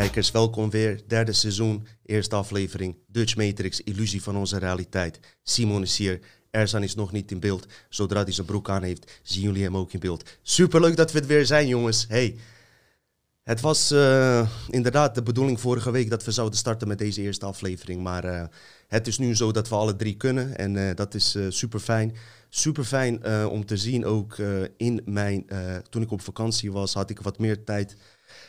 kijkers, welkom weer. Derde seizoen, eerste aflevering. Dutch Matrix, illusie van onze realiteit. Simon is hier, Erzan is nog niet in beeld. Zodra hij zijn broek aan heeft, zien jullie hem ook in beeld. Superleuk dat we het weer zijn, jongens. Hey, het was uh, inderdaad de bedoeling vorige week dat we zouden starten met deze eerste aflevering. Maar uh, het is nu zo dat we alle drie kunnen en uh, dat is super fijn. Super fijn om te zien ook in mijn, toen ik op vakantie was, had ik wat meer tijd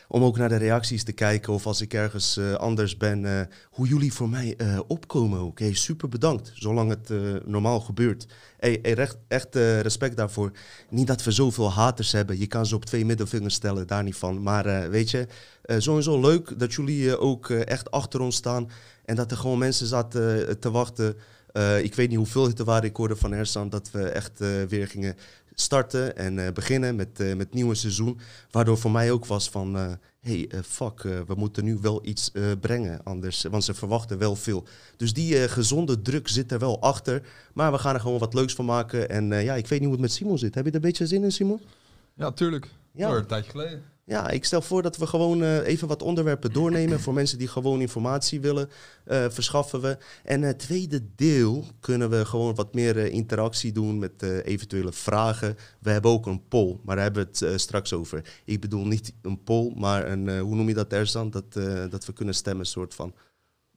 om ook naar de reacties te kijken of als ik ergens uh, anders ben, uh, hoe jullie voor mij uh, opkomen. Hey, super bedankt, zolang het normaal gebeurt. Hey, hey echt respect daarvoor. Niet dat we zoveel haters hebben, je kan ze op twee middelvingers stellen, daar niet van. Maar weet je, sowieso leuk dat jullie ook echt achter ons staan en dat er gewoon mensen zaten te wachten. ik weet niet hoeveel het er waren, ik hoorde van Ersan dat we echt weer gingen starten en uh, beginnen met, uh, met het nieuwe seizoen. Waardoor voor mij ook was van, uh, hey, fuck, we moeten nu wel iets brengen anders. Want ze verwachten wel veel. Dus die gezonde druk zit er wel achter. Maar we gaan er gewoon wat leuks van maken. En ja, ik weet niet hoe het met Simon zit. Heb je er een beetje zin in, Simon? Ja, tuurlijk. Ja. een tijdje geleden. Ja, ik stel voor dat we gewoon uh, even wat onderwerpen doornemen voor mensen die gewoon informatie willen, uh, verschaffen we. En het tweede deel kunnen we gewoon wat meer uh, interactie doen met eventuele vragen. We hebben ook een poll, maar daar hebben we het straks over. Ik bedoel niet een poll, maar een, hoe noem je dat Erzan? Dat, dat we kunnen stemmen, soort van.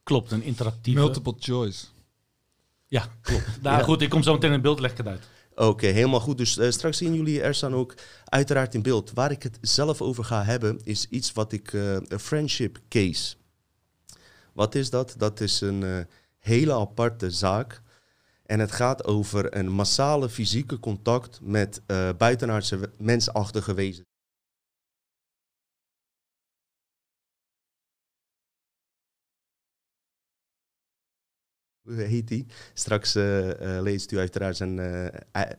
Klopt, een interactieve... Multiple choice. Ja, klopt. Nou ja. goed, ik kom zo meteen een beeld leggen uit. Oké, helemaal goed. Dus uh, straks zien jullie er ook uiteraard in beeld. Waar ik het zelf over ga hebben, is iets wat ik uh, een friendship case. Wat is dat? Dat is een uh, hele aparte zaak. En het gaat over een massale fysieke contact met buitenaardse mensachtige wezens. Heet hij. Straks uh, uh, leest u uiteraard zijn uh,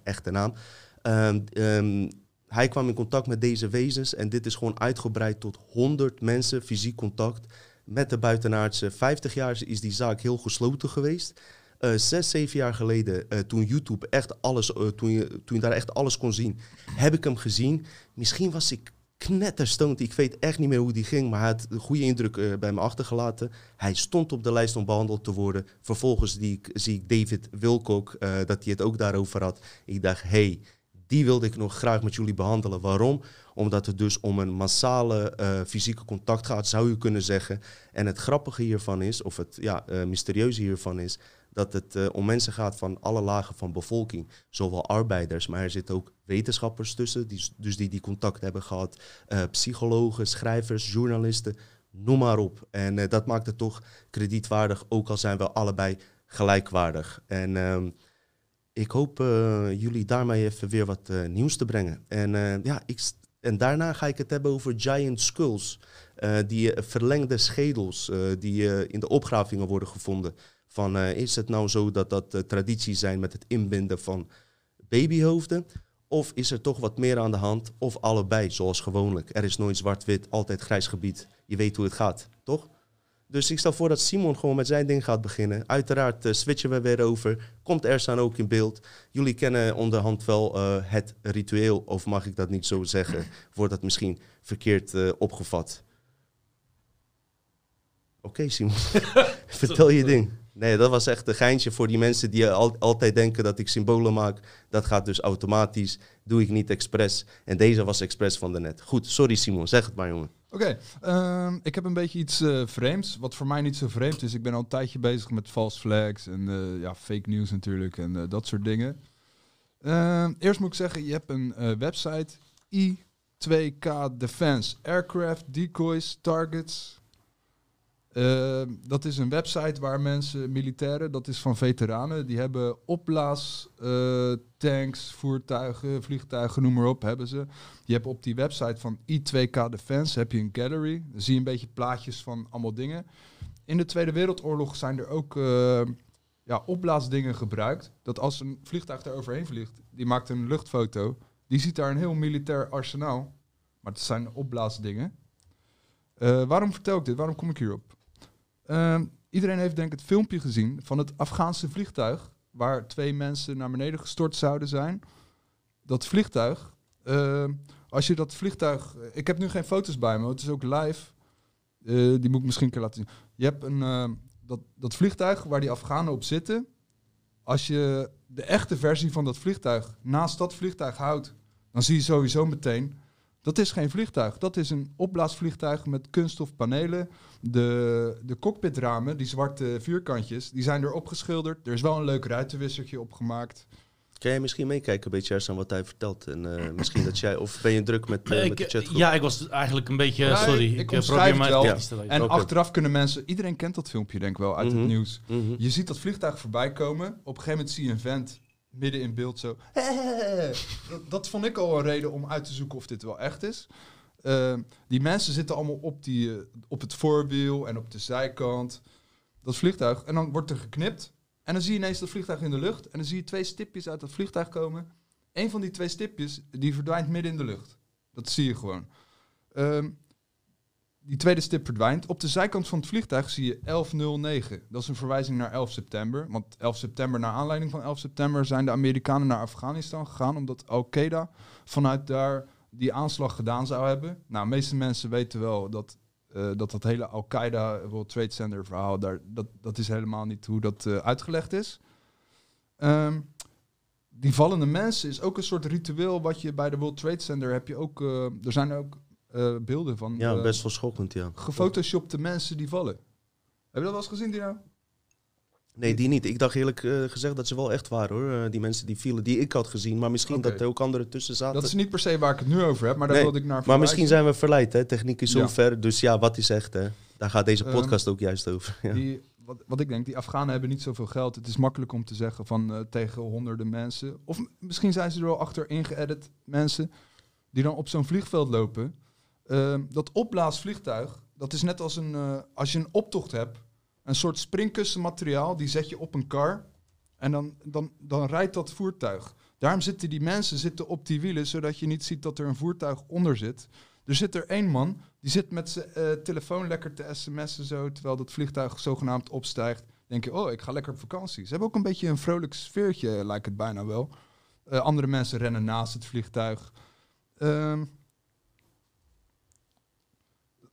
echte naam. Um, um, hij kwam in contact met deze wezens en dit is gewoon uitgebreid tot 100 mensen, fysiek contact met de buitenaardse. 50 jaar is die zaak heel gesloten geweest. Zes, zeven jaar geleden, toen YouTube echt alles, toen, je, toen je daar echt alles kon zien, heb ik hem gezien. Misschien was ik knetterstoned. Ik weet echt niet meer hoe die ging, maar hij had een goede indruk uh, bij me achtergelaten. Hij stond op de lijst om behandeld te worden. Vervolgens die zie ik David Wilcock, uh, dat hij het ook daarover had. Ik dacht, hey, die wilde ik nog graag met jullie behandelen. Waarom? Omdat het dus om een massale uh, fysieke contact gaat, zou je kunnen zeggen. En het grappige hiervan is, of het ja, mysterieuze hiervan is, dat het uh, om mensen gaat van alle lagen van bevolking. Zowel arbeiders, maar er zitten ook wetenschappers tussen, die, dus die die contact hebben gehad. Uh, psychologen, schrijvers, journalisten, noem maar op. En uh, dat maakt het toch kredietwaardig, ook al zijn we allebei gelijkwaardig. En ehm, ik hoop jullie daarmee even weer wat nieuws te brengen. En, ja, ik, en daarna ga ik het hebben over giant skulls. die verlengde schedels die in de opgravingen worden gevonden. Van uh, is het nou zo dat dat uh, tradities zijn met het inbinden van babyhoofden? Of is er toch wat meer aan de hand? Of allebei, zoals gewoonlijk. Er is nooit zwart-wit, altijd grijs gebied. Je weet hoe het gaat, toch? Dus ik stel voor dat Simon gewoon met zijn ding gaat beginnen. Uiteraard uh, switchen we weer over. Komt Ersan ook in beeld. Jullie kennen onderhand wel het ritueel, of mag ik dat niet zo zeggen? Wordt dat misschien verkeerd opgevat? Oké, Simon. Vertel je ding. Nee, dat was echt een geintje voor die mensen die al, altijd denken dat ik symbolen maak. Dat gaat dus automatisch, doe ik niet expres. En deze was expres van de net. Goed, sorry Simon, zeg het maar jongen. Oké, ehm, ik heb een beetje iets uh, vreemds, wat voor mij niet zo vreemd is. Ik ben al een tijdje bezig met false flags en uh, ja, fake news natuurlijk en uh, dat soort dingen. Ehm, eerst moet ik zeggen, je hebt een website, I2K Defense, Aircraft, Decoys, Targets, uh, dat is een website waar mensen, militairen, dat is van veteranen, die hebben opblaas, uh, tanks, voertuigen, vliegtuigen, noem maar op, hebben ze. Je hebt op die website van I2K Defense heb je een gallery. Dan zie je een beetje plaatjes van allemaal dingen. In de Tweede Wereldoorlog zijn er ook uh, ja, opblaasdingen gebruikt. Dat als een vliegtuig daar overheen vliegt, die maakt een luchtfoto. Die ziet daar een heel militair arsenaal. Maar het zijn opblaasdingen. Uh, waarom vertel ik dit? Waarom kom ik hierop? Uh, iedereen heeft denk ik het filmpje gezien van het Afghaanse vliegtuig, waar twee mensen naar beneden gestort zouden zijn. Dat vliegtuig, uh, als je dat vliegtuig, ik heb nu geen foto's bij me, het is ook live. Eh, die moet ik misschien een keer laten zien. Je hebt een, eh, dat, dat vliegtuig waar die Afghanen op zitten. Als je de echte versie van dat vliegtuig naast dat vliegtuig houdt, dan zie je sowieso meteen. Dat is geen vliegtuig. Dat is een opblaasvliegtuig met kunststofpanelen. De, de cockpitramen, die zwarte vierkantjes, die zijn erop geschilderd. Er is wel een leuk ruitenwissertje opgemaakt. Kan jij misschien meekijken een beetje aan wat hij vertelt? En eh, misschien dat jij, of ben je druk met, eh, met de chatgroep? ja, ik was eigenlijk een beetje... Ja, sorry, ik- ik, ik eh, probeer het maar weten. En achteraf kunnen mensen... Iedereen kent dat filmpje denk ik wel uit Mhm. het nieuws. Mhm. Je ziet dat vliegtuig voorbij komen. Op een gegeven moment zie je een vent midden in beeld zo. Dat, dat vond ik al een reden om uit te zoeken of dit wel echt is. Eh, die mensen zitten allemaal op, die, eh, op het voorwiel en op de zijkant. Dat vliegtuig. En dan wordt er geknipt. En dan zie je ineens dat vliegtuig in de lucht. En dan zie je twee stipjes uit dat vliegtuig komen. Eén van die twee stipjes, die verdwijnt midden in de lucht. Dat zie je gewoon. Ehm, die tweede stip verdwijnt. Op de zijkant van het vliegtuig zie je 1109. Dat is een verwijzing naar 11 september. Want 11 september, naar aanleiding van 11 september, zijn de Amerikanen naar Afghanistan gegaan. Omdat Al-Qaeda vanuit daar die aanslag gedaan zou hebben. Nou, de meeste mensen weten wel dat eh, dat, dat hele Al-Qaeda World Trade Center verhaal, daar, dat, dat is helemaal niet hoe dat eh, uitgelegd is. Ehm, die vallende mensen is ook een soort ritueel wat je bij de World Trade Center heb je ook. eh, er zijn ook eh, beelden van Ja, eh, best wel schokkend, ja. gefotoshopte mensen die vallen. Heb je dat wel eens gezien, Dino? Nee, die niet. Ik dacht eerlijk eh, gezegd dat ze wel echt waren hoor. Die mensen die vielen, die ik had gezien. Maar misschien dat er ook anderen tussen zaten. Dat is niet per se waar ik het nu over heb, maar daar Nee, wilde ik naar maar verwijzen. misschien zijn we verleid, hè? Techniek is zo Ja. ver. Dus ja, wat is echt, hè? Daar gaat deze Ehm, podcast ook juist over. Ja. Die, wat, wat ik denk, die Afghanen hebben niet zoveel geld. Het is makkelijk om te zeggen van tegen honderden mensen. Of misschien zijn ze er wel achter ingeëdit mensen die dan op zo'n vliegveld lopen. Ehm, dat opblaasvliegtuig, dat is net als een, eh, als je een optocht hebt. Een soort springkussenmateriaal, die zet je op een kar. En dan, dan, dan rijdt dat voertuig. Daarom zitten die mensen zitten op die wielen, zodat je niet ziet dat er een voertuig onder zit. Er zit er één man, die zit met zijn eh, telefoon lekker te sms'en zo, terwijl dat vliegtuig zogenaamd opstijgt. denk je, oh, ik ga lekker op vakantie. Ze hebben ook een beetje een vrolijk sfeertje, eh, lijkt het bijna wel. Andere mensen rennen naast het vliegtuig. Ehm,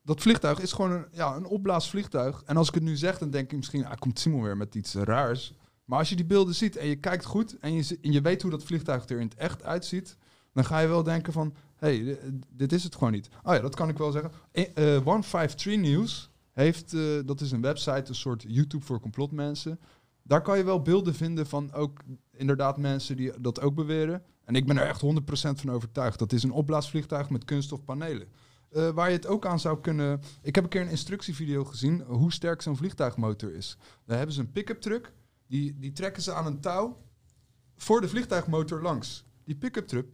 dat vliegtuig is gewoon een, ja, een opblaasvliegtuig. En als ik het nu zeg, dan denk ik misschien, ah, komt Simon weer met iets raars. Maar als je die beelden ziet en je kijkt goed en je, je weet hoe dat vliegtuig er in het echt uitziet, dan ga je wel denken van, hey, di- dit is het gewoon niet. Oh ja, dat kan ik wel zeggen. E- eh, 153 News heeft, eh, dat is een website, een soort YouTube voor complotmensen. Daar kan je wel beelden vinden van ook inderdaad mensen die dat ook beweren. En ik ben er echt 100% van overtuigd. Dat is een opblaasvliegtuig met kunststofpanelen. Eh, waar je het ook aan zou kunnen... Ik heb een keer een instructievideo gezien hoe sterk zo'n vliegtuigmotor is. Daar hebben ze een pick-up truck. Die, die trekken ze aan een touw voor de vliegtuigmotor langs. Die pick-up truck,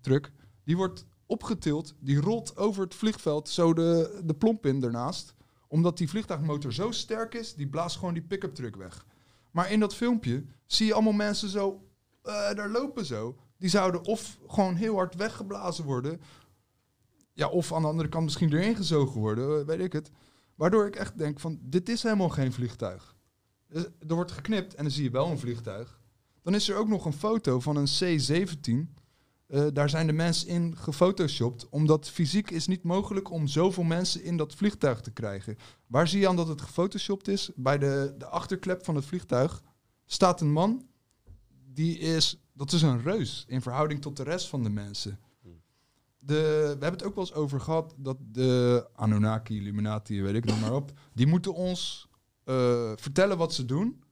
truck die wordt opgetild. Die rolt over het vliegveld zo de, de plomp in ernaast. Omdat die vliegtuigmotor zo sterk is, die blaast gewoon die pick-up truck weg. Maar in dat filmpje zie je allemaal mensen zo eh, daar lopen zo. Die zouden of gewoon heel hard weggeblazen worden. Ja, of aan de andere kant misschien erin gezogen worden, weet ik het. Waardoor ik echt denk van, dit is helemaal geen vliegtuig. Dus er wordt geknipt en dan zie je wel een vliegtuig. Dan is er ook nog een foto van een C-17. Eh, daar zijn de mensen in gefotoshopt. Omdat fysiek is niet mogelijk om zoveel mensen in dat vliegtuig te krijgen. Waar zie je aan dat het gefotoshopt is? Bij de, de achterklep van het vliegtuig staat een man. Die is, dat is een reus in verhouding tot de rest van de mensen. De, we hebben het ook wel eens over gehad dat de Anunnaki, Illuminati, weet ik nog maar op, die moeten ons eh, vertellen wat ze doen,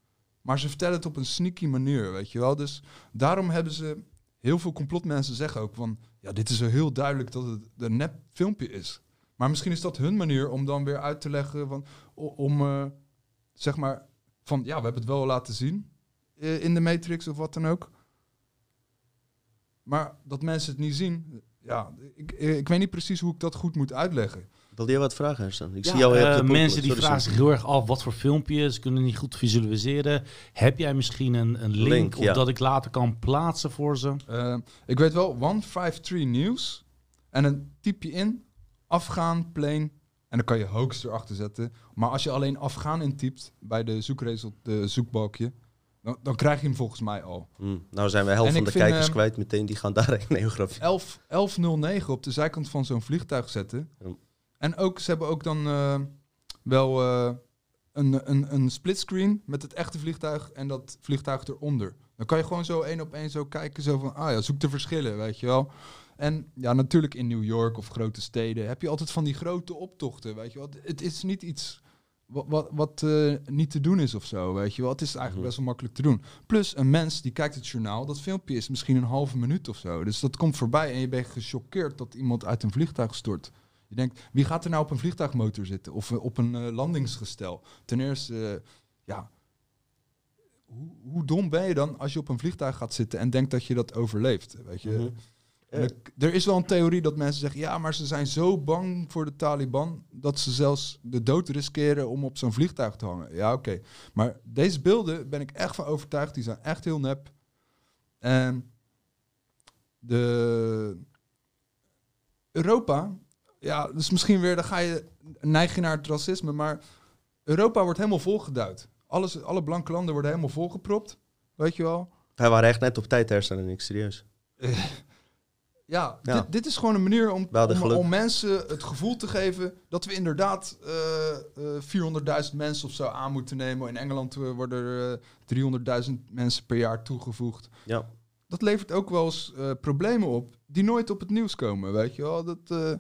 maar ze vertellen het op een sneaky manier, weet je wel. Dus daarom hebben ze, heel veel complotmensen zeggen ook van, ja, dit is heel duidelijk dat het een nep filmpje is. Maar misschien is dat hun manier om dan weer uit te leggen van, om, eh, zeg maar, van, ja, we hebben het wel laten zien eh, in de Matrix of wat dan ook. Maar dat mensen het niet zien, ja, ik, ik weet niet precies hoe ik dat goed moet uitleggen. Wil jij wat vragen, Hersan? Ik Ja, zie jou eh, de mensen die Sorry, vragen sorry. zich heel erg af wat voor filmpjes, kunnen niet goed visualiseren. Heb jij misschien een, een link, Link, of ja. dat ik later kan plaatsen voor ze? Eh, ik weet wel 153 News. En dan typ je in Afghaan plane. En dan kan je hoax erachter zetten. Maar als je alleen Afghaan intypt bij de zoekresult, de zoekbalkje, dan, dan krijg je hem volgens mij al. Hmm, Nou zijn we helft van de vind, kijkers ehm, kwijt meteen. Die gaan daar geografie. 11, 1109 op de zijkant van zo'n vliegtuig zetten. En ook, ze hebben ook dan, eh, wel eh, een, een, een splitscreen met het echte vliegtuig en dat vliegtuig eronder. Dan kan je gewoon zo één op één zo kijken, zo van, ah ja, zoek de verschillen, weet je wel. En ja, natuurlijk in New York of grote steden heb je altijd van die grote optochten, weet je wel. Het is niet iets wat, wat, wat eh, niet te doen is of zo, weet je wel. Het is eigenlijk Mhm. best wel makkelijk te doen. Plus een mens die kijkt het journaal, dat filmpje is misschien een halve minuut of zo. Dus dat komt voorbij en je bent gechoqueerd dat iemand uit een vliegtuig stort. Je denkt, wie gaat er nou op een vliegtuigmotor zitten? Of eh, op een eh, landingsgestel? Ten eerste, ja, hoe, hoe dom ben je dan als je op een vliegtuig gaat zitten en denkt dat je dat overleeft? Weet je? Mhm. Er is wel een theorie dat mensen zeggen, ja, maar ze zijn zo bang voor de Taliban dat ze zelfs de dood riskeren om op zo'n vliegtuig te hangen. Ja, oké. Maar deze beelden ben ik echt van overtuigd, die zijn echt heel nep. En de Europa, ja, dus misschien weer, dan ga je neig je naar het racisme, maar Europa wordt helemaal volgeduid. Alles, alle blanke landen worden helemaal volgepropt, weet je wel. Wij waren echt net op tijd, Hersen en ik, serieus. Ja, Ja. Dit, dit is gewoon een manier om, om, mensen het gevoel te geven dat we inderdaad eh, eh, 400.000 mensen of zo aan moeten nemen. In Engeland eh, worden er eh, 300.000 mensen per jaar toegevoegd. Ja. Dat levert ook wel eens eh, problemen op die nooit op het nieuws komen, weet je wel. Dat, eh,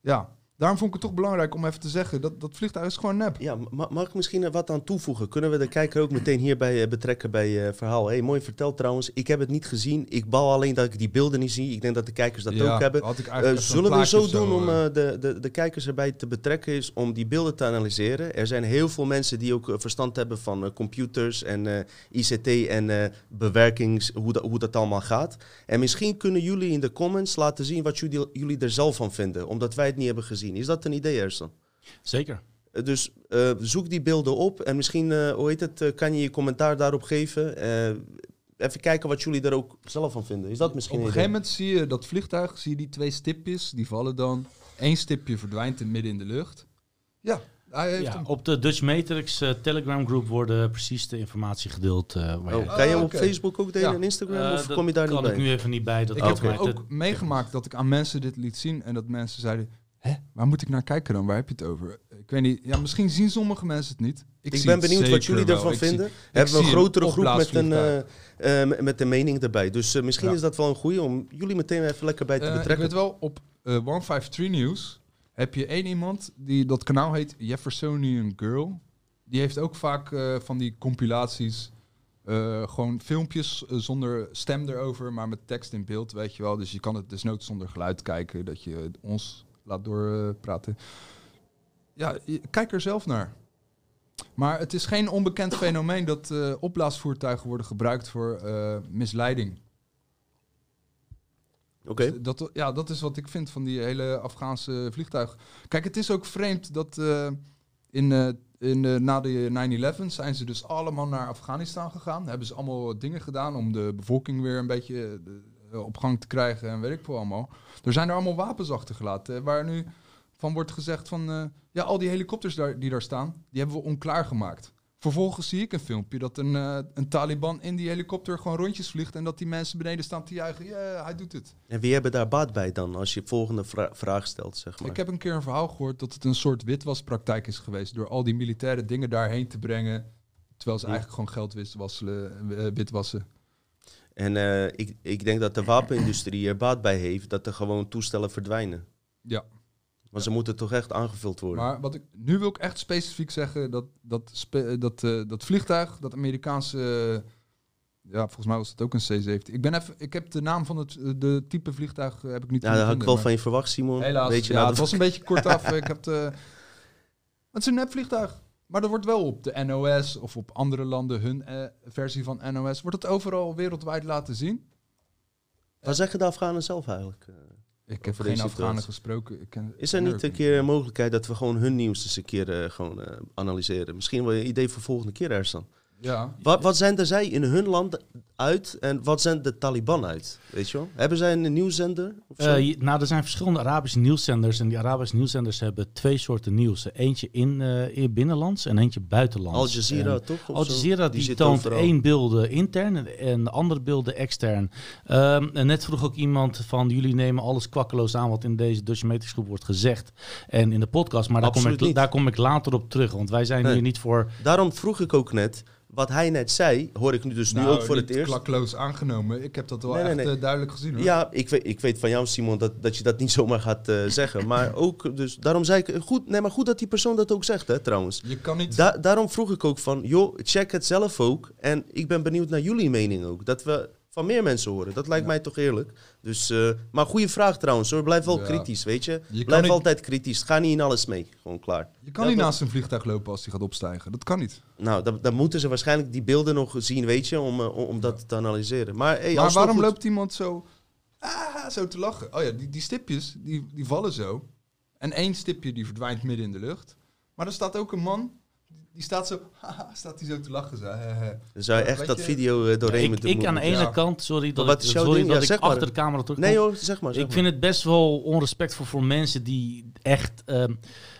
ja, daarom vond ik het toch belangrijk om even te zeggen dat dat vliegtuig is gewoon nep. Ja, ma- mag ik misschien er wat aan toevoegen? Kunnen we de kijker ook meteen hierbij eh, betrekken bij je verhaal? Hey, mooi verteld trouwens. Ik heb het niet gezien. Ik bal alleen dat ik die beelden niet zie. Ik denk dat de kijkers dat Ja, ook hebben. had ik Eh, zullen we zo doen om eh, eh, de, de, de kijkers erbij te betrekken, is om die beelden te analyseren. Er zijn heel veel mensen die ook eh, verstand hebben van eh, computers en eh, ICT en eh, bewerkings, hoe, dat hoe dat allemaal gaat. En misschien kunnen jullie in de comments laten zien wat jullie, jullie er zelf van vinden, omdat wij het niet hebben gezien. Is dat een idee, Ersan? Zeker. Eh, Dus eh, zoek die beelden op en misschien, eh, hoe heet het, kan je je commentaar daarop geven. Eh, even kijken wat jullie er ook zelf van vinden. Is dat misschien Op een gegeven moment zie je dat vliegtuig, zie je die twee stipjes, die vallen dan. Eén stipje verdwijnt in midden in de lucht. Ja, hij heeft Ja, hem. op de Dutch Matrix Telegram groep worden precies de informatie gedeeld. eh waar Oh, jij- kan je hem op. Facebook ook delen Ja. en Instagram? Of dat kom je daar niet kan bij? ik nu even niet bij. Dat Ik heb ook meegemaakt dat ik aan mensen dit liet zien en dat mensen zeiden: Hè, waar moet ik naar kijken dan? Waar heb je het over? Ik weet niet. Ja, misschien zien sommige mensen het niet. Ik, zie ben benieuwd wat jullie wel. ervan Ik vinden. Hebben we een grotere groep met een, eh, eh, met- de mening erbij. Dus eh, misschien Ja. is dat wel een goeie om jullie meteen even lekker bij te Eh, ik betrekken. weet wel, op eh 153 News heb je één iemand die dat kanaal heet Jeffersonian Girl. Die heeft ook vaak van die compilaties. gewoon filmpjes zonder stem erover, maar met tekst in beeld, weet je wel. Dus je kan het desnoods zonder geluid kijken, dat je ons laat doorpraten. ja, kijk er zelf naar. Maar het is geen onbekend fenomeen dat eh, opblaasvoertuigen worden gebruikt voor eh, misleiding. Oké. Dat, ja, dat is wat ik vind van die hele Afghaanse vliegtuig. Kijk, het is ook vreemd dat eh, in, in, na de 9-11 zijn ze dus allemaal naar Afghanistan gegaan. Hebben ze allemaal dingen gedaan om de bevolking weer een beetje op gang te krijgen en weet ik veel allemaal. Er zijn er allemaal wapens achtergelaten, eh, waar nu van wordt gezegd van... eh, ja, al die helikopters daar, die daar staan, die hebben we onklaar gemaakt. Vervolgens zie ik een filmpje dat een, eh, een Taliban in die helikopter gewoon rondjes vliegt... en dat die mensen beneden staan te juichen. Ja, hij doet het. En wie hebben daar baat bij dan, als je volgende vra- vraag stelt, zeg maar? Ik heb een keer een verhaal gehoord dat het een soort witwaspraktijk is geweest. Door al die militaire dingen daarheen te brengen. Terwijl ze Ja. eigenlijk gewoon geld eh, witwassen. En eh, ik, ik denk dat de wapenindustrie er baat bij heeft dat er gewoon toestellen verdwijnen. Ja. Want ze moeten toch echt aangevuld worden. Maar wat ik, nu wil ik echt specifiek zeggen dat dat, spe- eh, dat, eh, dat vliegtuig, dat Amerikaanse. ja, volgens mij was het ook een C-17. Ik, ben even, ik heb de naam van het de type vliegtuig heb ik niet ja, dat had ik wel van je verwacht, Simon. maar Helaas. Weet je, ja, nou, het was een beetje kortaf. ik heb de, het is een nepvliegtuig. Maar dat wordt wel op de NOS of op andere landen hun eh, versie van NOS. Wordt het overal wereldwijd laten zien? Wat zeggen de Afghanen zelf eigenlijk? eh? Ik heb geen Afghanen gesproken. Ik ken, Is er niet een keer een mogelijkheid dat we gewoon hun nieuws eens een keer eh, gewoon, eh, analyseren? Misschien wel een idee voor volgende keer, Ersan. Ja. Wat, wat zenden zij in hun land uit en wat zendt de Taliban uit? Weet je wel? Hebben zij een nieuwszender? Of zo? Eh, nou, er zijn verschillende Arabische nieuwszenders. En die Arabische nieuwszenders hebben twee soorten nieuws. Eentje in, eh, in binnenlands en eentje buitenlands. Al Jazeera, En toch? Of Al? Jazeera die, toont overal. één beelden intern en- en de andere beelden extern. Ehm, en net vroeg ook iemand van jullie nemen alles kwakkeloos aan wat in deze Dutchmetrics groep wordt gezegd. En in de podcast, maar daar kom, ik, niet. daar kom ik later op terug. Want wij zijn Nee. hier niet voor... Daarom vroeg ik ook net, wat hij net zei, hoor ik nu dus nu Nou, ook voor het eerst. klakloos aangenomen. Ik heb dat wel Nee, echt nee. eh, duidelijk gezien hoor. Ja, ik weet, ik weet van jou, Simon, dat, dat je dat niet zomaar gaat eh, zeggen. Maar ook, dus daarom zei ik, goed, nee, maar goed dat die persoon dat ook zegt, hè, trouwens. Je kan niet... Da- daarom vroeg ik ook van, joh, check het zelf ook. En ik ben benieuwd naar jullie mening ook. Dat we van meer mensen horen. Dat lijkt Ja. mij toch eerlijk. Dus, eh, maar goede vraag trouwens hoor. Blijf wel Ja. kritisch, weet je. Je Blijf niet- altijd kritisch. Ga niet in alles mee. Gewoon klaar. Je kan Ja, niet dat- naast een vliegtuig lopen als die gaat opstijgen. Dat kan niet. Nou, dan, dan moeten ze waarschijnlijk die beelden nog zien, weet je, om, eh, om, dat te analyseren. Maar, hey, maar waarom goed. loopt iemand zo, ah, zo te lachen? Oh ja, die, die stipjes, die, die vallen zo. En één stipje die verdwijnt midden in de lucht. Maar er staat ook een man, die staat zo, haha, staat hij zo te lachen. Zo. Dan zou je Ja, echt weet dat je- video eh, doorheen ik, moeten ik aan de ene Ja. kant, sorry dat wat ik, sorry ding? dat Ja, ik zeg maar. achter de camera terug Nee hoor, zeg maar. Zeg ik maar. vind het best wel onrespectvol voor mensen die echt ehm,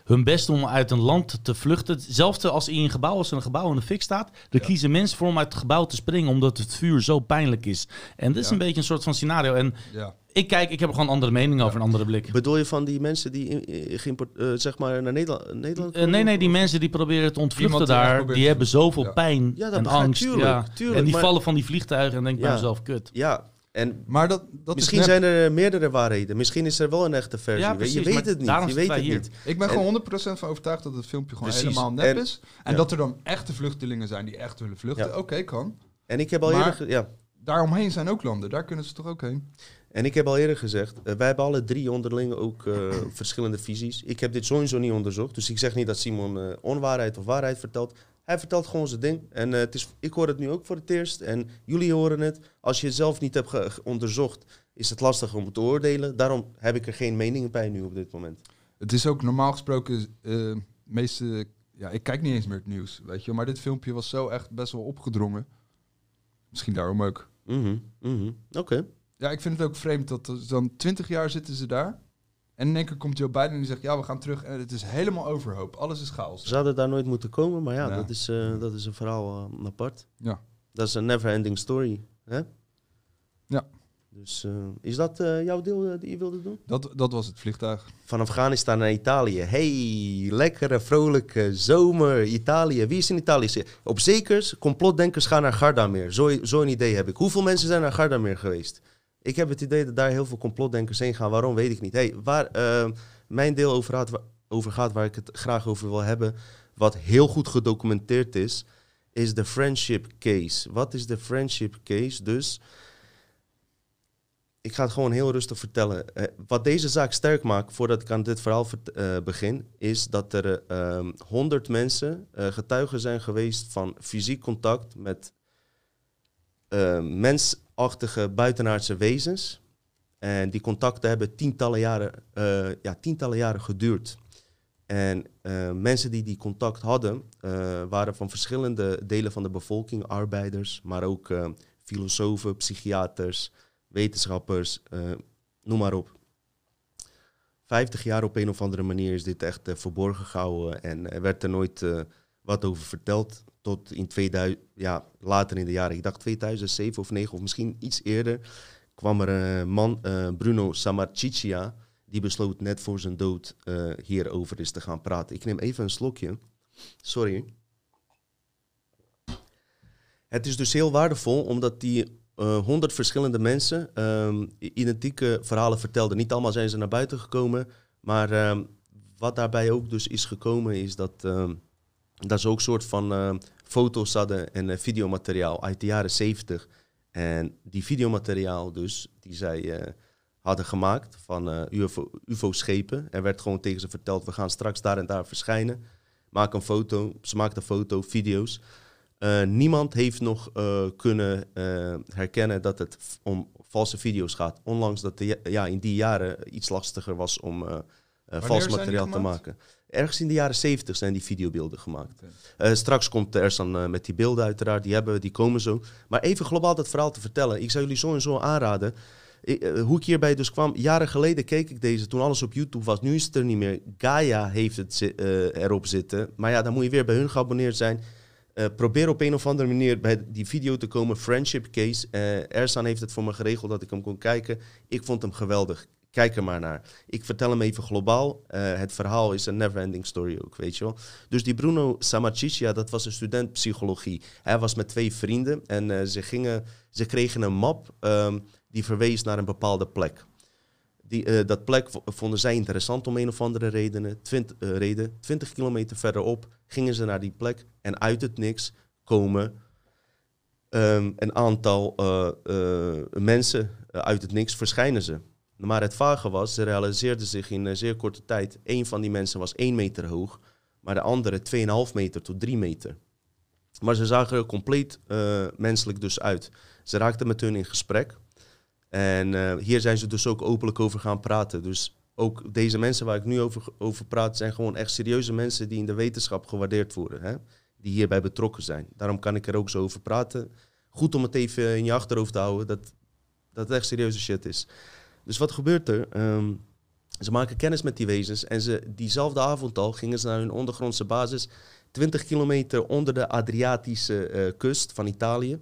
hun best doen om uit een land te vluchten. Hetzelfde als in een gebouw, als er een gebouw in de fik staat. Er kiezen mensen voor om uit het gebouw te springen omdat het vuur zo pijnlijk is. En dit is Ja. een beetje een soort van scenario. En Ja. Ik kijk, ik heb er gewoon een andere mening over, een andere blik. Bedoel je van die mensen die geïmport- eh, zeg maar naar Nederland, Nederland Eh, nee, nee, die mensen die proberen te ontvluchten daar, die te hebben zoveel Ja. pijn Ja, dat en angst. Tuurlijk, ja. tuurlijk, en die maar- vallen van die vliegtuigen en denk bij mezelf, kut. Ja, en Maar dat, dat misschien zijn er meerdere waarheden. Misschien is er wel een echte versie. Ja, precies, je weet het niet. daarom Je weet het wij niet. Ik ben En- gewoon 100% van overtuigd dat het filmpje gewoon Precies. helemaal nep En- is. En ja. dat er dan echte vluchtelingen zijn die echt willen vluchten. Ja. Oké, kan. En ik heb al Maar- eerder, ja. Daaromheen zijn ook landen. Daar kunnen ze toch ook heen? En ik heb al eerder gezegd, eh, wij hebben alle drie onderling ook eh, verschillende visies. Ik heb dit sowieso niet onderzocht, dus ik zeg niet dat Simon eh, onwaarheid of waarheid vertelt. Hij vertelt gewoon zijn ding. En het is, ik hoor het nu ook voor het eerst en jullie horen het. Als je het zelf niet hebt onderzocht, is het lastig om te oordelen. Daarom heb ik er geen mening bij nu op dit moment. Het is ook normaal gesproken, meeste, ja, ik kijk niet eens meer het nieuws, weet je. Maar dit filmpje was zo echt best wel opgedrongen. Misschien daarom ook. Mhm, mhm. Oké. Ja, ik vind het ook vreemd dat er dan 20 jaar zitten ze daar. En in één keer komt Joe Biden en die zegt, ja, we gaan terug. En het is helemaal overhoop. Alles is chaos. Ze zouden daar nooit moeten komen, maar ja, Ja. Dat, is, eh, dat is een verhaal eh, apart. Ja. Dat is een never-ending story. Hè? Ja. Dus eh, is dat jouw deel die je wilde doen? Dat, dat was het vliegtuig. Van Afghanistan naar Italië. Hey, lekkere, vrolijke zomer, Italië. Wie is in Italië? Op zekers, complotdenkers gaan naar Gardameer. Zo- Zo'n idee heb ik. Hoeveel mensen zijn naar Gardameer geweest? Ik heb het idee dat daar heel veel complotdenkers heen gaan. Waarom, weet ik niet. Hey, waar eh, mijn deel over gaat, over gaat, waar ik het graag over wil hebben... wat heel goed gedocumenteerd is, is de friendship case. Wat is de friendship case? Dus ik ga het gewoon heel rustig vertellen. Eh, wat deze zaak sterk maakt, voordat ik aan dit verhaal eh, begin, is dat er ehm 100 mensen eh, getuigen zijn geweest van fysiek contact met eh, mensachtige buitenaardse wezens. En die contacten hebben tientallen jaren, eh, ja, tientallen jaren geduurd. En eh, mensen die die contact hadden, waren van verschillende delen van de bevolking, arbeiders, maar ook filosofen, psychiaters, wetenschappers, noem maar op. 50 jaar op een of andere manier is dit echt verborgen gehouden en er werd er nooit wat over verteld. Tot in 2000, ja, later in de jaren, ik dacht 2007 of 9 of misschien iets eerder, kwam er een man, eh, Bruno Samarchichia, die besloot net voor zijn dood eh, hierover eens te gaan praten. Ik neem even een slokje. Sorry. Het is dus heel waardevol omdat die honderd verschillende mensen ehm, identieke verhalen vertelden. Niet allemaal zijn ze naar buiten gekomen, maar ehm, wat daarbij ook dus is gekomen is dat, ehm, dat ze ook soort van foto's hadden en eh, videomateriaal uit de jaren 70. En die videomateriaal dus, die zij eh, hadden gemaakt van eh, UFO, UFO-schepen. Er werd gewoon tegen ze verteld, we gaan straks daar en daar verschijnen. Maak een foto, ze maakten foto, video's. Niemand heeft nog kunnen herkennen dat het om valse video's gaat. Ondanks dat de, ja, in die jaren iets lastiger was om vals materiaal te maken. Ergens in de jaren 70 zijn die videobeelden gemaakt. Eh, straks komt Ersan eh met die beelden uiteraard, die, hebben, we, die komen zo. Maar even globaal dat verhaal te vertellen. Ik zou jullie zo en zo aanraden. Ik, eh, hoe ik hierbij dus kwam, jaren geleden keek ik deze toen alles op YouTube was. Nu is het er niet meer. Gaia heeft het zi- erop zitten. Maar ja, dan moet je weer bij hun geabonneerd zijn. Probeer op een of andere manier bij die video te komen. Friendship Case. Ersan heeft het voor me geregeld dat ik hem kon kijken. Ik vond hem geweldig. Kijk er maar naar. Ik vertel hem even globaal. Eh, het verhaal is een never-ending story ook, weet je wel. Dus die Bruno Samachicia, dat was een student psychologie. Hij was met twee vrienden en eh, ze, gingen, ze kregen een map ehm, die verwees naar een bepaalde plek. Die, eh, dat plek vonden zij interessant om een of andere redenen. Reden. 20 kilometer verderop gingen ze naar die plek en uit het niks komen ehm, een aantal mensen uit het niks verschijnen ze. Maar het vage was, ze realiseerden zich in een zeer korte tijd. Een van die mensen was 1 meter hoog, maar de andere 2,5 meter tot 3 meter. Maar ze zagen er compleet eh, menselijk dus uit. Ze raakten met hun in gesprek. En eh, hier zijn ze dus ook openlijk over gaan praten. Dus ook deze mensen waar ik nu over, over praat, zijn gewoon echt serieuze mensen die in de wetenschap gewaardeerd worden. Hè? Die hierbij betrokken zijn. Daarom kan ik er ook zo over praten. Goed om het even in je achterhoofd te houden dat, dat echt serieuze shit is. Dus wat gebeurt er? Ehm, ze maken kennis met die wezens en ze, diezelfde avond al gingen ze naar hun ondergrondse basis, 20 kilometer onder de Adriatische eh, kust van Italië.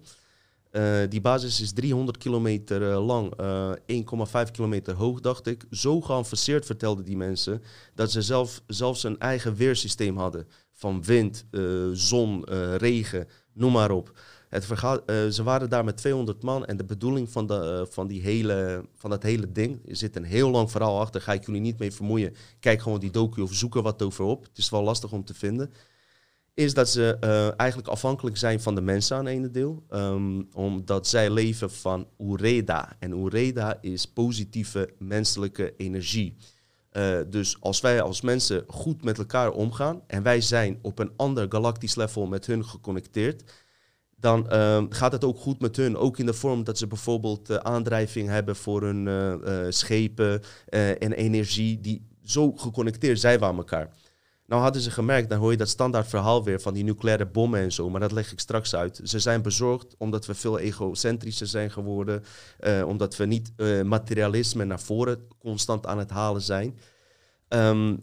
Eh, die basis is 300 kilometer eh, lang, eh 1,5 kilometer hoog, dacht ik. Zo geavanceerd vertelden die mensen dat ze zelf, zelfs een eigen weersysteem hadden. Van wind, zon, regen, noem maar op. Het eh, ze waren daar met 200 man en de bedoeling van, de, eh, van, die hele, van dat hele ding, er zit een heel lang verhaal achter, ga ik jullie niet mee vermoeien. Kijk gewoon die docu of zoek er wat over op. Het is wel lastig om te vinden. Is dat ze eh, eigenlijk afhankelijk zijn van de mensen aan ene deel. ehm, omdat zij leven van Ureda. En Ureda is positieve menselijke energie. Dus als wij als mensen goed met elkaar omgaan en wij zijn op een ander galactisch level met hun geconnecteerd, dan ehm, gaat het ook goed met hun. Ook in de vorm dat ze bijvoorbeeld eh, aandrijving hebben voor hun eh, eh, schepen en energie die zo geconnecteerd zijn we aan elkaar. Nou hadden ze gemerkt, dan hoor je dat standaard verhaal weer van die nucleaire bommen en zo, maar dat leg ik straks uit. Ze zijn bezorgd omdat we veel egocentrischer zijn geworden, omdat we niet materialisme naar voren constant aan het halen zijn. Ehm,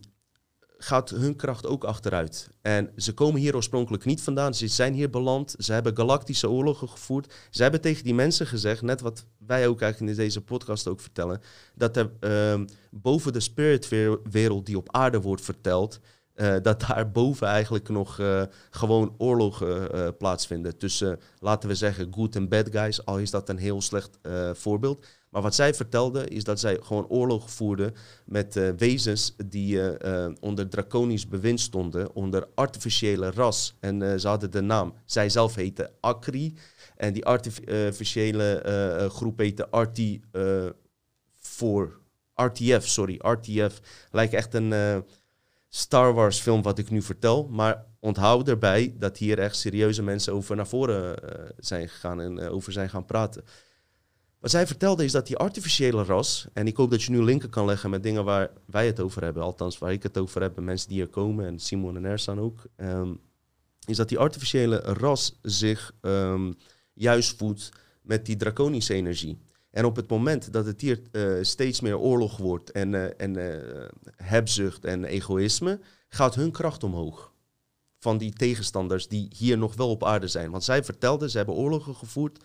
gaat hun kracht ook achteruit. En ze komen hier oorspronkelijk niet vandaan. Ze zijn hier beland. Ze hebben galactische oorlogen gevoerd. Ze hebben tegen die mensen gezegd, net wat wij ook eigenlijk in deze podcast ook vertellen, dat er ehm, boven de spiritwereld die op aarde wordt verteld, eh, dat daar boven eigenlijk nog eh, gewoon oorlogen eh, plaatsvinden. Tussen, laten we zeggen, good en bad guys, al is dat een heel slecht voorbeeld. Maar wat zij vertelden is dat zij gewoon oorlog voerden met eh, wezens die eh, eh, onder draconisch bewind stonden, onder artificiële ras. En ze hadden de naam, zij zelf heette Akri. En die artificiële groep heette voor RTF, sorry, RTF. Lijkt echt een Star Wars film wat ik nu vertel. Maar onthoud erbij dat hier echt serieuze mensen over naar voren zijn gegaan en over zijn gaan praten. Wat zij vertelde is dat die artificiële ras, en ik hoop dat je nu linken kan leggen met dingen waar wij het over hebben, althans waar ik het over heb, en mensen die er komen, en Simon en Ersan ook, ehm, is dat die artificiële ras zich ehm, juist voedt met die draconische energie. En op het moment dat het hier eh, steeds meer oorlog wordt en, eh, en eh, hebzucht en egoïsme, gaat hun kracht omhoog. Van die tegenstanders die hier nog wel op aarde zijn. Want zij vertelden, ze hebben oorlogen gevoerd.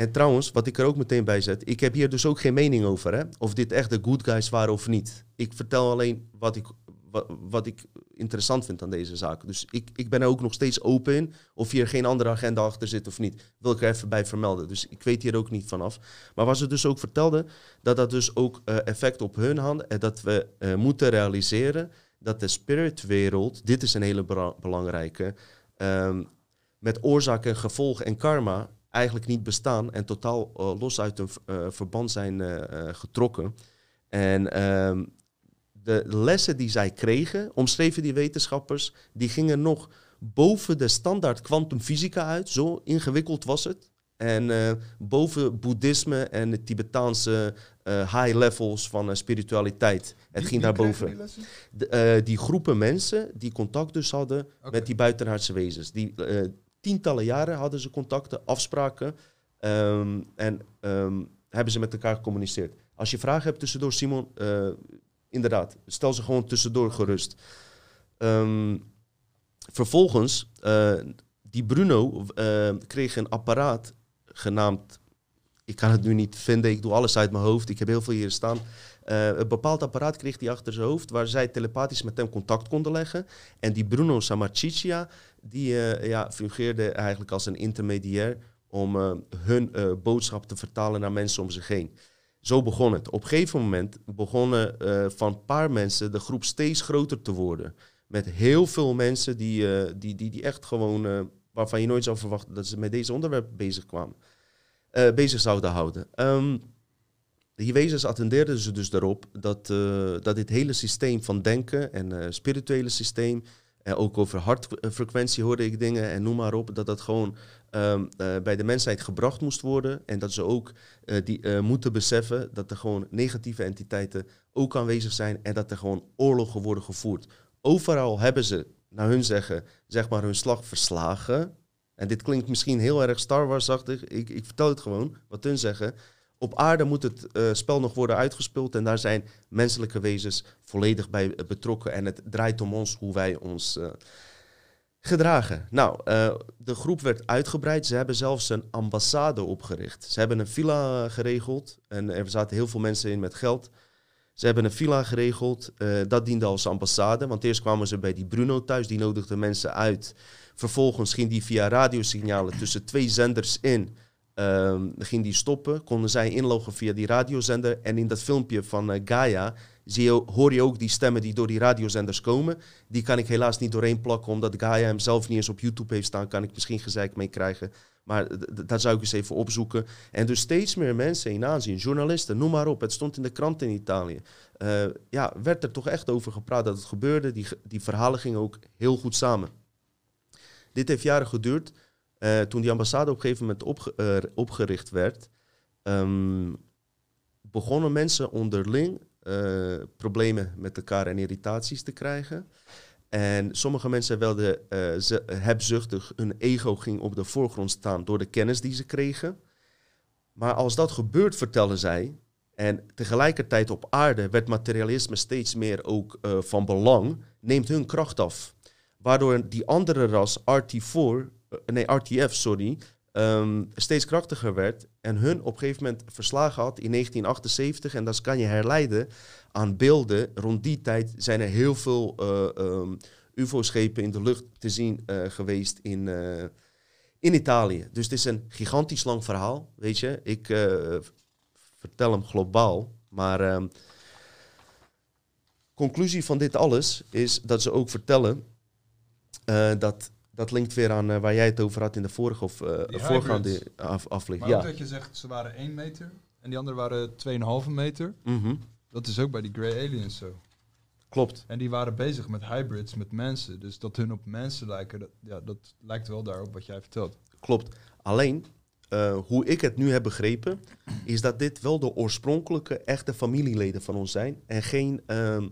En trouwens, wat ik er ook meteen bij zet, ik heb hier dus ook geen mening over, hè? of dit echt de good guys waren of niet. Ik vertel alleen wat ik, wat, ik interessant vind aan deze zaak. Dus ik, ik ben er ook nog steeds open in, of hier geen andere agenda achter zit of niet. Wil ik er even bij vermelden. Dus ik weet hier ook niet vanaf. Maar wat ze dus ook vertelden, dat dat dus ook eh, effect op hun had. En dat we eh, moeten realiseren dat de spiritwereld, dit is een hele belangrijke, ehm, met oorzaak en gevolg en karma eigenlijk niet bestaan en totaal eh, los uit een v- eh, verband zijn eh, getrokken. En ehm, de lessen die zij kregen, omschreven die wetenschappers, die gingen nog boven de standaard kwantumfysica uit. Zo ingewikkeld was het. En boven boeddhisme en de Tibetaanse high levels van spiritualiteit. Het ging daarboven. De, eh, die groepen mensen die contact dus hadden met die buitenaardse wezens. Die tientallen jaren hadden ze contacten, afspraken ehm, en ehm, hebben ze met elkaar gecommuniceerd. Als je vragen hebt tussendoor, Simon, eh, inderdaad, stel ze gewoon tussendoor gerust. Ehm, vervolgens, eh, die Bruno eh, kreeg een apparaat genaamd, ik kan het nu niet vinden, ik doe alles uit mijn hoofd, ik heb heel veel hier staan. Een bepaald apparaat kreeg hij achter zijn hoofd waar zij telepathisch met hem contact konden leggen. En die Bruno Sammarchichia, die eh, ja, fungeerde eigenlijk als een intermediair om eh, hun eh, boodschap te vertalen naar mensen om zich heen. Zo begon het. Op een gegeven moment begonnen van een paar mensen de groep steeds groter te worden. Met heel veel mensen die, die, die, die echt gewoon, waarvan je nooit zou verwachten dat ze met deze onderwerp bezig kwamen. bezig zouden houden. Ehm, die wezens attendeerden ze dus daarop dat, dat dit hele systeem van denken en spirituele systeem, en ook over hartfrequentie hoorde ik dingen en noem maar op, dat dat gewoon ehm, eh, bij de mensheid gebracht moest worden. En dat ze ook eh, die, eh, moeten beseffen dat er gewoon negatieve entiteiten ook aanwezig zijn en dat er gewoon oorlogen worden gevoerd. Overal hebben ze, naar hun zeggen, zeg maar hun slag verslagen. En dit klinkt misschien heel erg Star Wars-achtig. Ik, ik vertel het gewoon, wat hun zeggen. Op aarde moet het eh, spel nog worden uitgespeeld en daar zijn menselijke wezens volledig bij eh, betrokken. En het draait om ons hoe wij ons eh, gedragen. Nou, de groep werd uitgebreid. Ze hebben zelfs een ambassade opgericht. Ze hebben een villa geregeld en er zaten heel veel mensen in met geld. Ze hebben een villa geregeld. dat diende als ambassade, want eerst kwamen ze bij die Bruno thuis. Die nodigde mensen uit. Vervolgens ging die via radiosignalen tussen twee zenders in. Ehm, ging die stoppen, konden zij inloggen via die radiozender. En in dat filmpje van eh, Gaia zie je, hoor je ook die stemmen die door die radiozenders komen. Die kan ik helaas niet doorheen plakken, omdat Gaia hem zelf niet eens op YouTube heeft staan. Kan ik misschien gezeik mee krijgen. Maar dat zou ik eens even opzoeken. En dus steeds meer mensen in aanzien, journalisten, noem maar op. Het stond in de krant in Italië. Eh, ja, werd er toch echt over gepraat dat het gebeurde. Die, die verhalen gingen ook heel goed samen. Dit heeft jaren geduurd. Eh, toen die ambassade op een gegeven moment eh, opgericht werd, ehm, begonnen mensen onderling eh, problemen met elkaar en irritaties te krijgen. En sommige mensen werden eh, ze, hebzuchtig, hun ego ging op de voorgrond staan door de kennis die ze kregen. Maar als dat gebeurt, vertellen zij, en tegelijkertijd op aarde werd materialisme steeds meer ook van belang, neemt hun kracht af. Waardoor die andere ras, RT4, eh, nee, RTF, sorry, ehm, steeds krachtiger werd. En hun op een gegeven moment verslagen had in 1978. En dat kan je herleiden aan beelden. Rond die tijd zijn er heel veel eh, ehm, UFO-schepen in de lucht te zien eh, geweest in, eh, in Italië. Dus het is een gigantisch lang verhaal, weet je. Ik eh, vertel hem globaal, maar... ehm, conclusie van dit alles is dat ze ook vertellen eh, dat dat linkt weer aan eh, waar jij het over had in de vorige of eh, voorgaande af, aflevering. Maar Ja. dat je zegt, ze waren 1 meter en die anderen waren 2,5 meter. Mhm. Dat is ook bij die Grey Aliens zo. Klopt. En die waren bezig met hybrids, met mensen. Dus dat hun op mensen lijken, dat, ja, dat lijkt wel daarop wat jij vertelt. Klopt. Alleen, eh, hoe ik het nu heb begrepen, is dat dit wel de oorspronkelijke echte familieleden van ons zijn en geen ehm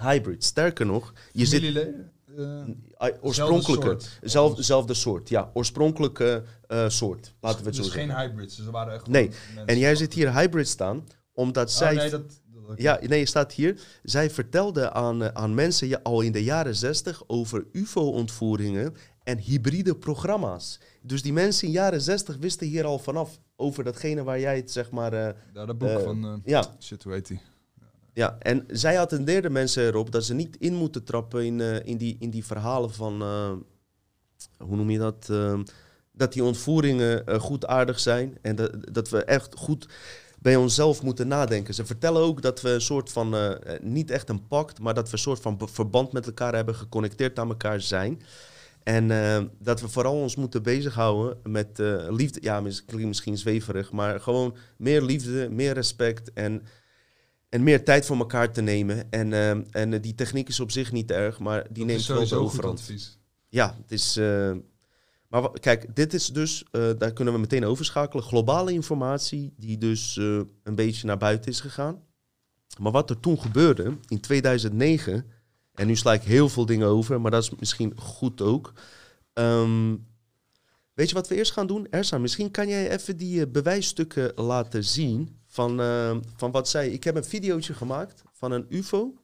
hybrid. Sterker nog, je zit Familieleden? Uh, oorspronkelijke, soort. zelf, zelfde soort, ja, oorspronkelijke eh, soort. Laten we het dus zo zeggen. geen hybrids, dus ze waren echt Nee. En jij zit hier hybrid staan, omdat Oh, zij nee, dat, dat- Ja, nee, je staat hier. Zij vertelde aan, eh, aan mensen ja, al in de jaren 60 over UFO-ontvoeringen en hybride programma's. Dus die mensen in de jaren 60 wisten hier al vanaf over datgene waar jij het zeg maar. eh, Ja, dat boek van... ja, shit, hoe heet die? Ja, en zij attendeerden mensen erop dat ze niet in moeten trappen in, eh, in, die, in die verhalen van. eh, hoe noem je dat? Eh, dat die ontvoeringen goed aardig zijn en dat, dat we echt goed bij onszelf moeten nadenken. Ze vertellen ook dat we een soort van, niet echt een pact, maar dat we een soort van verband met elkaar hebben, geconnecteerd aan elkaar zijn. En dat we vooral ons moeten bezighouden met liefde. Ja, misschien zweverig, maar gewoon meer liefde, meer respect en, en meer tijd voor elkaar te nemen. En, eh, en eh, die techniek is op zich niet erg, maar die Dat neemt wel de overhand. advies. Ja, het is. eh, Maar kijk, dit is dus, eh, daar kunnen we meteen overschakelen. Globale informatie die dus een beetje naar buiten is gegaan. Maar wat er toen gebeurde in 2009, en nu sla ik heel veel dingen over, maar dat is misschien goed ook. Ehm, weet je wat we eerst gaan doen? Ersa, misschien kan jij even die bewijsstukken laten zien van, eh, van wat zij... Ik heb een videootje gemaakt van een ufo.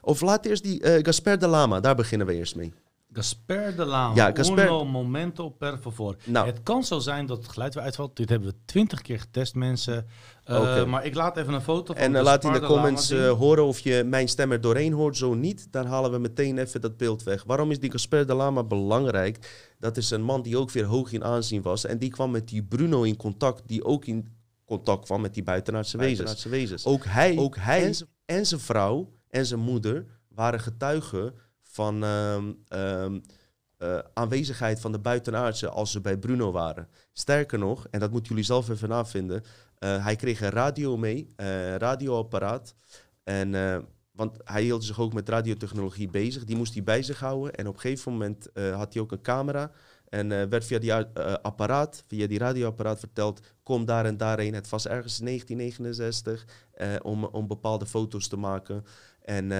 Of laat eerst die eh, Gasper de Lama, daar beginnen we eerst mee. Gasper de Lama. Ja, Gasper- Uno momento per favor. Nou, Het kan zo zijn dat het geluid weer uitvalt. Dit hebben we twintig keer getest, mensen. Oké. Maar ik laat even een foto van En eh, laat in de comments horen of je mijn stem er doorheen hoort. Zo niet, dan halen we meteen even dat beeld weg. Waarom is die Gasper de Lama belangrijk? Dat is een man die ook weer hoog in aanzien was. En die kwam met die Bruno in contact, die ook in contact kwam met die buitenaardse wezens. wezens. Ook hij, ook hij en, zijn- vrouw en zijn moeder waren getuigen van eh, aanwezigheid van de buitenaardse als ze bij Bruno waren. Sterker nog, en dat moeten jullie zelf even navinden, eh, hij kreeg een radio mee, een radioapparaat. En, want hij hield zich ook met radiotechnologie bezig. Die moest hij bij zich houden. En op een gegeven moment had hij ook een camera. En eh, werd via die eh, apparaat, via die radioapparaat verteld... kom daar en daarheen. Het was ergens in 1969 eh, om, om bepaalde foto's te maken. En,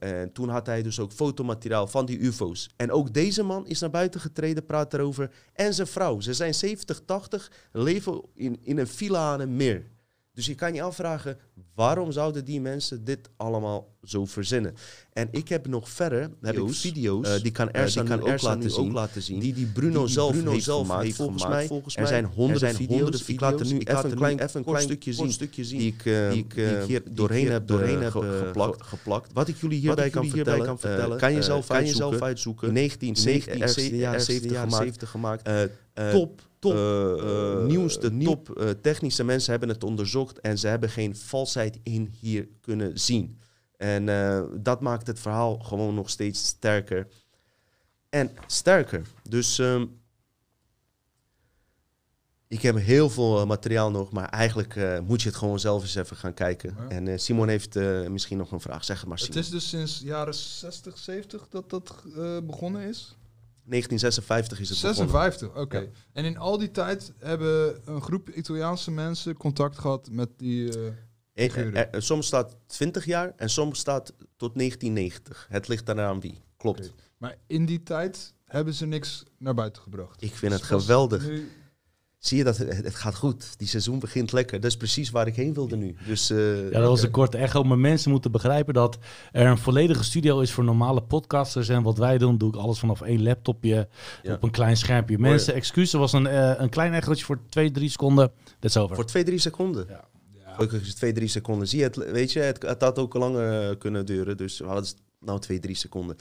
en toen had hij dus ook fotomateriaal van die ufo's. En ook deze man is naar buiten getreden, praat erover. En zijn vrouw. Ze zijn 70, 80, leven in, in een villa aan een meer. Dus je kan je afvragen, waarom zouden die mensen dit allemaal zo verzinnen? En ik heb nog verder heb ik Video's, eh, die kan Ersa, die kan nu ook, ook laten zien, die die Bruno, die die zelf, Bruno heeft, zelf gemaakt, heeft volgens gemaakt. mij. Volgens er zijn Er honderden zijn video's. honderden ik laat er video's. nu Ik laat even er een klein, nu even een kort stuk- stukje zien, stukje zien, die ik, eh, die ik, eh, hier ik doorheen hier heb, doorheen eh, heb, eh, geplakt. ge- geplakt. Wat ik jullie hierbij ik kan hierbij vertellen, kan eh, vertellen, kan je eh, zelf kan je uitzoeken. zelf uitzoeken. In 1970, ergste ergste jaren jaren 70 70 gemaakt. 70 gemaakt. Eh, Eh, top, top, eh, eh, nieuwste nieuw- top eh, technische mensen hebben het onderzocht en ze hebben geen valsheid in hier kunnen zien. En eh, dat maakt het verhaal gewoon nog steeds sterker. En sterker. Dus ehm, ik heb heel veel eh, materiaal nog, maar eigenlijk eh, moet je het gewoon zelf eens even gaan kijken. Ja. En eh, Simon heeft eh, misschien nog een vraag. Zeg het maar, Het Simon. is dus sinds jaren 60, 70 dat dat eh, begonnen is? 1956 is het begonnen. 56, oké. Ja. En in al die tijd hebben een groep Italiaanse mensen contact gehad met die... eh, soms staat 20 jaar en soms staat tot 1990. Het ligt daaraan wie. Klopt. Maar in die tijd hebben ze niks naar buiten gebracht. Ik vind het Dus geweldig. nu- Zie je dat? Het, gaat goed. Die seizoen begint lekker. Dat is precies waar ik heen wilde nu. Dus, eh, Ja, dat was een korte echo. Maar mensen moeten begrijpen dat er een volledige studio is voor normale podcasters. En wat wij doen, doe ik alles vanaf één laptopje Ja. op een klein schermpje. Mensen, excuses, was een, eh, een klein echootje voor twee, drie seconden. Dat is over. Voor twee, drie seconden. Ja. Gelukkig is het twee, drie seconden. Zie je, het, weet je, het, het had ook langer eh, kunnen duren. Dus wat is nou twee, drie seconden?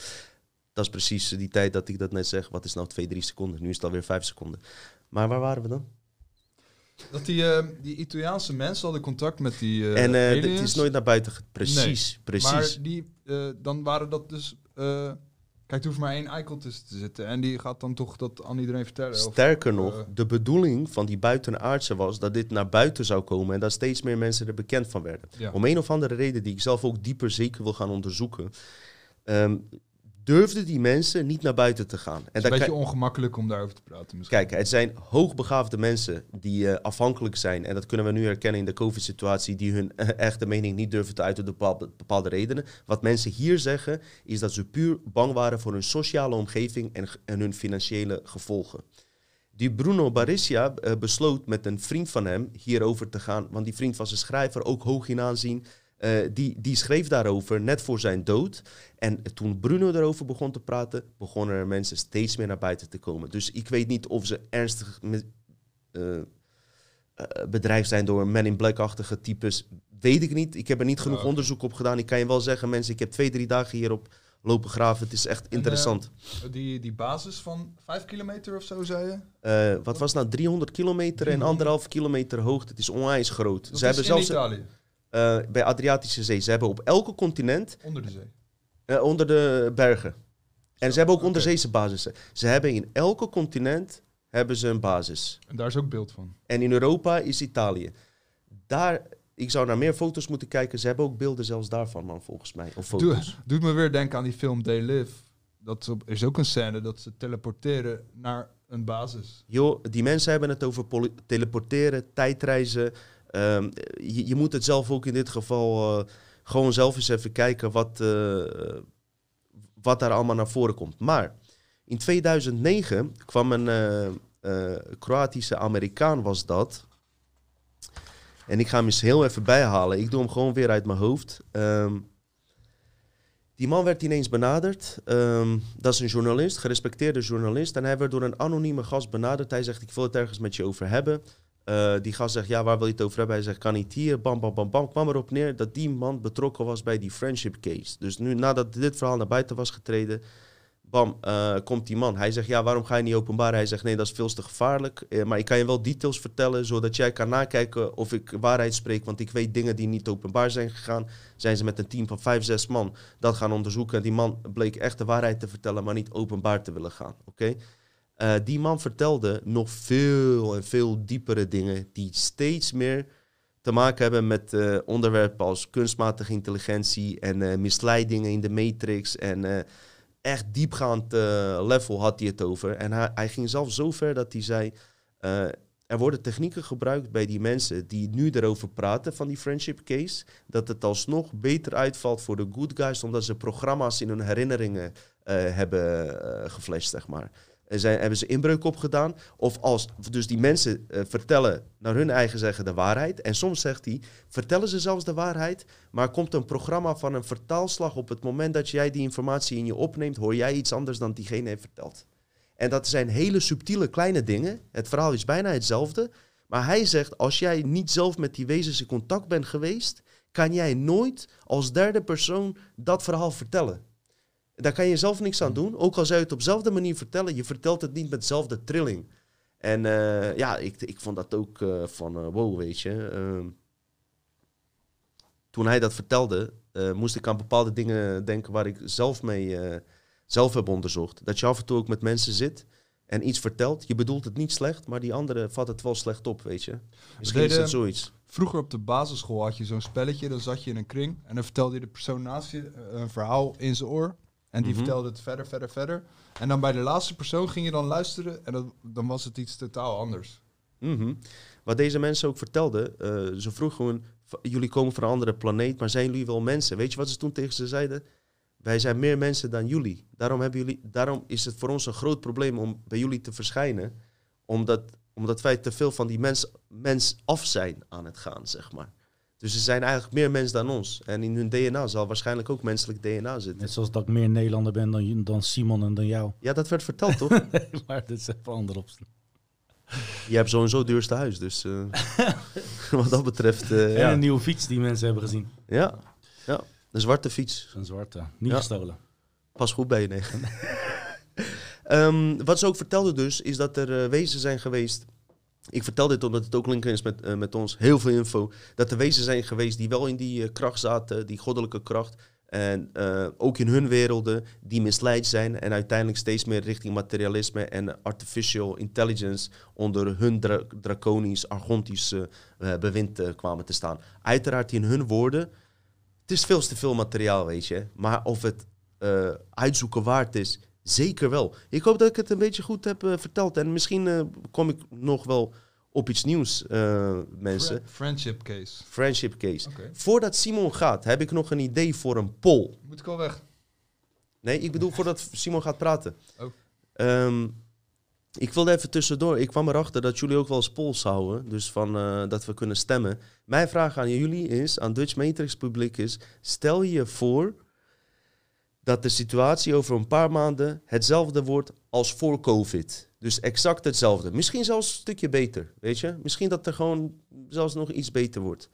Dat is precies die tijd dat ik dat net zeg. Wat is nou twee, drie seconden? Nu is het alweer vijf seconden. Maar waar waren we dan? Dat die, eh, die Italiaanse mensen hadden contact met die eh en eh, het is nooit naar buiten. Precies, precies. Maar die, eh, dan waren dat dus... eh, kijk, er hoeft maar één eikel tussen te zitten. En die gaat dan toch dat aan iedereen vertellen. Sterker of, nog, eh, de bedoeling van die buitenaardse was dat dit naar buiten zou komen en dat steeds meer mensen er bekend van werden. ja. Om een of andere reden die ik zelf ook dieper zeker wil gaan onderzoeken, ehm, durfden die mensen niet naar buiten te gaan. En Het is een beetje krijg- ongemakkelijk om daarover te praten misschien. Kijk, het zijn hoogbegaafde mensen die eh, afhankelijk zijn. En dat kunnen we nu herkennen in de COVID-situatie. Die hun echte mening niet durven te uiten door bepaalde, redenen. Wat mensen hier zeggen, is dat ze puur bang waren voor hun sociale omgeving en, en hun financiële gevolgen. Die Bruno Barissia eh, besloot met een vriend van hem hierover te gaan. Want die vriend was een schrijver, ook hoog in aanzien. Eh, die, die schreef daarover net voor zijn dood. En toen Bruno daarover begon te praten, begonnen er mensen steeds meer naar buiten te komen. Dus ik weet niet of ze ernstig met, eh, eh, bedreigd zijn door Men in Black-achtige types. Weet ik niet. Ik heb er niet genoeg onderzoek op gedaan. Ik kan je wel zeggen, mensen, ik heb twee, drie dagen hierop lopen graven. Het is echt interessant. Die, die basis van 5 kilometer of zo, zei je? Wat was nou 300 kilometer en 300. anderhalf kilometer hoogte? Het is onwijs groot. Dat ze is hebben in zelfs Italië, eh, bij Adriatische Zee. Ze hebben op elke continent onder de zee. Eh, onder de bergen. En ze hebben ook onderzeese basissen. Ze hebben in elke continent hebben ze een basis. En daar is ook beeld van. En in Europa is Italië. Daar, ik zou naar meer foto's moeten kijken. Ze hebben ook beelden zelfs daarvan, man, volgens mij. Of Doe, foto's. doet me weer denken aan die film They Live. Dat is ook een scène dat ze teleporteren naar een basis. Joh, die mensen hebben het over teleporteren, tijdreizen. Ehm, je, moet het zelf ook in dit geval eh, gewoon zelf eens even kijken wat, eh, wat daar allemaal naar voren komt. Maar in 2009 kwam een eh, Kroatische Amerikaan, was dat. En ik ga hem eens heel even bijhalen. Ik doe hem gewoon weer uit mijn hoofd. Ehm, die man werd ineens benaderd. Ehm, dat is een journalist, gerespecteerde journalist. En hij werd door een anonieme gast benaderd. Hij zegt, ik wil het ergens met je over hebben. Eh, die gast zegt, ja, waar wil je het over hebben? Hij zegt, kan niet hier. Bam, bam, bam, bam. Kwam erop neer dat die man betrokken was bij die friendship case. Dus nu, nadat dit verhaal naar buiten was getreden... Bam, eh, komt die man. Hij zegt, ja, waarom ga je niet openbaren? Hij zegt, nee, dat is veel te gevaarlijk. Eh, maar ik kan je wel details vertellen, zodat jij kan nakijken of ik waarheid spreek. Want ik weet dingen die niet openbaar zijn gegaan. Zijn ze met een team van vijf, zes man dat gaan onderzoeken. En die man bleek echt de waarheid te vertellen, maar niet openbaar te willen gaan. Oké? Eh, die man vertelde nog veel en veel diepere dingen die steeds meer te maken hebben met eh, onderwerpen als kunstmatige intelligentie en eh, misleidingen in de matrix. En echt diepgaand level had hij het over. En hij, ging zelf zo ver dat hij zei... er worden technieken gebruikt bij die mensen die nu erover praten van die friendship case, dat het alsnog beter uitvalt voor de good guys, omdat ze programma's in hun herinneringen hebben geflasht, zeg maar. Zijn, hebben ze inbreuk opgedaan. Of als dus die mensen eh, vertellen naar hun eigen zeggen de waarheid. En soms zegt hij, vertellen ze zelfs de waarheid. Maar komt een programma van een vertaalslag op het moment dat jij die informatie in je opneemt, hoor jij iets anders dan diegene heeft verteld. En dat zijn hele subtiele kleine dingen. Het verhaal is bijna hetzelfde. Maar hij zegt, als jij niet zelf met die wezens in contact bent geweest, kan jij nooit als derde persoon dat verhaal vertellen. Daar kan je zelf niks aan doen. Ook al zou je het op dezelfde manier vertellen, je vertelt het niet met dezelfde trilling. En eh, ja, ik, ik vond dat ook eh, van eh, wow, weet je. Ehm, toen hij dat vertelde, moest ik aan bepaalde dingen denken waar ik zelf mee zelf heb onderzocht. Dat je af en toe ook met mensen zit en iets vertelt. Je bedoelt het niet slecht, maar die andere vat het wel slecht op, weet je. Misschien is het zoiets. Vroeger op de basisschool had je zo'n spelletje, dan zat je in een kring en dan vertelde je de persoon naast je een verhaal in zijn oor. En die Mhm. vertelde het verder, verder, verder. En dan bij de laatste persoon ging je dan luisteren en dat, dan was het iets totaal anders. Mhm. Wat deze mensen ook vertelden, eh, ze vroegen gewoon, "V- jullie komen van een andere planeet, maar zijn jullie wel mensen? Weet je wat ze toen tegen ze zeiden? Wij zijn meer mensen dan jullie. Daarom, hebben jullie. daarom is het voor ons een groot probleem om bij jullie te verschijnen. Omdat, omdat wij te veel van die mens, mens af zijn aan het gaan, zeg maar. Dus ze zijn eigenlijk meer mens dan ons. En in hun DNA zal waarschijnlijk ook menselijk DNA zitten. Net zoals dat ik meer Nederlander ben dan, dan Simon en dan jou. Ja, dat werd verteld, toch? maar dit is even ander op. Je hebt sowieso het duurste huis, dus eh, wat dat betreft... eh, En ja. een nieuwe fiets die mensen hebben gezien. Ja, ja, een zwarte fiets. Een zwarte. Niet Ja. gestolen. Pas goed bij je, nee. Ehm, wat ze ook vertelde dus, is dat er eh, wezens zijn geweest... Ik vertel dit omdat het ook linken is met, eh, met ons. Heel veel info. Dat er wezens zijn geweest die wel in die eh, kracht zaten, die goddelijke kracht. En eh, ook in hun werelden die misleid zijn. En uiteindelijk steeds meer richting materialisme en artificial intelligence onder hun dra draconisch, argontisch eh, bewind kwamen te staan. Uiteraard in hun woorden. Het is veel te veel materiaal, weet je. Maar of het uitzoeken waard is, zeker wel. Ik hoop dat ik het een beetje goed heb eh, verteld. En misschien eh, kom ik nog wel op iets nieuws, eh, mensen. Fri- Friendship case. Friendship case. Voordat Simon gaat, heb ik nog een idee voor een poll. Moet ik al weg? Nee, ik bedoel voordat Simon gaat praten. Oh. Ehm, ik wilde even tussendoor. Ik kwam erachter dat jullie ook wel eens polls houden. Dus van, dat we kunnen stemmen. Mijn vraag aan jullie is, aan Dutch Matrix publiek is... Stel je voor dat de situatie over een paar maanden hetzelfde wordt als voor COVID. Dus exact hetzelfde. Misschien zelfs een stukje beter, weet je? Misschien dat er gewoon zelfs nog iets beter wordt.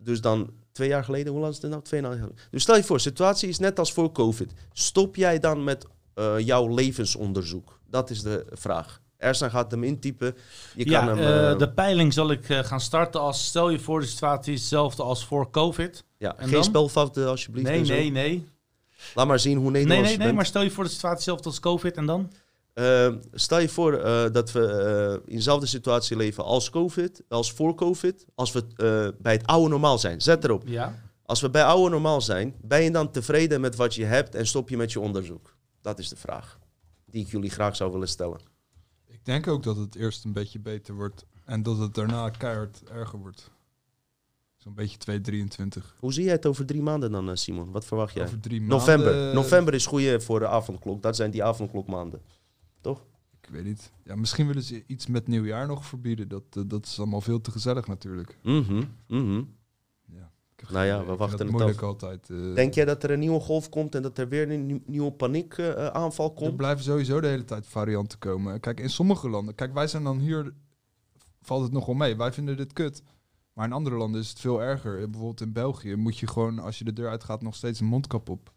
Dus dan twee jaar geleden, hoe lang is het nou? Twee jaar. Dus stel je voor, de situatie is net als voor COVID. Stop jij dan met eh, jouw levensonderzoek? Dat is de vraag. Ersan gaat hem intypen. Je ja, kan hem... eh, eh, de peiling zal ik gaan starten als... Stel je voor, de situatie is hetzelfde als voor COVID. ja, en geen dan? spelfouten alsjeblieft. Nee, nee, nee. Laat maar zien hoe Nee, Nederlands nee, je nee, bent. maar stel je voor de situatie hetzelfde als COVID en dan? Eh, stel je voor eh, dat we eh, in dezelfde situatie leven als COVID, als voor COVID, als we eh, bij het oude normaal zijn. Zet erop. Ja. Als we bij oude normaal zijn, ben je dan tevreden met wat je hebt en stop je met je onderzoek? Dat is de vraag die ik jullie graag zou willen stellen. Ik denk ook dat het eerst een beetje beter wordt en dat het daarna keihard erger wordt. Zo'n beetje 223. Hoe zie jij het over drie maanden dan, eh, Simon? Wat verwacht jij? Over drie maanden. November. eh, November is goeie voor de avondklok. Dat zijn die avondklokmaanden. Ik weet niet. Ja, misschien willen ze iets met nieuwjaar nog verbieden. Dat, eh, dat is allemaal veel te gezellig natuurlijk. Mhm, mhm. Ja. Ik heb Nou ja, we. Ik wachten het moeilijk af. altijd. Denk jij dat er een nieuwe golf komt en dat er weer een nieuw- nieuwe paniekaanval Er komt? blijven sowieso de hele tijd varianten komen. Kijk, in sommige landen... Kijk, wij zijn dan hier... Valt het nog wel mee. Wij vinden dit kut. Maar in andere landen is het veel erger. Eh, Bijvoorbeeld in België moet je gewoon... Als je de deur uitgaat nog steeds een mondkap op.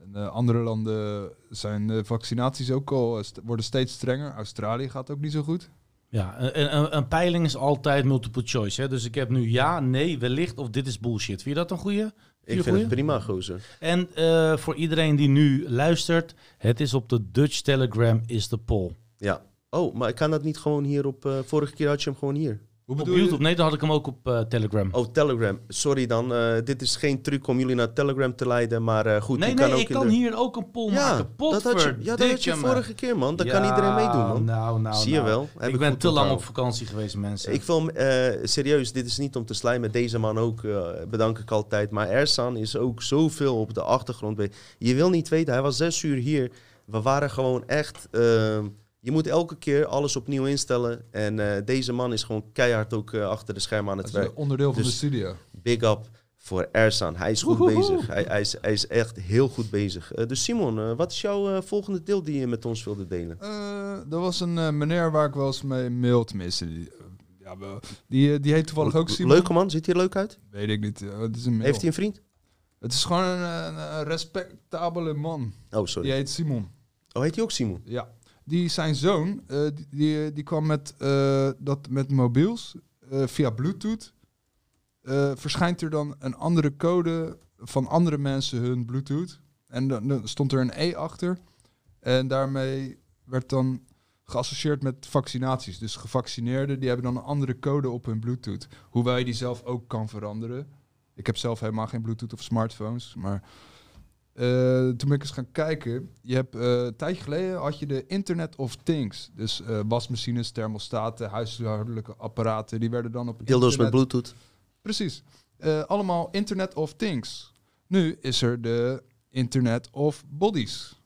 En eh, andere landen zijn de vaccinaties ook al... eh, st- worden steeds strenger. Australië gaat ook niet zo goed. Ja, een, een, een peiling is altijd multiple choice. Hè? Dus ik heb nu ja, nee, wellicht of dit is bullshit. Vind je dat een goeie? Ik vind goeie? het prima, gozer. En eh, voor iedereen die nu luistert, het is op de Dutch Telegram is de poll. Ja. Oh, maar ik kan dat niet gewoon hier op... eh, vorige keer had je hem gewoon hier. Hoe Op je? YouTube? Nee, dan had ik hem ook op eh, Telegram. Oh, Telegram. Sorry dan. eh, dit is geen truc om jullie naar Telegram te leiden. Maar eh, goed, nee, nee, kan ook ik kan de... hier ook een poll Ja, maken. dat had je, ja, dat had je vorige keer, man. Ja, kan iedereen meedoen, man. Nou, nou, Zie je nou. wel. Heb ik ben te lang op vakantie geweest, mensen. Ik wil, serieus, dit is niet om te slijmen. Deze man ook, bedank ik altijd. Maar Ersan is ook zoveel op de achtergrond. Je wil niet weten, hij was zes uur hier. We waren gewoon echt... je moet elke keer alles opnieuw instellen. En eh, deze man is gewoon keihard ook eh, achter de schermen aan het werk. onderdeel van Dus- de studio. Big up voor Ersan. Hij is goed Woehoe. bezig. Hij, hij, is, hij is echt heel goed bezig. Eh, dus Simon, wat is jouw volgende deel die je met ons wilde delen? Er was een meneer waar ik wel eens mee mail, tenminste. Die, ja, die, die heet toevallig ook Simon. Leuke man, ziet hij er leuk uit? Weet ik niet. het is een mail. Heeft hij een vriend? Het is gewoon een, een, een respectabele man. Oh, sorry. Die heet Simon. Oh, heet hij ook Simon? Ja. Die, zijn zoon, eh, die, die, kwam met, eh, dat, met mobiels eh, via Bluetooth. verschijnt er dan een andere code van andere mensen hun Bluetooth. En dan, dan stond er een E achter. En daarmee werd dan geassocieerd met vaccinaties. Dus gevaccineerden, die hebben dan een andere code op hun Bluetooth. Hoewel je die zelf ook kan veranderen. Ik heb zelf helemaal geen Bluetooth of smartphones, maar... eh, toen ben ik eens gaan kijken. Je hebt eh, een tijdje geleden had je de Internet of Things. Dus eh, wasmachines, thermostaten, huishoudelijke apparaten. Die werden dan op Dildo's met internet- Bluetooth. Precies. Allemaal Internet of Things. Nu is er de Internet of Bodies.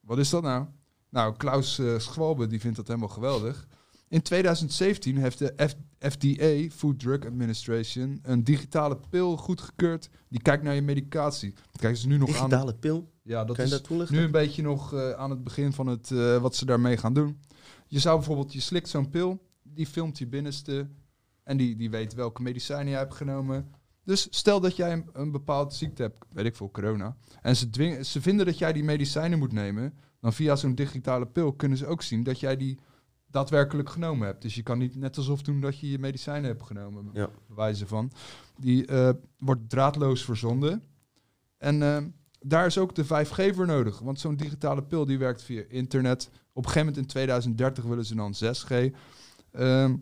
Wat is dat nou? Nou, Klaus eh, Schwalbe die vindt dat helemaal geweldig. In 2017 heeft de F- FDA, Food Drug Administration, een digitale pil goedgekeurd. Die kijkt naar je medicatie. Kijk, ze nu nog aan. Digitale pil. Ja, dat is dat nu een beetje nog eh, aan het begin van het, eh, wat ze daarmee gaan doen. Je zou bijvoorbeeld, je slikt zo'n pil, die filmt je binnenste en die, die weet welke medicijnen jij hebt genomen. Dus stel dat jij een, een bepaalde ziekte hebt, weet ik veel, corona, en ze, dwingen, ze vinden dat jij die medicijnen moet nemen, dan via zo'n digitale pil kunnen ze ook zien dat jij die daadwerkelijk genomen hebt. Dus je kan niet net alsof doen dat je je medicijnen hebt genomen, Ja. bewijzen van. Die eh, wordt draadloos verzonden. En eh, daar is ook de 5G voor nodig. Want zo'n digitale pil die werkt via internet. Op een gegeven moment in 2030 willen ze dan 6G. Ehm,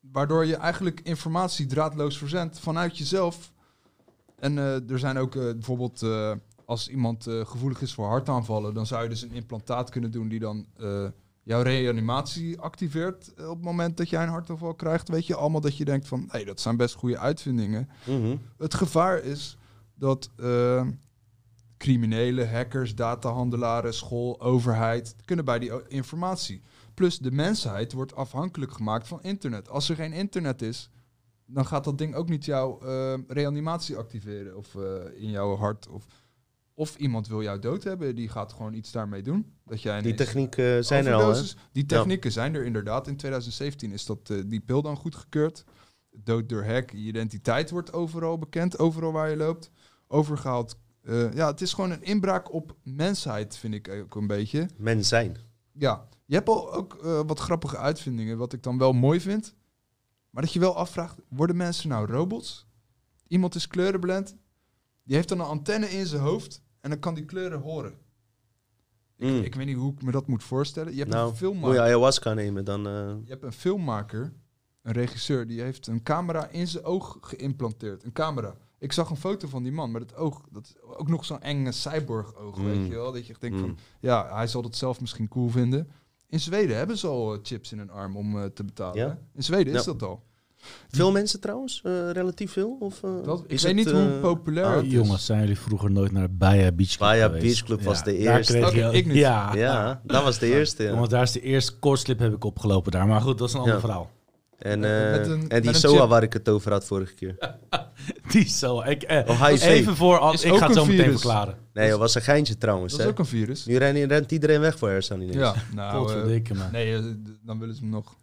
waardoor je eigenlijk informatie draadloos verzendt vanuit jezelf. En eh, er zijn ook bijvoorbeeld, als iemand gevoelig is voor hartaanvallen, dan zou je dus een implantaat kunnen doen die dan jouw reanimatie activeert eh, op het moment dat jij een hartaanval krijgt. Weet je, allemaal dat je denkt van, hé, dat zijn best goede uitvindingen. Mhm. Het gevaar is dat eh, criminelen, hackers, datahandelaren, school, overheid kunnen bij die informatie. Plus de mensheid wordt afhankelijk gemaakt van internet. Als er geen internet is, dan gaat dat ding ook niet jouw eh, reanimatie activeren of in jouw hart. Of, of iemand wil jou dood hebben, die gaat gewoon iets daarmee doen. Dat jij Die technieken zijn er al, hè? Die technieken zijn er inderdaad. In 2017 is dat, eh, die pil dan goedgekeurd. Dood door hack, je identiteit wordt overal bekend, overal waar je loopt. Overgehaald. Eh, ja, het is gewoon een inbraak op mensheid, vind ik ook een beetje. Men zijn. Ja, je hebt al ook eh, wat grappige uitvindingen, wat ik dan wel mooi vind. Maar dat je wel afvraagt, worden mensen nou robots? Iemand is kleurenblind, die heeft dan een antenne in zijn hoofd en dan kan die kleuren horen. Mm. Ik weet niet hoe ik me dat moet voorstellen. Je hebt Nou, een filmmaker. moet je ayahuasca nemen, dan... eh, Je hebt een filmmaker, een regisseur, die heeft een camera in zijn oog geïmplanteerd. Een camera. Ik zag een foto van die man met het oog. Dat is ook nog zo'n enge cyborg oog, Mm. weet je wel. Dat je echt denkt mm. van, ja, hij zal het zelf misschien cool vinden. In Zweden hebben ze al eh, chips in hun arm om eh, te betalen. Ja? In Zweden is dat al. Veel mensen trouwens? Eh, relatief veel? Of, eh, Dat, ik is weet het, niet hoe eh, populair het is. Jongens, zijn jullie vroeger nooit naar Baia Beach Club Baia geweest? Beach Club was de daar eerste. kreeg Oké, je- ik niet. Ja, Ja, dat was de eerste. Ja. Jongens, daar is de eerste koortslip heb ik opgelopen daar. Maar goed, dat is een ander Ja. verhaal. En, een- en die SOA chip. waar ik het over had vorige keer. Die zo. Ik, eh, Oh, even voor, Is ik ook ga het zo een meteen virus. verklaren. Nee, dat was een geintje trouwens. Dat is Hè? ook een virus. Nu rent, rent iedereen weg voor hersen ineens. Ja, nou, me. nee, dan willen ze hem nog.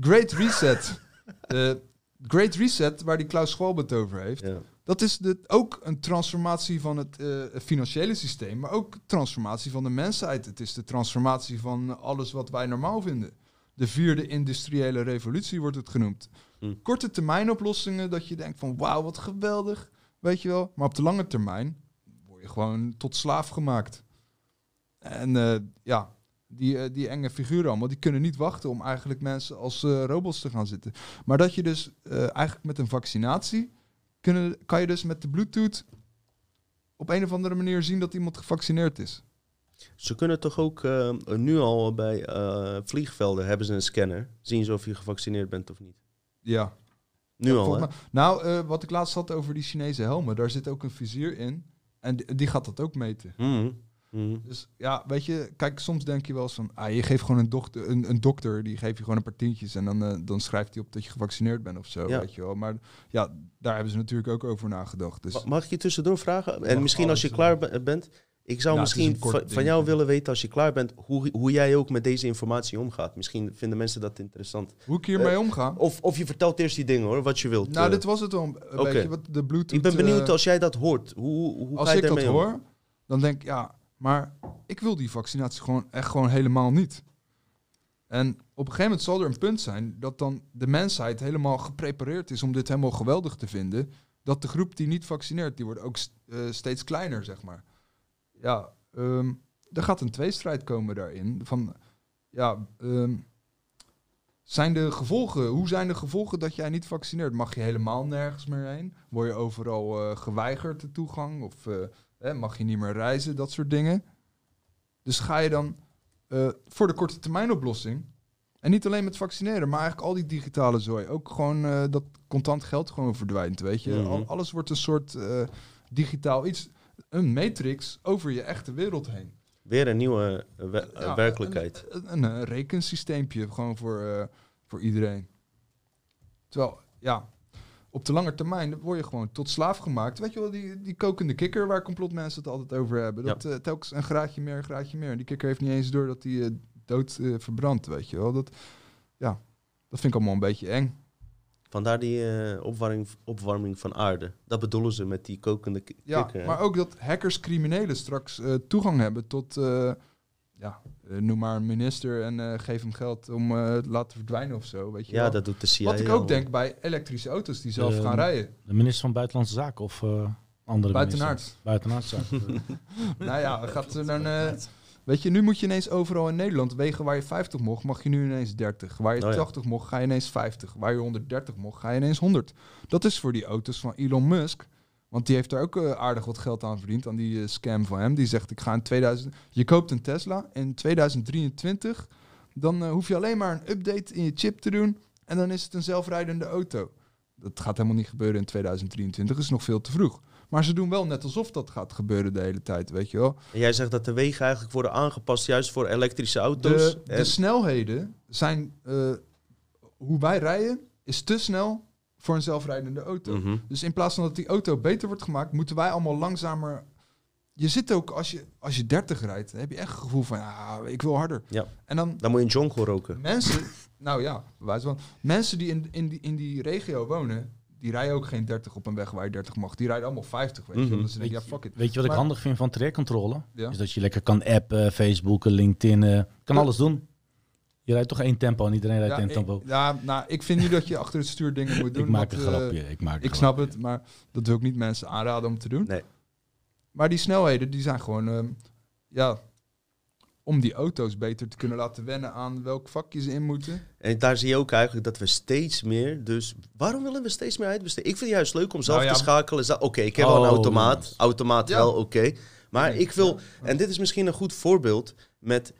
Great Reset. De Great Reset, waar die Klaus Schwab het over heeft. Ja. Dat is de, ook een transformatie van het eh, financiële systeem, maar ook transformatie van de mensheid. Het is de transformatie van alles wat wij normaal vinden. De vierde industriële revolutie wordt het genoemd. Hm. Korte termijn oplossingen, dat je denkt van wauw, wat geweldig, weet je wel. Maar op de lange termijn word je gewoon tot slaaf gemaakt. En eh, ja, die, eh, die enge figuren allemaal, die kunnen niet wachten om eigenlijk mensen als eh, robots te gaan zitten. Maar dat je dus eh, eigenlijk met een vaccinatie kunnen, kan je dus met de Bluetooth op een of andere manier zien dat iemand gevaccineerd is. Ze kunnen toch ook nu al bij vliegvelden hebben ze een scanner. Zien ze of je gevaccineerd bent of niet. Ja. Nu Ja, al, hè? Nou, wat ik laatst had over die Chinese helmen, daar zit ook een vizier in. En die, die gaat dat ook meten. Mhm. Mhm. Dus ja, weet je, kijk, soms denk je wel eens van, ah, je geeft gewoon een dokter, een, een dokter, die geeft je gewoon een paar tientjes en dan, eh, dan schrijft hij op dat je gevaccineerd bent of zo, Ja. weet je wel. Maar ja, daar hebben ze natuurlijk ook over nagedacht. Dus Ma- Mag ik je tussendoor vragen? En misschien als je alles, klaar be- bent. Ik zou Ja, misschien van, jou willen weten als je klaar bent hoe, hoe jij ook met deze informatie omgaat. Misschien vinden mensen dat interessant. hoe ik hiermee omga? Of, of je vertelt eerst die dingen hoor, wat je wilt. Nou, eh. dit was het wel een beetje, wat de Bluetooth... ik ben benieuwd eh, als jij dat hoort. Hoe, hoe als ga je ik dat hoor, dan denk ik, ja, maar ik wil die vaccinatie gewoon echt gewoon helemaal niet. En op een gegeven moment zal er een punt zijn dat dan de mensheid helemaal geprepareerd is om dit helemaal geweldig te vinden. Dat de groep die niet vaccineert, die wordt ook eh, steeds kleiner, zeg maar. Ja, ehm, er gaat een tweestrijd komen daarin. Van, ja, ehm, zijn de gevolgen, hoe zijn de gevolgen dat jij niet vaccineert? Mag je helemaal nergens meer heen? Word je overal eh, geweigerd de toegang? Of eh, hè, mag je niet meer reizen? Dat soort dingen. Dus ga je dan eh, voor de korte termijn oplossing. En niet alleen met vaccineren, maar eigenlijk al die digitale zooi. Ook gewoon eh, dat contant geld gewoon verdwijnt, weet je. Mhm. Al- alles wordt een soort eh, digitaal iets. Een matrix over je echte wereld heen. Weer een nieuwe we- Ja, werkelijkheid. Een, een, een rekensysteempje gewoon voor, voor iedereen. Terwijl, ja, op de lange termijn word je gewoon tot slaaf gemaakt. Weet je wel, die, die kokende kikker waar complotmensen het altijd over hebben. Dat eh, telkens een graadje meer, een graadje meer. En die kikker heeft niet eens door dat die eh, dood eh, verbrandt, weet je wel. Dat, ja, dat vind ik allemaal een beetje eng. Vandaar die opwarming, opwarming van aarde. Dat bedoelen ze met die kokende ki- Ja, kikker. hè? maar ook dat hackers, criminelen straks toegang hebben tot, ja, eh, noem maar een minister en eh, geef hem geld om eh, het laten verdwijnen of zo, weet je ja, wel. dat doet de CIA Wat ik al. ook denk bij elektrische auto's die zelf Eh, gaan rijden. De minister van Buitenlandse Zaken of eh andere? Buitenaardse Zaken. nou ja, gaat er dan... eh, weet je, nu moet je ineens overal in Nederland wegen waar je 50 mocht, mag je nu ineens 30. Waar je Oh ja. 80 mocht, ga je ineens 50. Waar je 130 mocht, ga je ineens 100. Dat is voor die auto's van Elon Musk. Want die heeft daar ook eh, aardig wat geld aan verdiend, aan die eh, scam van hem. Die zegt, ik ga in 2000... Je koopt een Tesla in 2023, dan eh, hoef je alleen maar een update in je chip te doen en dan is het een zelfrijdende auto. Dat gaat helemaal niet gebeuren in 2023, is nog veel te vroeg. Maar ze doen wel net alsof dat gaat gebeuren de hele tijd, weet je wel. En jij zegt dat de wegen eigenlijk worden aangepast juist voor elektrische auto's. De, de En- snelheden zijn, hoe wij rijden, is te snel voor een zelfrijdende auto. Mhm. Dus in plaats van dat die auto beter wordt gemaakt, moeten wij allemaal langzamer. Je zit ook, als je, als je 30 rijdt, dan heb je echt het gevoel van, ja, ik wil harder. Ja. En dan Dan moet je een jonko roken. mensen, nou ja, bewijs van, mensen die in, in, die, in die regio wonen, die rijden ook geen 30 op een weg waar je 30 mag. Die rijden allemaal 50, weet je. Mhm. je, ja, fuck it. Weet je wat ik handig vind van trajectcontrole? Ja. Is dat je lekker kan appen, Facebooken, LinkedIn, kan Ja. alles doen. Je rijdt toch één tempo en iedereen rijdt Ja, één ik, tempo. ja, nou, ik vind niet dat je achter het stuur dingen moet doen. ik maak een want, eh, grapje. Ik, maak een Ik snap grapje. het, maar dat wil ik niet mensen aanraden om te doen. Nee. Maar die snelheden, die zijn gewoon, ehm, ja, om die auto's beter te kunnen laten wennen aan welk vakje ze in moeten. En daar zie je ook eigenlijk dat we steeds meer... Dus waarom willen we steeds meer uitbesteden? Ik vind het juist leuk om zelf Nou ja. te schakelen. Oké, ik heb wel een Oh, automaat. Automaat Ja. wel, oké. Maar Nee, ik wil... ja. En dit is misschien een goed voorbeeld met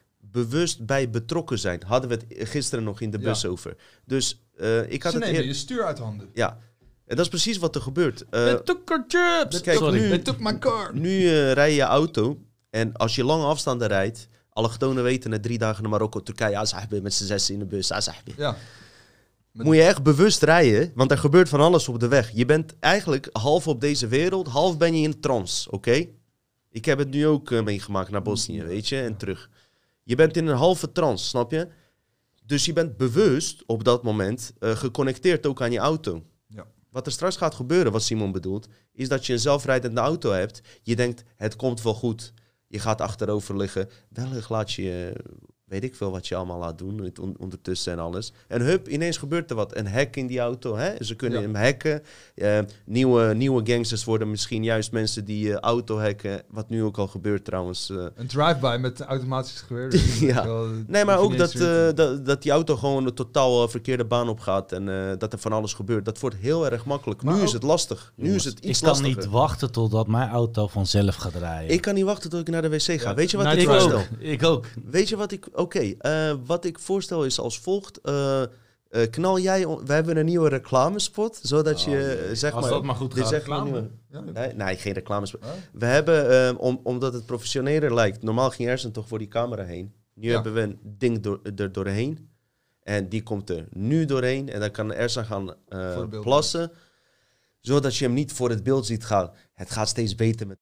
bewust bij betrokken zijn. Hadden we het gisteren nog in de bus Ja. over. Dus eh, ik had Ze het nemen eer- je stuur uit handen. Ja, en dat is precies wat er gebeurt. Eh, our chips. Kijk, Sorry. nu- my car. nu eh, rij je auto en als je lange afstanden rijdt, allochtonen weten na drie dagen naar Marokko, Turkije, ah, sahbi, met z'n zes in de bus, ah, sahbi. Ja. Moet je echt bewust rijden, want er gebeurt van alles op de weg. Je bent eigenlijk half op deze wereld, half ben je in trance, oké? Ik heb het nu ook meegemaakt naar Bosnië, weet je, en terug. Je bent in een halve trance, snap je? Dus je bent bewust op dat moment eh, geconnecteerd ook aan je auto. Ja. Wat er straks gaat gebeuren, wat Simon bedoelt, is dat je een zelfrijdende auto hebt. Je denkt, het komt wel goed. Je gaat achterover liggen. Wellicht laat je, weet ik veel wat je allemaal laat doen het on- ondertussen en alles. En hup, ineens gebeurt er wat. Een hack in die auto, hè? Ze kunnen Ja. hem hacken. Eh, nieuwe, nieuwe gangsters worden misschien juist mensen die eh, auto hacken. Wat nu ook al gebeurt trouwens. eh. Een drive-by met automatisch geweer. Dus Ja. wel, Nee, maar ook dat, eh, dat, dat die auto gewoon een totaal verkeerde baan op gaat en eh, dat er van alles gebeurt. Dat wordt heel erg makkelijk. Maar nu is het lastig. Nu is het ik iets kan lastiger. niet wachten totdat mijn auto vanzelf gaat rijden. Ik kan niet wachten tot ik naar de wc ga. Ja, Weet je wat ik ik voorstel? ook. Ik ook. Weet je wat ik... Oké, eh, wat ik voorstel is als volgt. eh, eh, knal jij... We hebben een nieuwe reclamespot, zodat je eh, zeg Als maar... dat maar goed gaat. zeg maar reclame. nieuwe- Ja. Nee, nee, geen reclamespot. Huh? We hebben, eh, om, omdat het professioneler lijkt, normaal ging Ersen toch voor die camera heen. Nu Ja. hebben we een ding door, er doorheen. En die komt er nu doorheen. En dan kan Ersan gaan eh, plassen. Zodat je hem niet voor het beeld ziet gaan. Het gaat steeds beter met...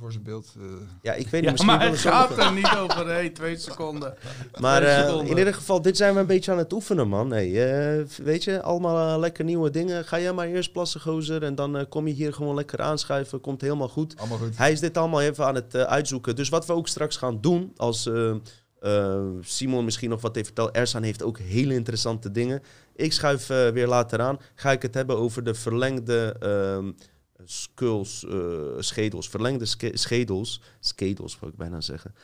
Voor zijn beeld. eh, Ja, ik weet niet, Ja, maar het gaat er niet overheen. Twee seconden. Maar Twee eh, seconden. in ieder geval, dit zijn we een beetje aan het oefenen, man. Hey, eh, weet je, allemaal lekker nieuwe dingen. Ga jij maar eerst plassen, gozer. En dan eh, kom je hier gewoon lekker aanschuiven. Komt helemaal goed. allemaal goed. Hij is dit allemaal even aan het uitzoeken. Dus wat we ook straks gaan doen, als eh, eh, Simon misschien nog wat heeft verteld. Ersan heeft ook hele interessante dingen. Ik schuif eh, weer later aan. Ga ik het hebben over de verlengde ehm, skulls, eh, schedels. Verlengde ske- schedels. Schedels, wil ik bijna zeggen.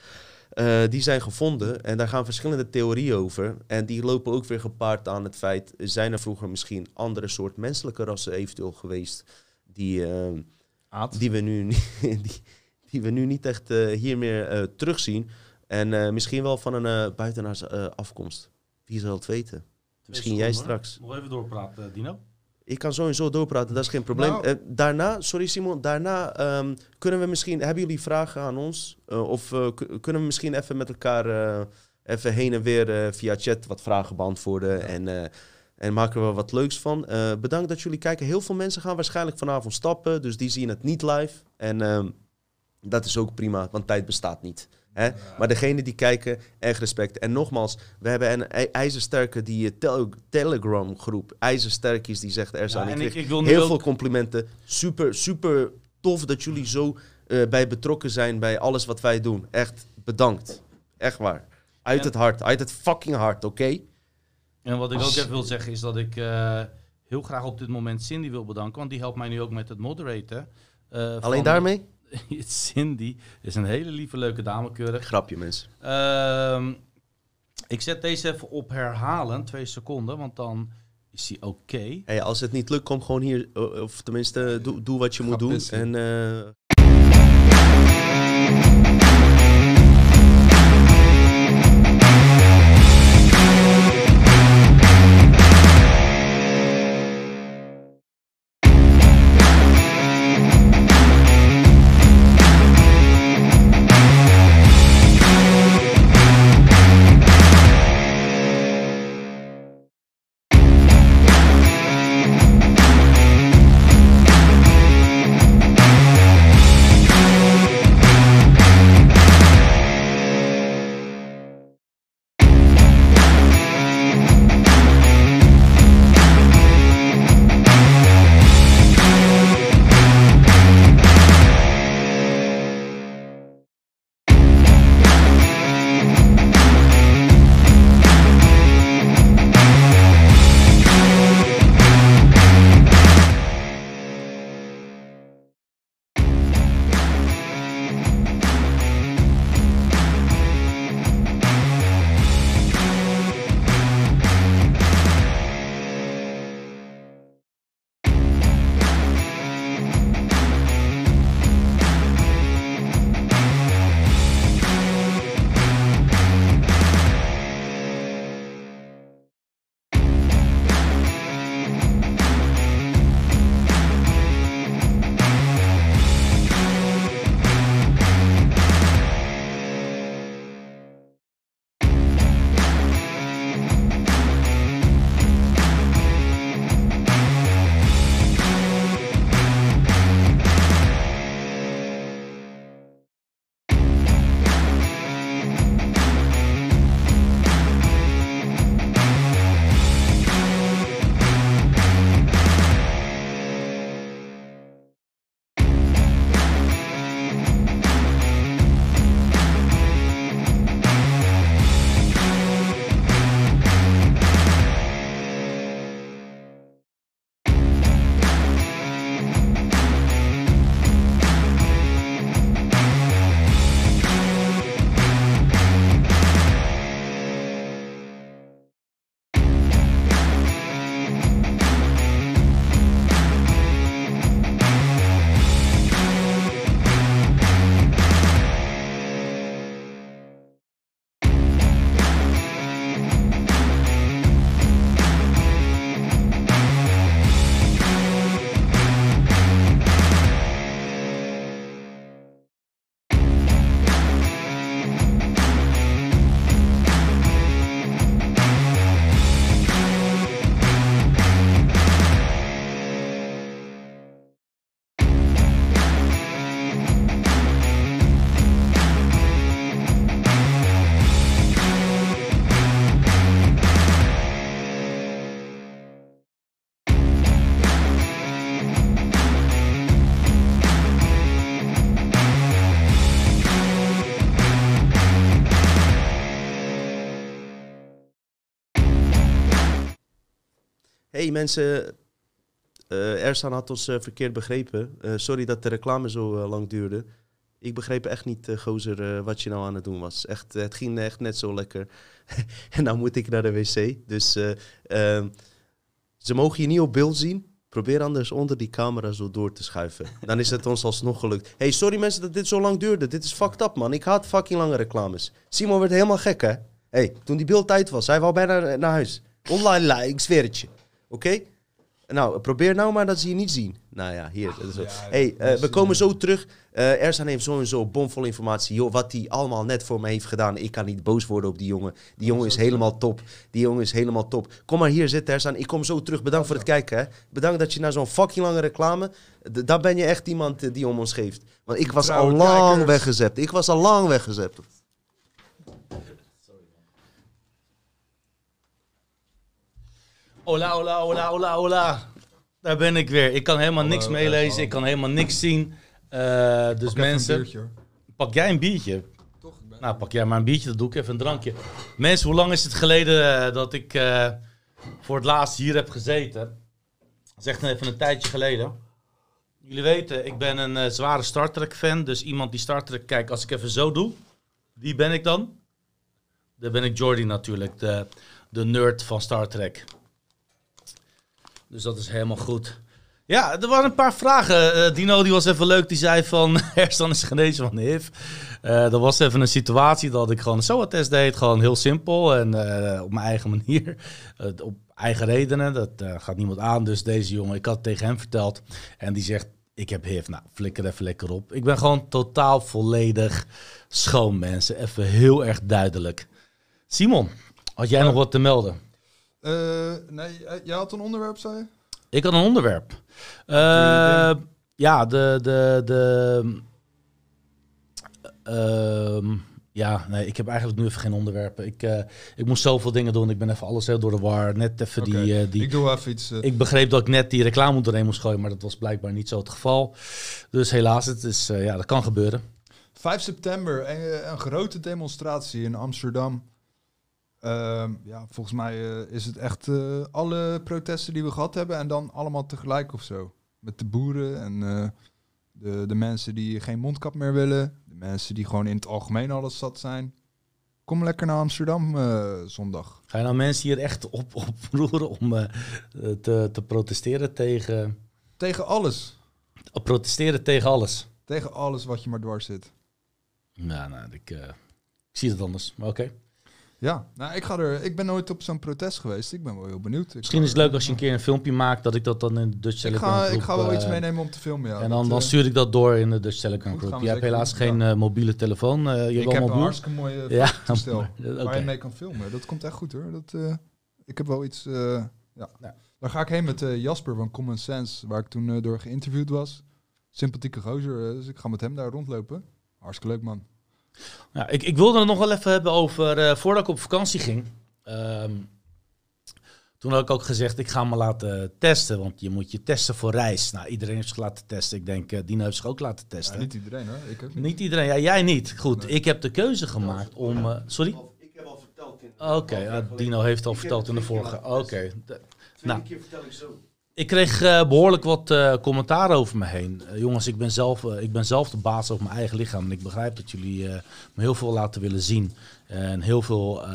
Eh, die zijn gevonden en daar gaan verschillende theorieën over. En die lopen ook weer gepaard aan het feit... zijn er vroeger misschien andere soort menselijke rassen eventueel geweest... die, ehm, Aad. die we nu, niet- die, die we nu niet echt eh, hier meer eh, terugzien. En eh, misschien wel van een eh buitenaardse eh, afkomst. Wie zal het weten? Misschien jij straks. Nog even doorpraten, Dino. Ik kan sowieso doorpraten, dat is geen probleem. Nou- Eh, daarna, sorry Simon, daarna ehm, kunnen we misschien... Hebben jullie vragen aan ons? Eh, of eh, kunnen we misschien even met elkaar even heen en weer via chat wat vragen beantwoorden? En, en maken we er wat leuks van. Bedankt dat jullie kijken. Heel veel mensen gaan waarschijnlijk vanavond stappen, dus die zien het niet live. En ehm, dat is ook prima, want tijd bestaat niet. Hè? Maar degene die kijken, erg respect. En nogmaals, we hebben een ij- ijzersterke die eh, tel- Telegram groep. IJzersterkies die zegt er zijn. Ja, ik heel ook- veel complimenten. Super, super tof dat jullie zo eh, bij betrokken zijn bij alles wat wij doen. Echt bedankt. Echt waar. Uit En- het hart. Uit het fucking hart, oké? En wat ik ook even wil zeggen is dat ik eh, heel graag op dit moment Cindy wil bedanken. Want die helpt mij nu ook met het moderaten. Eh, Alleen van- daarmee? Cindy is een hele lieve, leuke dame, keurig. Grapje, mensen. Ehm, ik zet deze even op herhalen, twee seconden, want dan is die oké. Hey, als het niet lukt, kom gewoon hier. eh, Of tenminste, doe, doe wat je moet doen. En eh, hey, mensen, eh Ersan had ons eh, verkeerd begrepen. Eh, sorry dat de reclame zo lang duurde. Ik begreep echt niet, gozer, wat je nou aan het doen was. Echt, het ging echt net zo lekker. en nou moet ik naar de wc. Dus eh, ehm, ze mogen je niet op beeld zien. Probeer anders onder die camera zo door te schuiven. Dan is het ons alsnog gelukt. hey, sorry mensen dat dit zo lang duurde. Dit is fucked up, man. Ik haat fucking lange reclames. Simon werd helemaal gek, hè? hey, toen die beeld tijd was, hij wou bijna naar, huis. Online ik zweer het je. Oké? Nou, probeer nou maar dat ze je niet zien. Nou ja, hier. Dat is. Ja, hey, eh, we komen zo terug. Eh Ersan heeft sowieso bomvol informatie. Joh, wat hij allemaal net voor me heeft gedaan. Ik kan niet boos worden op die jongen. Die jongen is helemaal top. Die jongen is helemaal top. Kom maar hier zitten, Ersan. Ik kom zo terug. Bedankt voor het kijken. Hè. Bedankt dat je naar zo'n fucking lange reclame... d- daar ben je echt iemand eh, die om ons geeft. Want ik was al lang kijkers. weggezept. Ik was al lang weggezept. Hola, hola, hola, hola, hola. Daar ben ik weer. Ik kan helemaal niks Hallo, meelezen. Ik kan helemaal niks zien. Eh, dus Pak even een mensen, biertje, hoor. pak jij een biertje? Toch? Ik ben- Nou, pak jij maar een biertje, dan doe ik even een drankje. Mensen, hoe lang is het geleden eh, dat ik eh, voor het laatst hier heb gezeten? Dat is echt even een tijdje geleden. Jullie weten, ik ben een eh, zware Star Trek fan. Dus iemand die Star Trek kijkt, als ik even zo doe, wie ben ik dan? Dan ben ik Jordy natuurlijk, de, de nerd van Star Trek. Dus dat is helemaal goed. Ja, er waren een paar vragen. Eh, Dino die was even leuk. Die zei van, Herstan is genezen van de HIV. Eh dat was even een situatie dat ik gewoon een SOA-test deed. Gewoon heel simpel en eh, op mijn eigen manier. Op eigen redenen. Dat eh, gaat niemand aan. Dus deze jongen, ik had het tegen hem verteld. En die zegt, ik heb HIV. Nou, flikker even lekker op. Ik ben gewoon totaal volledig schoon, mensen. Even heel erg duidelijk. Simon, had jij Ja. nog wat te melden? Eh, nee, eh, jij had een onderwerp, zei je? Ik had een onderwerp. Je Eh, ja, de. de, de ehm, ja, nee, ik heb eigenlijk nu even geen onderwerpen. Ik, ik moest zoveel dingen doen. Ik ben even alles heel door de war. Net even die. die Ik doe even iets... ik begreep dat ik net die reclame doorheen moest gooien, maar dat was blijkbaar niet zo het geval. Dus helaas, het is, ja, dat kan gebeuren. 5 september, een, een grote demonstratie in Amsterdam. Ehm, ja, volgens mij eh, is het echt eh, alle protesten die we gehad hebben en dan allemaal tegelijk of zo. Met de boeren en eh, de, de mensen die geen mondkap meer willen. De mensen die gewoon in het algemeen alles zat zijn. Kom lekker naar Amsterdam zondag. Ga je nou mensen hier echt op, oproeren om te, te protesteren tegen, Tegen alles. protesteren tegen alles? Tegen alles wat je maar dwars zit. Nou, nou ik, ik zie het anders, maar oké. Ja, nou, ik, ga er, ik ben nooit op zo'n protest geweest. Ik ben wel heel benieuwd. Ik Misschien is het leuk als je een keer een filmpje maakt, dat ik dat dan in de Dutch ga, groep, ik ga wel eh, iets meenemen om te filmen, ja. En dan, dan eh, stuur ik dat door in de Dutch gaan we Je hebt helaas doen. geen eh, mobiele telefoon. eh, je ik heb een hartstikke mooie Ja, toestel waar je mee kan filmen. Dat komt echt goed hoor. Dat, eh, ik heb wel iets. eh, ja. Ja. Daar ga ik heen met eh, Jasper van Common Sense, waar ik toen eh, door geïnterviewd was. Sympathieke gozer, eh, dus ik ga met hem daar rondlopen. Hartstikke leuk man. Ja, ik, ik wilde het nog wel even hebben over, eh, voordat ik op vakantie ging. Ehm, toen had ik ook gezegd, ik ga me laten testen, want je moet je testen voor reis. Nou, iedereen heeft zich laten testen. Ik denk, eh Dino heeft zich ook laten testen. Ja, niet iedereen hoor. Ik ook niet. Niet iedereen, ja, jij niet. Goed, Nee. ik heb de keuze gemaakt om... eh, sorry? Ik heb al verteld. In, Oké, Dino heeft al verteld in de vorige. Oké. De- Nou. keer vertel ik zo. Ik kreeg eh, behoorlijk wat eh commentaar over me heen. Eh, jongens, ik ben, zelf, ik ben zelf de baas over mijn eigen lichaam. En ik begrijp dat jullie me heel veel laten willen zien. En heel veel eh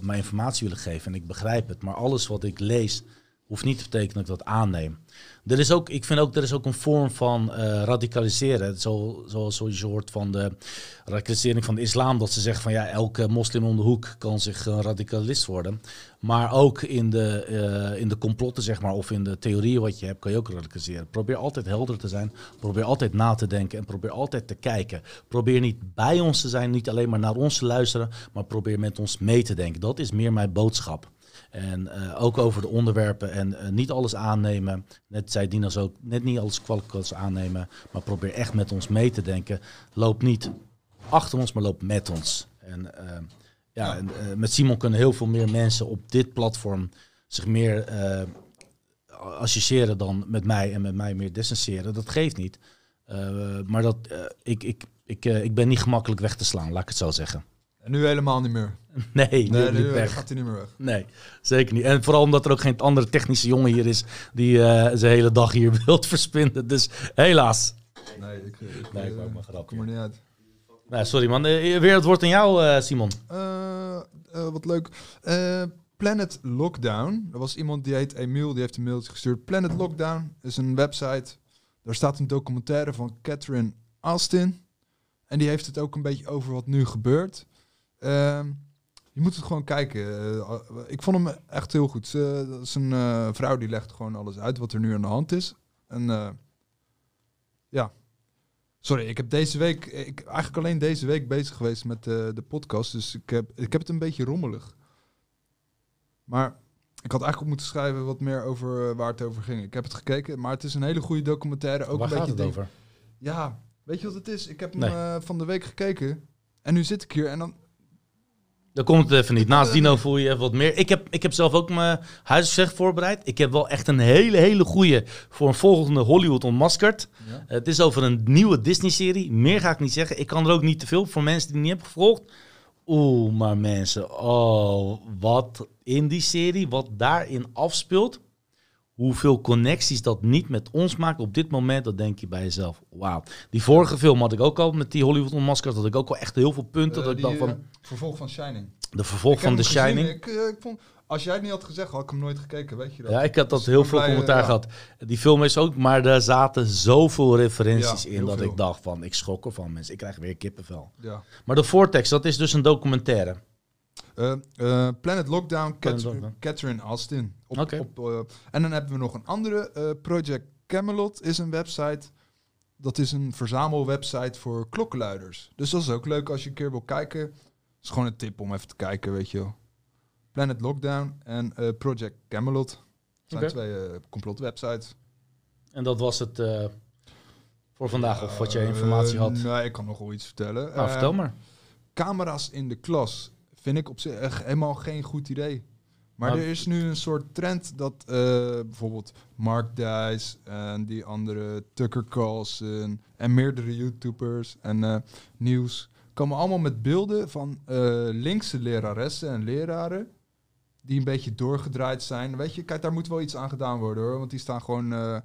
mij informatie willen geven. En ik begrijp het. Maar alles wat ik lees, hoeft niet te betekenen dat ik dat aanneem. Er is ook, ik vind ook, er is ook een vorm van eh, radicaliseren. Zo, zoals je hoort van de radicalisering van de islam. Dat ze zeggen van ja, elke moslim om de hoek kan zich een radicalist worden. Maar ook in de, eh, in de complotten, zeg maar, of in de theorieën wat je hebt, kan je ook radicaliseren. Probeer altijd helder te zijn. Probeer altijd na te denken en probeer altijd te kijken. Probeer niet bij ons te zijn, niet alleen maar naar ons te luisteren, maar probeer met ons mee te denken. Dat is meer mijn boodschap. En eh, ook over de onderwerpen en eh, niet alles aannemen. Net zei Dinas ook, net niet alles kwalitatief aannemen, maar probeer echt met ons mee te denken. Loop niet achter ons, maar loop met ons. En eh, ja, en, met Simon kunnen heel veel meer mensen op dit platform zich meer associëren dan met mij en met mij meer distancieren. Dat geeft niet. Maar dat, ik, ik, ik, ik ben niet gemakkelijk weg te slaan, laat ik het zo zeggen. En nu helemaal niet meer. Nee, Nee, nee, nu weg. gaat hij niet meer weg. Nee, zeker niet. En vooral omdat er ook geen andere technische jongen hier is die eh zijn hele dag hier wilt verspinnen. Dus helaas. Nee, ik, ik, Nee, ik eh, maak kom er niet uit. Nou, sorry man. Eh, weer het woord aan jou, Simon. Wat leuk. Planet Lockdown. Er was iemand die heet Emiel, die heeft een mailtje gestuurd. Planet Lockdown is een website. Daar staat een documentaire van Catherine Austin. En die heeft het ook een beetje over wat nu gebeurt. Ehm, je moet het gewoon kijken. Eh, ik vond hem echt heel goed. Ze, dat is een eh, vrouw die legt gewoon alles uit wat er nu aan de hand is. En eh, ja. Sorry, ik heb deze week, ik eigenlijk alleen deze week bezig geweest met de, de podcast. Dus ik heb, ik heb het een beetje rommelig. Maar ik had eigenlijk op moeten schrijven wat meer over eh, waar het over ging. Ik heb het gekeken, maar het is een hele goede documentaire. Ook Waar een gaat beetje het over? Ja, weet je wat het is? Ik heb hem Nee. eh, van de week gekeken. En nu zit ik hier en dan... Dan komt het even niet. Naast Dino voel je even wat meer. Ik heb, ik heb zelf ook mijn huisgezegd voorbereid. Ik heb wel echt een hele, hele goede voor een volgende Hollywood Unmasked. Ja. Het is over een nieuwe Disney-serie. Meer ga ik niet zeggen. Ik kan er ook niet te veel voor mensen die het niet hebben gevolgd. Oeh, maar mensen. Oh, wat in die serie, wat daarin afspeelt. Hoeveel connecties dat niet met ons maakt op dit moment, dat denk je bij jezelf. Wauw. Die vorige film had ik ook al met die Hollywood Unmasked. Had ik ook al echt heel veel punten. Dat ik die, dacht van, eh, vervolg van Shining. de vervolg van The gezien. Shining. Ik, eh, ik vond, als jij het niet had gezegd, had ik hem nooit gekeken, weet je dat? Ja, ik had dat Dus heel veel blij, commentaar eh, gehad. Die film is ook, maar er zaten zoveel referenties Ja, in dat veel. ik dacht van, ik schrok ervan mensen. Ik krijg weer kippenvel. Ja. Maar de Vortex, dat is dus een documentaire. Eh, eh, Planet Lockdown, Planet Cat- Lockdown. Catherine Austin. Op, Oké. op, eh, en dan hebben we nog een andere. Project Camelot is een website. Dat is een verzamelwebsite voor klokkenluiders. Dus dat is ook leuk als je een keer wil kijken. Het is gewoon een tip om even te kijken, weet je wel. Planet Lockdown en Project Camelot. Dat zijn Oké. twee complotwebsites. En dat was het voor vandaag, of wat je informatie had. Nee, ik kan nog wel iets vertellen. Nou, vertel maar. camera's in de klas vind ik op zich echt helemaal geen goed idee. Maar Maar- er is nu een soort trend dat eh, bijvoorbeeld Mark Dice en die andere Tucker Carlson en meerdere YouTubers en eh, nieuws komen allemaal met beelden van eh, linkse leraressen en leraren die een beetje doorgedraaid zijn. Weet je, kijk, daar moet wel iets aan gedaan worden hoor, want die staan gewoon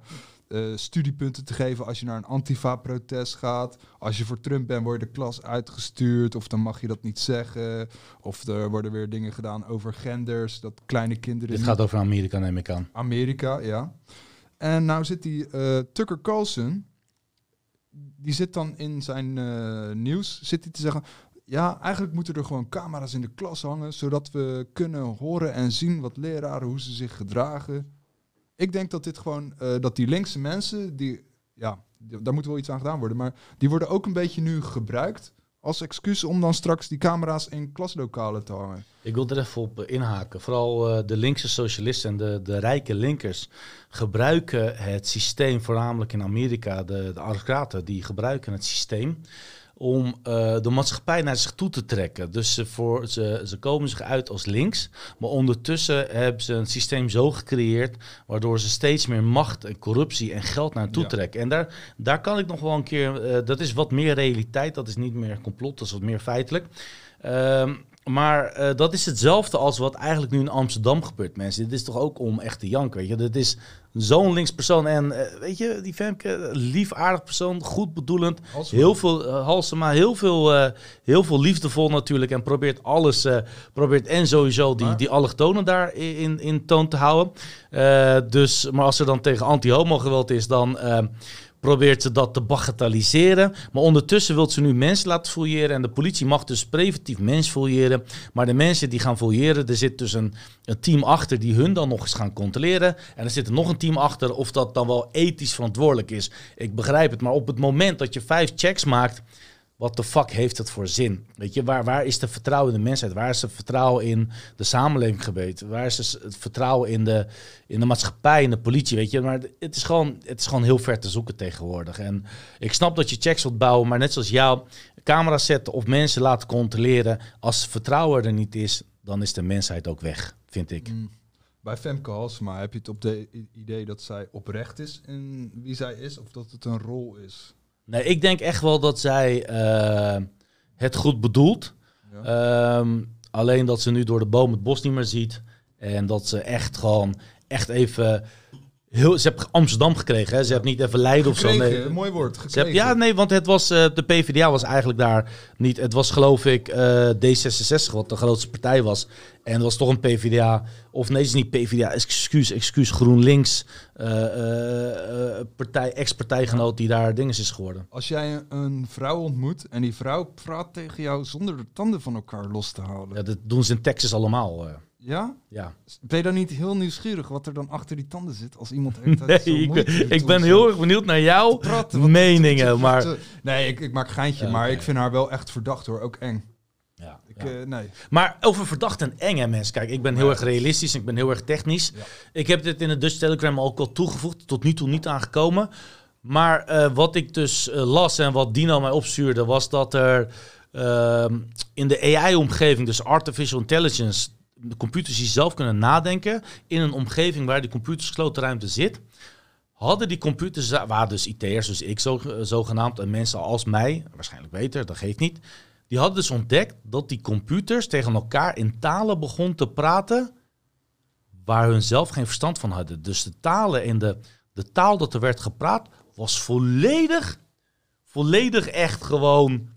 eh, studiepunten te geven als je naar een antifa-protest gaat. Als je voor Trump bent, word je de klas uitgestuurd. Of dan mag je dat niet zeggen. Of er worden weer dingen gedaan over genders. Dat kleine kinderen... Dit gaat over Amerika, neem ik aan. Amerika, ja. En nou zit die eh, Tucker Carlson... Die zit dan in zijn eh, nieuws zit hij te zeggen... Ja, eigenlijk moeten er gewoon camera's in de klas hangen... zodat we kunnen horen en zien wat leraren, hoe ze zich gedragen. Ik denk dat dit gewoon... eh, dat die linkse mensen, die... Ja, daar moet wel iets aan gedaan worden. Maar die worden ook een beetje nu gebruikt... als excuus om dan straks die camera's in klaslokalen te hangen. Ik wil er even op inhaken. Vooral eh, de linkse socialisten en de, de rijke linkers gebruiken het systeem, voornamelijk in Amerika, de, de aristocraten, die gebruiken het systeem om eh, de maatschappij naar zich toe te trekken. Dus ze, voor, ze, ze komen zich uit als links, maar ondertussen hebben ze een systeem zo gecreëerd waardoor ze steeds meer macht en corruptie en geld naartoe Ja. trekken. En daar, daar kan ik nog wel een keer, eh, dat is wat meer realiteit, dat is niet meer complot, dat is wat meer feitelijk. Ehm, maar eh, dat is hetzelfde als wat eigenlijk nu in Amsterdam gebeurt, mensen. Dit is toch ook om echt te janken, weet je. Dit is zo'n links persoon en, eh, weet je, die Femke, lief, aardig persoon, goed bedoelend. Heel veel, uh, Halsema, heel veel, eh, heel veel liefdevol natuurlijk. En probeert alles, probeert en sowieso die, Maar- die allochtonen daar in, in, toon te houden. Dus, maar als er dan tegen anti-homo geweld is, dan... probeert ze dat te bagatelliseren. Maar ondertussen wil ze nu mensen laten fouilleren. En de politie mag dus preventief mensen fouilleren. Maar de mensen die gaan fouilleren, er zit dus een, een team achter die hun dan nog eens gaan controleren. En er zit er nog een team achter of dat dan wel ethisch verantwoordelijk is. Ik begrijp het, maar op het moment dat je vijf checks maakt... Wat de fuck heeft het voor zin? Weet je, waar, waar is de vertrouwen in de mensheid? Waar is het vertrouwen in de samenleving gebeten? Waar is dus het vertrouwen in de, in de maatschappij, in de politie? Weet je, maar het is, gewoon, het is gewoon heel ver te zoeken tegenwoordig. En ik snap dat je checks wilt bouwen, maar net zoals jou, camera's zetten of mensen laten controleren. Als vertrouwen er niet is, dan is de mensheid ook weg, vind ik. Mm. Bij Femke Halsema heb je het op de idee dat zij oprecht is in wie zij is, of dat het een rol is? Nee, ik denk echt wel dat zij eh, het goed bedoelt. Ehm, alleen dat ze nu door de boom het bos niet meer ziet. En dat ze echt gewoon, echt even... Heel, ze heeft Amsterdam gekregen, hè? Ze heeft niet even Leiden of zo. Nee. een mooi woord. Ze ja, nee, want het was, eh, de PvdA was eigenlijk daar niet. Het was geloof ik eh, D66 wat de grootste partij was. En het was toch een PvdA. Of nee, het is niet PvdA. Excuus, excuus. GroenLinks. eh, partij, ex-partijgenoot die daar dinges is geworden. Als jij een- vrouw ontmoet en die vrouw praat tegen jou zonder de tanden van elkaar los te houden. Ja, dat doen ze in Texas allemaal. Ja? ja. Ben je dan niet heel nieuwsgierig wat er dan achter die tanden zit als iemand heeft Nee, zo ik, ik ben heel erg benieuwd naar jouw praten, meningen. Maar Nee, ik, ik maak geintje, maar ik vind haar wel echt verdacht hoor, ook eng. ja, Ik, ja. eh, nee. Maar over verdacht en eng, hè, mensen. Kijk, ik ben heel Ja. erg realistisch. Ik ben heel erg technisch. Ja. Ik heb dit in de Dutch Telegram ook al toegevoegd. Tot nu toe niet aangekomen. Maar eh, wat ik dus eh, las en wat Dino mij opstuurde... was dat er ehm, in de AI-omgeving, dus artificial intelligence... de computers die zelf kunnen nadenken... in een omgeving waar die computers gesloten ruimte zit... hadden die computers, waar dus IT'ers, dus ik zo, zogenaamd... en mensen als mij, waarschijnlijk beter, dat geeft niet... Die hadden dus ontdekt dat die computers tegen elkaar in talen begonnen te praten waar hun zelf geen verstand van hadden. Dus de talen en de, de taal dat er werd gepraat was volledig, volledig echt gewoon.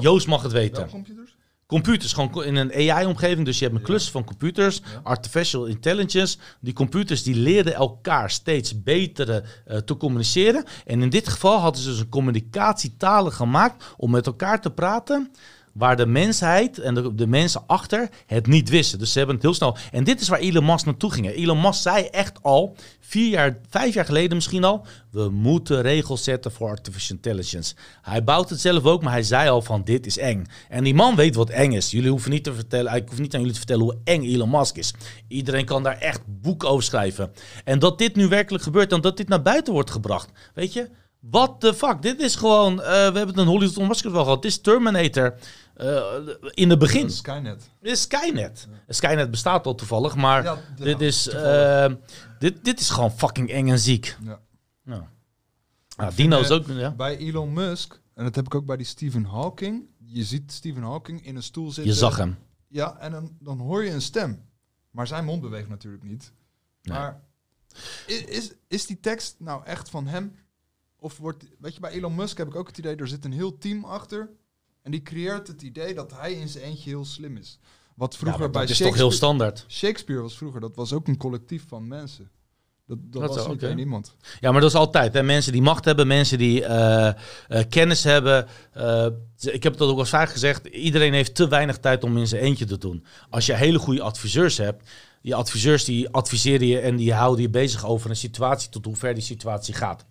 Joost mag het weten. Wel computers? Computers, gewoon in een AI-omgeving. Dus je hebt een Ja. cluster van computers, Ja. artificial intelligence. Die computers die leerden elkaar steeds beter eh, te communiceren. En in dit geval hadden ze dus een communicatietalen gemaakt om met elkaar te praten. Waar de mensheid en de, mensen achter het niet wisten. Dus ze hebben het heel snel. En dit is waar Elon Musk naartoe ging. Elon Musk zei echt al, vier jaar, vijf jaar geleden misschien al. We moeten regels zetten voor artificial intelligence. Hij bouwt het zelf ook, maar hij zei al van dit is eng. En die man weet wat eng is. Jullie hoeven niet te vertellen, ik hoef niet aan jullie te vertellen hoe eng Elon Musk is. Iedereen kan daar echt boek over schrijven. En dat dit nu werkelijk gebeurt en dat dit naar buiten wordt gebracht. Weet je, what the fuck? Dit is gewoon, eh, we hebben het in Hollywood onmaskerd wel gehad. Dit is Terminator eh, in het begin. Is Skynet. Dit is Skynet. Skynet bestaat al toevallig, maar Ja, ja, dit, is, eh, dit, dit is gewoon fucking eng en ziek. Ja. Ja. Ja, vind, Dino is eh, ook... Ja. Bij Elon Musk, en dat heb ik ook bij die Stephen Hawking. Je ziet Stephen Hawking in een stoel zitten. Je zag hem. Ja, en dan, dan hoor je een stem. Maar zijn mond beweegt natuurlijk niet. Nee. Maar i- is, is die tekst nou echt van hem? Of wordt, weet je, bij Elon Musk heb ik ook het idee, er zit een heel team achter. En die creëert het idee dat hij in zijn eentje heel slim is. Wat vroeger bij dat is toch heel Shakespeare... standaard. Shakespeare was vroeger, dat was ook een collectief van mensen. Dat, dat, Dat was wel, niet oké. één iemand. Ja, maar dat is altijd. Hè. Mensen die macht hebben, mensen die eh, eh, kennis hebben. eh, ik heb het ook al vaak gezegd. Iedereen heeft te weinig tijd om in zijn eentje te doen. Als je hele goede adviseurs hebt. Die adviseurs die adviseren je en die houden je bezig over een situatie tot hoe ver die situatie gaat.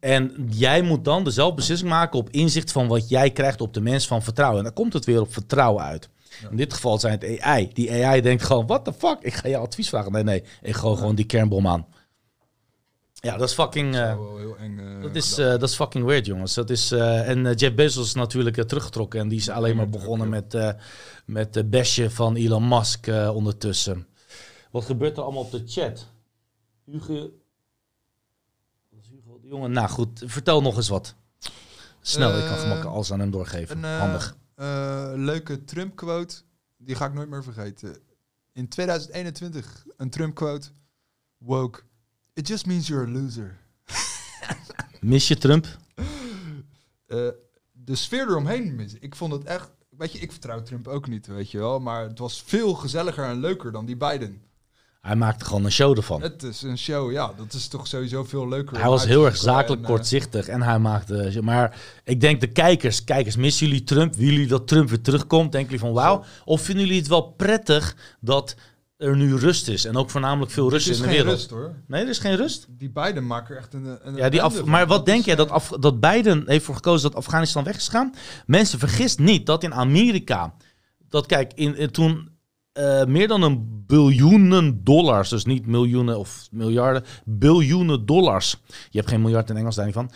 En jij moet dan dezelfde beslissing maken op inzicht van wat jij krijgt op de mens van vertrouwen. En dan komt het weer op vertrouwen uit. In dit geval zijn het AI. Die AI denkt gewoon, what the fuck? Ik ga je advies vragen. Nee, nee, ik gooi gewoon die kernbom aan. Ja, dat is fucking... eh, Dat heel eng. eh, dat is, eh, dat is fucking weird, jongens. Dat is, eh, en eh, Jeff Bezos is natuurlijk eh, teruggetrokken. En die is alleen maar begonnen met, eh met de besje van Elon Musk eh, ondertussen. Wat gebeurt er allemaal op de chat? Hugo... Wat is Hugo de Jonge? Nou goed, vertel nog eens wat. Snel, ik kan Eh, gemakkelijk alles aan hem doorgeven. Een eh, Handig. eh, leuke Trump-quote, die ga ik nooit meer vergeten. In 2021, een Trump-quote. Woke. It just means you're a loser. Mis je Trump? De sfeer eromheen, mis- ik vond het echt... Weet je, ik vertrouw Trump ook niet, weet je wel. Maar het was veel gezelliger en leuker dan die Biden. Hij maakte gewoon een show ervan. Het is een show, ja. Dat is toch sowieso veel leuker. Hij was heel erg zakelijk en, eh, kortzichtig en hij maakte... Maar ik denk de kijkers, kijkers, missen jullie Trump? Willen jullie dat Trump weer terugkomt? Denken jullie van wauw? Of vinden jullie het wel prettig dat er nu rust is? En ook voornamelijk veel rust is in de geen wereld. rust, hoor. Nee, er is geen rust. Die Biden maken er echt een... een Ja, die af, maar wat denk is, jij dat, eh, af, dat Biden heeft voor gekozen dat Afghanistan weg is gegaan? Mensen, vergis niet dat in Amerika, dat kijk, in, in- toen eh, meer dan een biljoenen dollars, dus niet miljoenen of miljarden, biljoenen dollars. Je hebt geen miljard in Engels daar niet van.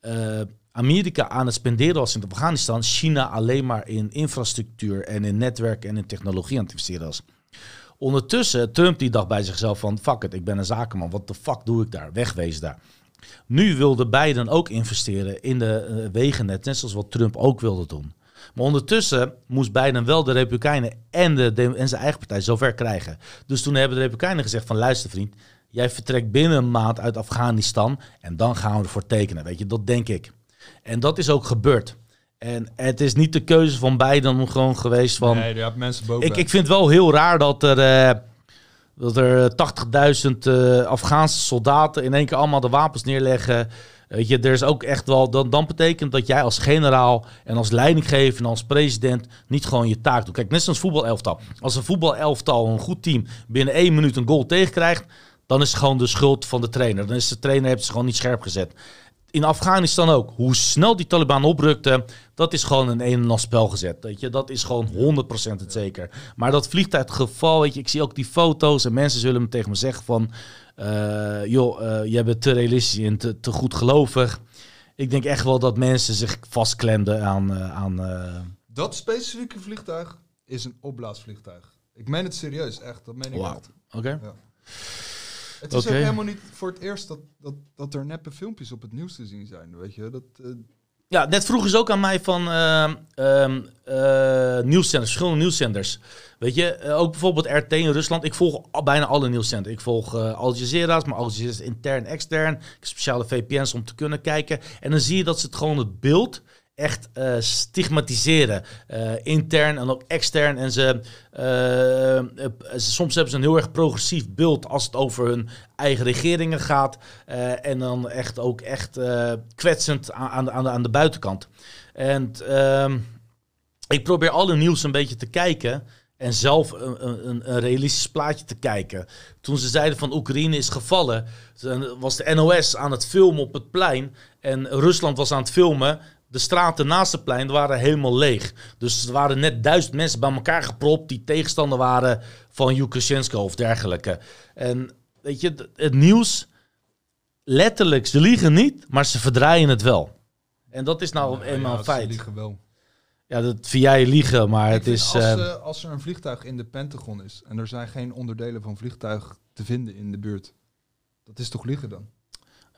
eh, Amerika aan het spenderen was in Afghanistan, China alleen maar in infrastructuur en in netwerk en in technologie aan het investeren was. Ondertussen, Trump die dacht bij zichzelf van, fuck it, ik ben een zakenman, wat de fuck doe ik daar? Wegwezen daar. Nu wilde Biden ook investeren in de eh, wegennet, net zoals wat Trump ook wilde doen. Maar ondertussen moest Biden wel de Republikeinen en, de, de- en zijn eigen partij zover krijgen. Dus toen hebben de Republikeinen gezegd van luister vriend, jij vertrekt binnen een maand uit Afghanistan en dan gaan we ervoor tekenen. Weet je, dat denk ik. En dat is ook gebeurd. En het is niet de keuze van Biden gewoon geweest van... nee, je hebt mensen boven. Ik, ik vind het wel heel raar dat er, eh, dat er 80.000 eh, Afghaanse soldaten in één keer allemaal de wapens neerleggen. Weet je, er is ook echt wel. Dan, dan betekent dat jij als generaal en als leidinggever en als president niet gewoon je taak doet. Kijk, net zoals voetbalelftal. Als een voetbalelftal, een goed team, binnen één minuut een goal tegenkrijgt. Dan is het gewoon de schuld van de trainer. Dan is de trainer heeft ze gewoon niet scherp gezet. In Afghanistan ook. Hoe snel die Taliban oprukte, dat is gewoon een een en spel gezet. Weet je? Dat is gewoon 100% het zeker. Maar dat vliegtuiggeval, weet je, ik zie ook die foto's en mensen zullen me tegen me zeggen van... eh, joh, eh, jij bent te realistisch en te, te goed gelovig. Ik denk echt wel dat mensen zich vastklemden aan... eh, aan Dat specifieke vliegtuig is een opblaasvliegtuig. Ik meen het serieus, echt. Dat meen ik echt. Oké? Het is ook helemaal niet voor het eerst dat, dat, dat er neppe filmpjes op het nieuws te zien zijn. Weet je, dat, Ja, net vroegen ze ook aan mij van ehm ehm, eh, nieuwszenders, verschillende nieuwszenders. Weet je, eh, ook bijvoorbeeld RT in Rusland. Ik volg bijna alle nieuwszenders. Ik volg eh, Al Jazeera's, maar Al Jazeera is intern, extern. Ik heb speciale VPN's om te kunnen kijken. En dan zie je dat ze het gewoon het beeld echt eh, stigmatiseren. Eh, intern en ook extern. En ze, eh, ze- soms hebben ze een heel erg progressief beeld als het over hun eigen regeringen gaat. En dan echt ook echt kwetsend aan, de- aan, de, aan de buitenkant. En ehm, ik probeer alle nieuws een beetje te kijken. En zelf een, een, een realistisch plaatje te kijken. Toen ze zeiden van Oekraïne is gevallen, was de NOS aan het filmen op het plein. En Rusland was aan het filmen. De straten naast het plein waren helemaal leeg. Dus er waren net duizend mensen bij elkaar gepropt die tegenstander waren van Lukashenko of dergelijke. En weet je, het nieuws, letterlijk, ze liegen niet, maar ze verdraaien het wel. En dat is nou ja, eenmaal ja, een ze feit. liegen wel. Ja, dat vind jij liegen, maar Ik het is... als, eh, eh, als er een vliegtuig in de Pentagon is en er zijn geen onderdelen van vliegtuig te vinden in de buurt, dat is toch liegen dan?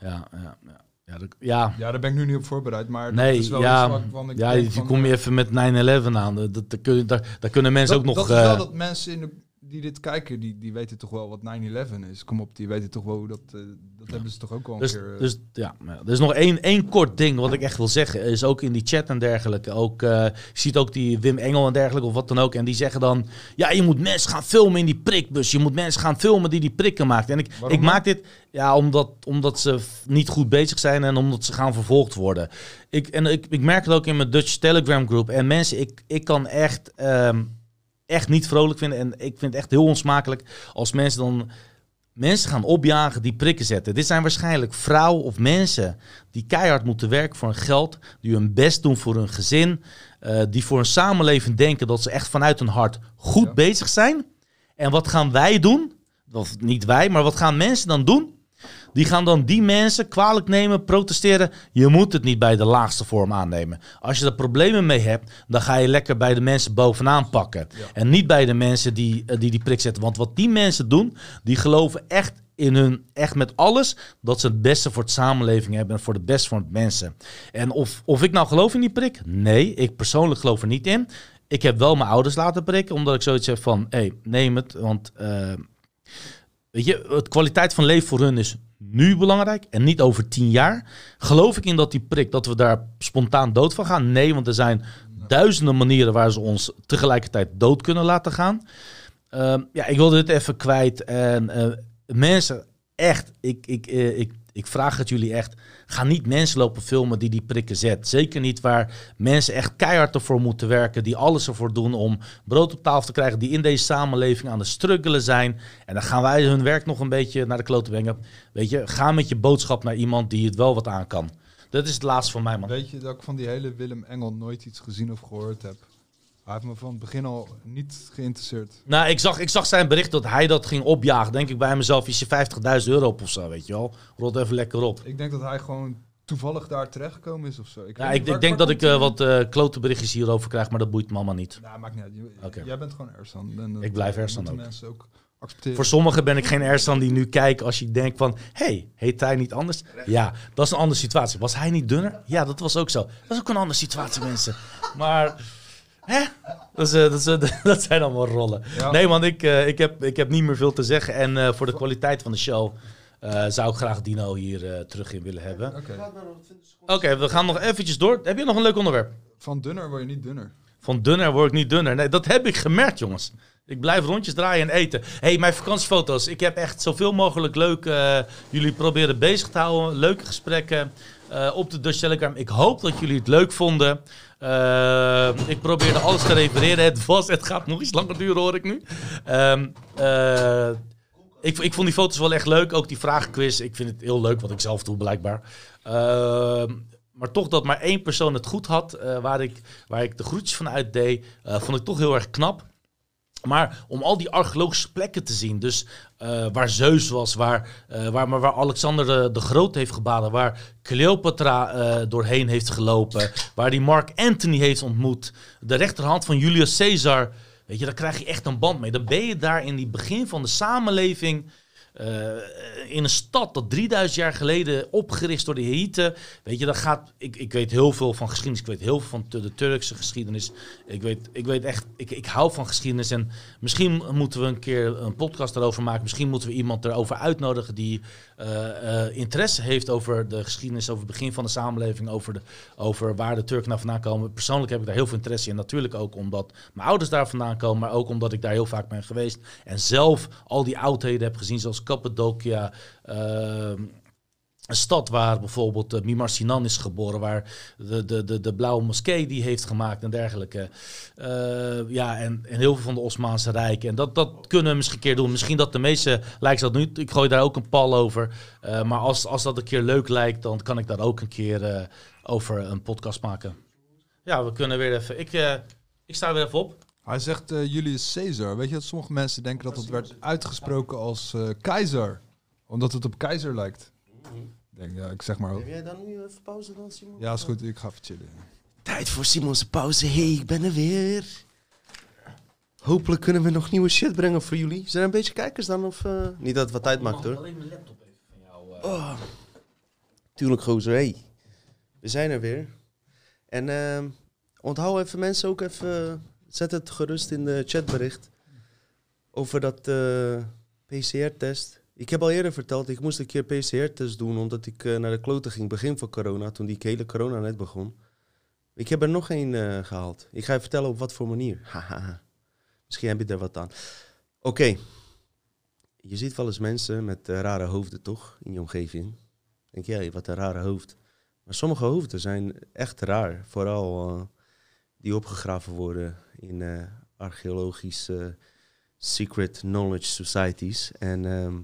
ja, ja, ja. Ja, dat- ja, Ja, daar ben ik nu niet op voorbereid, maar Nee, dat is wel ja, iets waarvan ik ja je eh, even met 9-11 aan. Dat, dat, dat kun- daar, kunnen mensen dat, ook nog... Dat is wel eh, dat mensen in de, die dit kijken, die, die weten toch wel wat 9-11 is. Kom op, die weten toch wel hoe dat... eh, dat hebben ze toch ook wel een Dus, keer... eh, dus ja, er is nog één, één kort ding wat ik echt wil zeggen. Is ook in die chat en dergelijke. Ook, je ziet ook die Wim Engel en dergelijke of wat dan ook. En die zeggen dan, ja, je moet mensen gaan filmen in die prikbus. Je moet mensen gaan filmen die die prikken maakt. En ik, Waarom ik dan? maak dit ja, omdat, omdat ze niet goed bezig zijn en omdat ze gaan vervolgd worden. Ik, en ik, ik merk het ook in mijn Dutch Telegram groep. En mensen, ik, ik kan echt, ehm, echt niet vrolijk vinden. En ik vind het echt heel onsmakelijk als mensen dan mensen gaan opjagen die prikken zetten. Dit zijn waarschijnlijk vrouwen of mensen die keihard moeten werken voor hun geld, die hun best doen voor hun gezin, eh, die voor een samenleving denken dat ze echt vanuit hun hart goed Ja. bezig zijn. En wat gaan wij doen? Of niet wij, maar wat gaan mensen dan doen? Die gaan dan die mensen kwalijk nemen, protesteren. Je moet het niet bij de laagste vorm aannemen. Als je er problemen mee hebt, dan ga je lekker bij de mensen bovenaan pakken. En niet bij de mensen die, eh, die die prik zetten. Want wat die mensen doen, die geloven echt in hun, echt met alles, dat ze het beste voor het samenleving hebben en voor het beste van het mensen. En of, of ik nou geloof in die prik? Nee, ik persoonlijk geloof er niet in. Ik heb wel mijn ouders laten prikken, omdat ik zoiets heb van, hé, hey, neem het, want... eh, Weet je, het kwaliteit van leven voor hun is nu belangrijk en niet over tien jaar. Geloof ik in dat die prik, dat we daar spontaan dood van gaan? Nee, want er zijn duizenden manieren waar ze ons tegelijkertijd dood kunnen laten gaan. Ehm, ja, ik wilde dit even kwijt. En eh, mensen, echt, ik, ik, eh, ik, ik vraag het jullie echt. Ga niet mensen lopen filmen die die prikken zet. Zeker niet waar mensen echt keihard ervoor moeten werken. Die alles ervoor doen om brood op tafel te krijgen. Die in deze samenleving aan het struggelen zijn. En dan gaan wij hun werk nog een beetje naar de klote brengen. Weet je, ga met je boodschap naar iemand die het wel wat aan kan. Dat is het laatste van mij, man. Weet je dat ik van die hele Willem Engel nooit iets gezien of gehoord heb? Hij heeft me van het begin al niet geïnteresseerd. Nou, ik zag, ik zag zijn bericht dat hij dat ging opjagen. Denk ik bij mezelf, is je 50.000 euro op of zo, weet je wel. Rot even lekker op. Ik denk dat hij gewoon toevallig daar terechtgekomen is of zo. Ik, Ja, ik, ik denk dat ik eh, wat eh klote berichtjes hierover krijg, maar dat boeit allemaal niet. Nou, maakt niet uit. Jij bent gewoon Ersan. En dat, Ik blijf eh, Ersan ook. mensen ook accepteren. Voor sommigen ben ik geen Ersan die nu kijkt als je denkt van... hey, heet hij niet anders? Ja, dat is een andere situatie. Was hij niet dunner? Ja, dat was ook zo. Dat is ook een andere situatie, mensen. Maar Hè? Dat, is, eh, dat, is, dat zijn allemaal rollen. Ja. Nee man, ik, eh, ik, heb, ik heb niet meer veel te zeggen. En eh, voor de kwaliteit van de show eh, zou ik graag Dino hier eh, terug in willen hebben. Oké. Oké, we gaan nog eventjes door. Heb je nog een leuk onderwerp? Van dunner word je niet dunner. Van dunner word ik niet dunner. Nee, dat heb ik gemerkt, jongens. Ik blijf rondjes draaien en eten. hey, mijn vakantiefoto's. Ik heb echt zoveel mogelijk leuk jullie proberen bezig te houden. Leuke gesprekken eh, op de Dutch. Ik hoop dat jullie het leuk vonden. Eh, ik probeerde alles te refereren. Het was, het gaat nog iets langer duren, hoor ik nu. Ehm, eh, ik, ik vond die foto's wel echt leuk. Ook die vragenquiz. Ik vind het heel leuk, wat ik zelf doe, blijkbaar. Ehm, maar toch dat maar één persoon het goed had, waar, ik, waar ik de groetjes van uitdeed, eh, vond ik toch heel erg knap. Maar om al die archeologische plekken te zien, dus eh, waar Zeus was, waar, eh, waar, maar waar Alexander de, Groot heeft gebaden, waar Cleopatra eh, doorheen heeft gelopen, waar die Mark Anthony heeft ontmoet, de rechterhand van Julius Caesar, weet je, daar krijg je echt een band mee. Dan ben je daar in die begin van de samenleving, eh, in een stad dat 3000 jaar geleden opgericht door de Hieten. Weet je, dat gaat. Ik, ik weet heel veel van geschiedenis. Ik weet heel veel van de, Turkse geschiedenis. Ik weet, ik weet echt. Ik, ik hou van geschiedenis. En misschien moeten we een keer een podcast erover maken. Misschien moeten we iemand erover uitnodigen die interesse heeft over de geschiedenis, over het begin van de samenleving, over, de, over waar de Turken nou vandaan komen. Persoonlijk heb ik daar heel veel interesse in. Natuurlijk ook omdat mijn ouders daar vandaan komen, maar ook omdat ik daar heel vaak ben geweest. En zelf al die oudheden heb gezien, zoals Cappadocia. ehm, een stad waar bijvoorbeeld uh, Mimar Sinan is geboren, waar de, de, de, de Blauwe Moskee die heeft gemaakt en dergelijke. Eh, ja, en, en heel veel van de Osmaanse Rijk. En dat, dat kunnen we misschien een keer doen. Misschien dat de meeste lijkt dat nu. Ik gooi daar ook een pal over. Eh, maar als, als dat een keer leuk lijkt, dan kan ik daar ook een keer eh, over een podcast maken. Ja, we kunnen weer even. Ik, eh, ik sta weer even op. Hij zegt eh, Julius Caesar. Weet je dat sommige mensen denken dat het werd uitgesproken als eh, keizer? Omdat het op keizer lijkt. Ik denk, ja, ik zeg maar. Heb jij dan nu even pauze dan, Simon? Ja, is goed. Ik ga even chillen. Tijd voor Simon's pauze. Hey, ik ben er weer. Hopelijk kunnen we nog nieuwe shit brengen voor jullie. Zijn er een beetje kijkers dan? Of, eh, Niet dat het wat tijd maakt hoor. Alleen mijn laptop even van jou. eh. Oh. Tuurlijk, gozer. Hey, we zijn er weer. En ehm, onthoud even mensen ook even... Zet het gerust in de chatbericht. Over dat eh, PCR-test. Ik heb al eerder verteld, ik moest een keer PCR-test doen... omdat ik eh, naar de kloten ging begin van corona. Toen die hele corona net begon. Ik heb er nog één eh, gehaald. Ik ga je vertellen op wat voor manier. Haha. Misschien heb je er wat aan. Oké. Je ziet wel eens mensen met eh, rare hoofden, toch? In je omgeving. Denk jij, wat een rare hoofd. Maar sommige hoofden zijn echt raar. Vooral die opgegraven worden in archeologische secret knowledge societies. En ehm,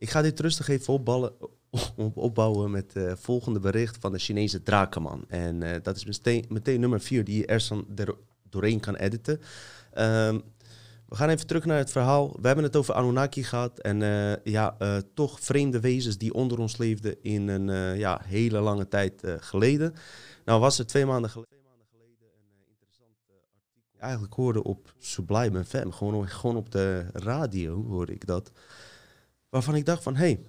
ik ga dit rustig even op, opbouwen met het volgende bericht van de Chinese drakenman. En eh, dat is meteen, meteen nummer vier die je er doorheen kan editen. Ehm, we gaan even terug naar het verhaal. We hebben het over Anunnaki gehad. En eh, ja, eh, toch vreemde wezens die onder ons leefden in een eh, ja, hele lange tijd eh, geleden. Nou was er twee maanden geleden, eh, eh. Eigenlijk hoorde op Sublime FM, gewoon, gewoon op de radio hoorde ik dat. Waarvan ik dacht van, hé, hey,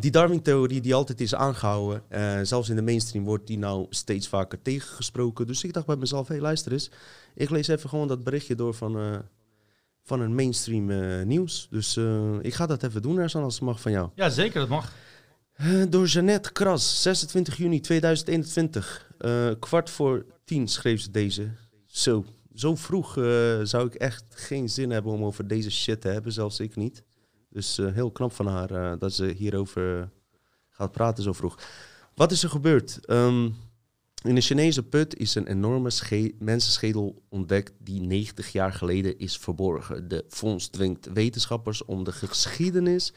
die Darwin-theorie die altijd is aangehouden, eh, zelfs in de mainstream wordt die nou steeds vaker tegengesproken. Dus ik dacht bij mezelf, hé hey, luister eens, ik lees even gewoon dat berichtje door van, eh, van een mainstream eh, nieuws. Dus ik ga dat even doen, Ersan, als het mag van jou. Ja, zeker, dat mag. Door Jeannette Kras, 26 juni 2021. Eh, kwart voor tien schreef ze deze. Zo, zo vroeg zou ik echt geen zin hebben om over deze shit te hebben, zelfs ik niet. Dus eh, heel knap van haar eh, dat ze hierover gaat praten zo vroeg. Wat is er gebeurd? Ehm, in de Chinese put is een enorme sche- mensenschedel ontdekt die 90 jaar geleden is verborgen. De fonds dwingt wetenschappers om de geschiedenis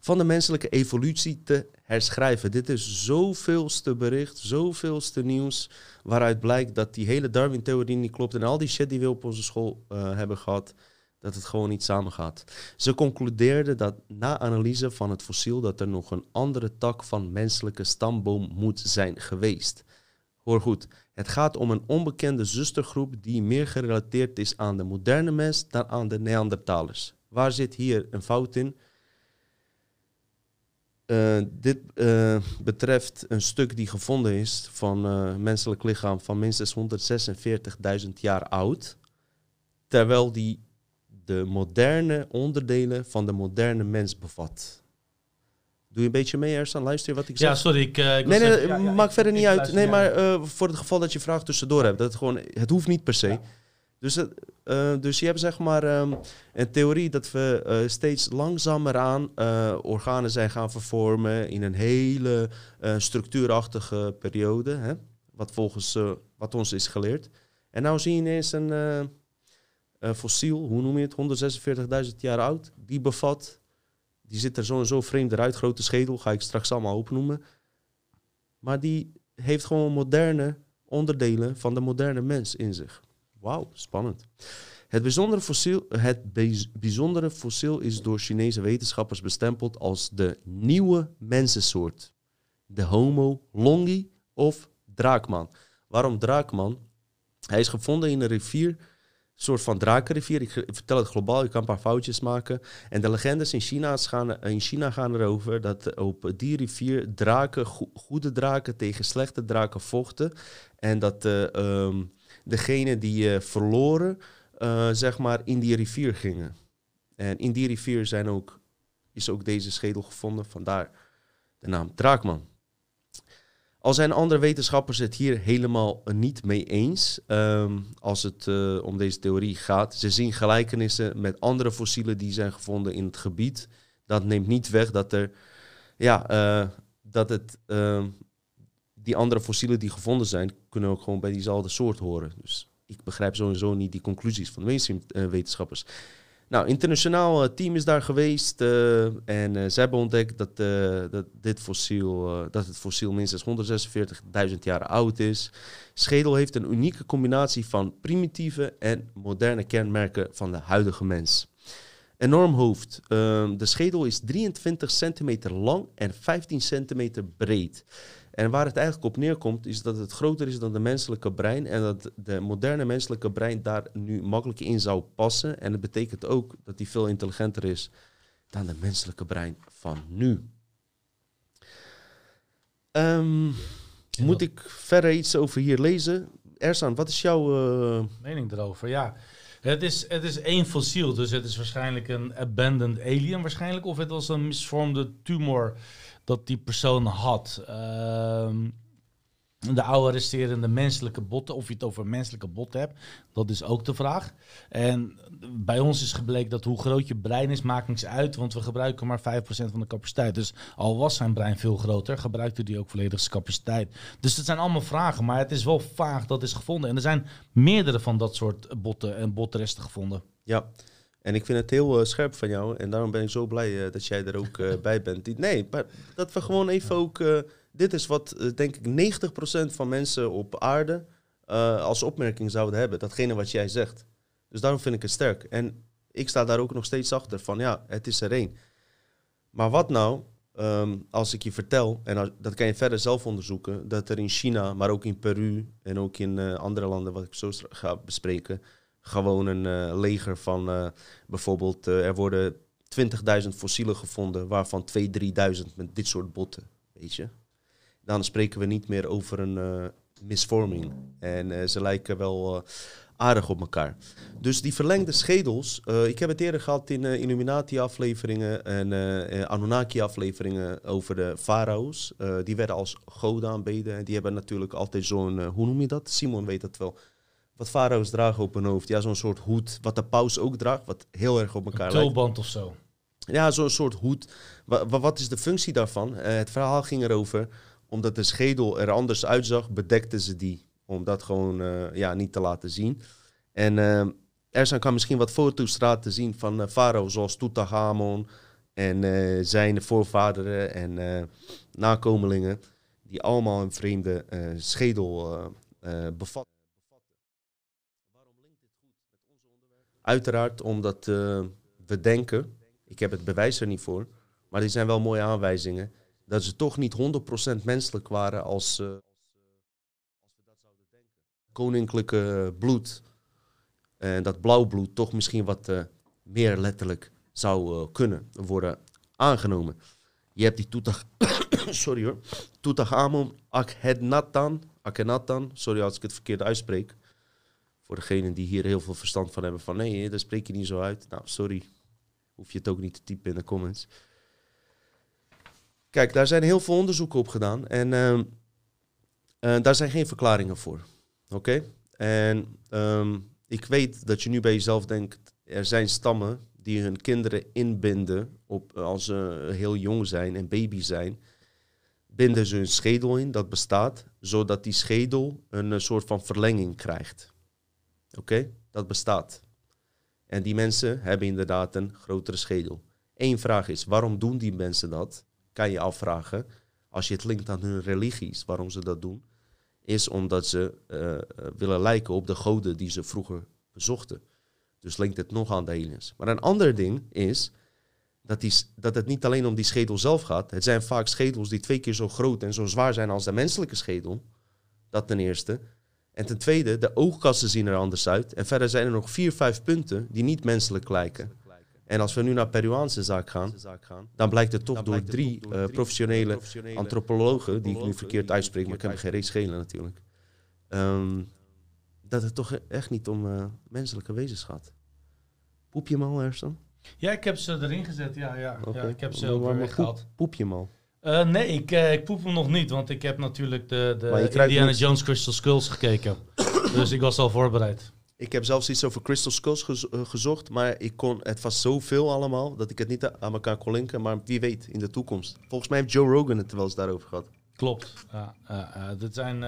van de menselijke evolutie te herschrijven. Dit is zoveelste bericht, zoveelste nieuws, waaruit blijkt dat die hele Darwin-theorie niet klopt en al die shit die we op onze school eh, hebben gehad, dat het gewoon niet samengaat. Ze concludeerden dat na analyse van het fossiel dat er nog een andere tak van menselijke stamboom moet zijn geweest. Hoor goed, het gaat om een onbekende zustergroep die meer gerelateerd is aan de moderne mens dan aan de Neandertalers. Waar zit hier een fout in? eh, dit eh, betreft een stuk die gevonden is van eh menselijk lichaam van minstens 146.000 jaar oud. Terwijl die de moderne onderdelen van de moderne mens bevat. Doe je een beetje mee, Ersan? Luister je wat ik zeg? Ja, sorry. Ik, eh, ik Nee, nee, even- ja, ja, maakt ik- verder niet uit. Nee, maar eh, voor het geval dat je vraag tussendoor hebt, dat het gewoon, het hoeft niet per se. Ja. Dus, het, eh, dus je hebt zeg maar ehm, een theorie dat we steeds langzameraan eh organen zijn gaan vervormen in een hele structuurachtige periode, hè? wat volgens wat ons is geleerd. En nou zie je ineens een fossiel, hoe noem je het, 146.000 jaar oud, die bevat, die ziet er zo en zo vreemd eruit, grote schedel, ga ik straks allemaal opnoemen. Maar die heeft gewoon moderne onderdelen van de moderne mens in zich. Wauw, spannend. Het bijzondere, fossiel, het bij- bijzondere fossiel is door Chinese wetenschappers bestempeld als de nieuwe mensensoort. De Homo longi of draakman. Waarom draakman? Hij is gevonden in een rivier, soort van drakenrivier. Ik, vertel het globaal, ik kan een paar foutjes maken. En de legendes in China gaan, in China gaan erover dat op die rivier draken, go- goede draken tegen slechte draken vochten. En dat ehm, degene die eh, verloren, eh, zeg maar, in die rivier gingen. En in die rivier zijn ook, is ook deze schedel gevonden, vandaar de naam Draakman. Al zijn andere wetenschappers het hier helemaal niet mee eens ehm, als het eh, om deze theorie gaat. Ze zien gelijkenissen met andere fossielen die zijn gevonden in het gebied. Dat neemt niet weg dat er, ja, eh, dat het, ehm, die andere fossielen die gevonden zijn, kunnen ook gewoon bij diezelfde soort horen. Dus ik begrijp sowieso niet die conclusies van de mainstream eh, wetenschappers. Nou, internationaal eh, team is daar geweest eh, en eh, ze hebben ontdekt dat, dat, dit fossiel, dat het fossiel minstens 146.000 jaar oud is. Schedel heeft een unieke combinatie van primitieve en moderne kenmerken van de huidige mens. Enorm hoofd. Ehm, de schedel is 23 centimeter lang en 15 centimeter breed. En waar het eigenlijk op neerkomt, is dat het groter is dan de menselijke brein. En dat de moderne menselijke brein daar nu makkelijk in zou passen. En dat betekent ook dat die veel intelligenter is dan de menselijke brein van nu. Ehm, moet ik verder iets over hier lezen? Ersan, wat is jouw... eh, mening erover. Ja, het is, het is één fossiel, dus het is waarschijnlijk een abandoned alien waarschijnlijk. Of het was een misvormde tumor dat die persoon had. Ehm, de oude resterende menselijke botten, of je het over menselijke botten hebt, dat is ook de vraag. En bij ons is gebleken dat hoe groot je brein is, maakt niks uit, want we gebruiken maar 5% van de capaciteit. Dus al was zijn brein veel groter, gebruikte hij ook volledig capaciteit. Dus het zijn allemaal vragen, maar het is wel vaag dat is gevonden. En er zijn meerdere van dat soort botten en botresten gevonden. Ja, en ik vind het heel eh, scherp van jou. En daarom ben ik zo blij eh, dat jij er ook eh, bij bent. Die- Nee, maar dat we gewoon even ook... dit is wat, denk ik, 90% van mensen op aarde als opmerking zouden hebben. Datgene wat jij zegt. Dus daarom vind ik het sterk. En ik sta daar ook nog steeds achter van, ja, het is er één. Maar wat nou ehm, als ik je vertel, en als- dat kan je verder zelf onderzoeken, dat er in China, maar ook in Peru en ook in andere landen, wat ik zo ga bespreken, gewoon een eh, leger van eh, bijvoorbeeld, eh, er worden 20.000 fossielen gevonden, waarvan 2.000, 3.000 met dit soort botten, weet je. Dan spreken we niet meer over een misvorming. En ze lijken wel aardig op elkaar. Dus die verlengde schedels, ik heb het eerder gehad in eh, Illuminati-afleveringen en eh, Anunnaki-afleveringen over de farao's. Die werden als goden aanbeden en die hebben natuurlijk altijd zo'n, hoe noem je dat? Simon weet dat wel. Wat farao's dragen op hun hoofd. Ja, zo'n soort hoed, wat de paus ook draagt, wat heel erg op elkaar Een lijkt. tulband of zo. Ja, zo'n soort hoed. Wa- wa- wat is de functie daarvan? Eh, het verhaal ging erover, omdat de schedel er anders uitzag, bedekten ze die. Om dat gewoon eh, ja, niet te laten zien. En eh er zijn kan misschien wat foto's laten zien van farao, zoals Tutankhamon en zijn voorvaderen en nakomelingen. Die allemaal een vreemde schedel bevatten. Waarom linkt dit goed met ons onderwerp? Uiteraard omdat eh, we denken ik heb het bewijs er niet voor. Maar die zijn wel mooie aanwijzingen. Dat ze toch niet 100% menselijk waren als, denken. Koninklijke bloed. En dat blauw bloed toch misschien wat eh, meer letterlijk zou kunnen worden aangenomen. Je hebt die Toetag... sorry hoor. Tutankhamon Akhenaten. Akhenaten. Sorry als ik het verkeerd uitspreek. Voor degenen die hier heel veel verstand van hebben. Van nee, dat spreek je niet zo uit. Nou, sorry. Hoef je het ook niet te typen in de comments. Kijk, daar zijn heel veel onderzoeken op gedaan. En ehm, eh, daar zijn geen verklaringen voor. Oké? En ehm, ik weet dat je nu bij jezelf denkt... Er zijn stammen die hun kinderen inbinden op, als ze heel jong zijn en baby zijn, binden ze hun schedel in, dat bestaat, zodat die schedel een, eh, soort van verlenging krijgt. Oké, dat bestaat. En die mensen hebben inderdaad een grotere schedel. Eén vraag is, waarom doen die mensen dat? Kan je afvragen. Als je het linkt aan hun religies, waarom ze dat doen, is omdat ze uh, willen lijken op de goden die ze vroeger bezochten. Dus linkt het nog aan de aliens. Maar een ander ding is dat, dat het niet alleen om die schedel zelf gaat. Het zijn vaak schedels die twee keer zo groot en zo zwaar zijn als de menselijke schedel. Dat ten eerste. En ten tweede, de oogkassen zien er anders uit. En verder zijn er nog vier, vijf punten die niet menselijk lijken. En als we nu naar Peruaanse zaak gaan, dan blijkt het toch door drie uh, professionele antropologen, die ik nu verkeerd uitspreek, maar ik heb geen reeds schelen natuurlijk. Um, dat het toch echt niet om uh, menselijke wezens gaat. Poep je hem al, Ersan? Ja, ik heb ze erin gezet. Ja, ja. ja ik heb ze ook weer weggehaald. Poep je hem al? Uh, nee, ik, uh, ik poep hem nog niet, want ik heb natuurlijk de, de Indiana niet... Jones Crystal Skulls gekeken. dus ik was al voorbereid. Ik heb zelfs iets over Crystal Skulls gez gezocht, maar ik kon, het was zoveel allemaal dat ik het niet aan elkaar kon linken. Maar wie weet, in de toekomst. Volgens mij heeft Joe Rogan het wel eens daarover gehad. Klopt. Ja, dit zijn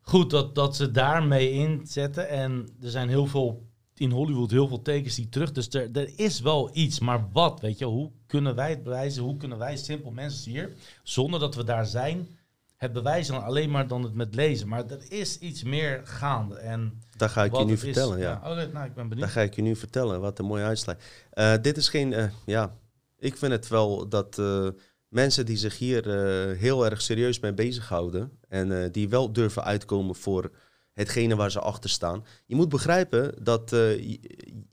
goed dat, dat ze daarmee inzetten. En er zijn heel veel in Hollywood heel veel tekens die terug. Dus er, er is wel iets. Maar wat, weet je, hoe kunnen wij het bewijzen? Hoe kunnen wij, simpel mensen hier, zonder dat we daar zijn, het bewijzen alleen maar dan het met lezen? Maar er is iets meer gaande. En daar ga ik je nu vertellen, ja. ja. Oh, nou, ik ben benieuwd. Daar ga ik je nu vertellen. Wat een mooie uitslag. Uh, dit is geen, uh, ja, ik vind het wel dat... Uh, mensen die zich hier heel erg serieus mee bezighouden en die wel durven uitkomen voor hetgene waar ze achter staan. Je moet begrijpen dat uh, je,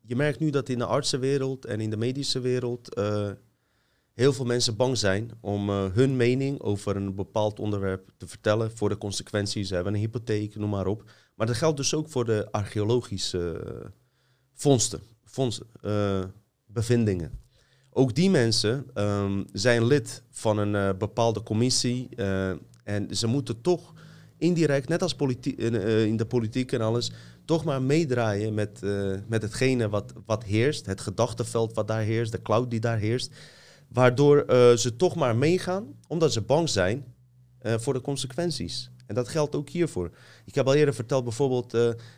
je, merkt nu dat in de artsenwereld en in de medische wereld heel veel mensen bang zijn om hun mening over een bepaald onderwerp te vertellen voor de consequenties. Ze hebben een hypotheek, noem maar op. Maar dat geldt dus ook voor de archeologische vondsten, vondsten bevindingen. Ook die mensen um, zijn lid van een uh, bepaalde commissie. Uh, en ze moeten toch indirect, net als uh, in, de politiek en alles, toch maar meedraaien met, met hetgene wat, wat heerst. Het gedachtenveld wat daar heerst, de cloud die daar heerst. Waardoor ze toch maar meegaan, omdat ze bang zijn voor de consequenties. En dat geldt ook hiervoor. Ik heb al eerder verteld, bijvoorbeeld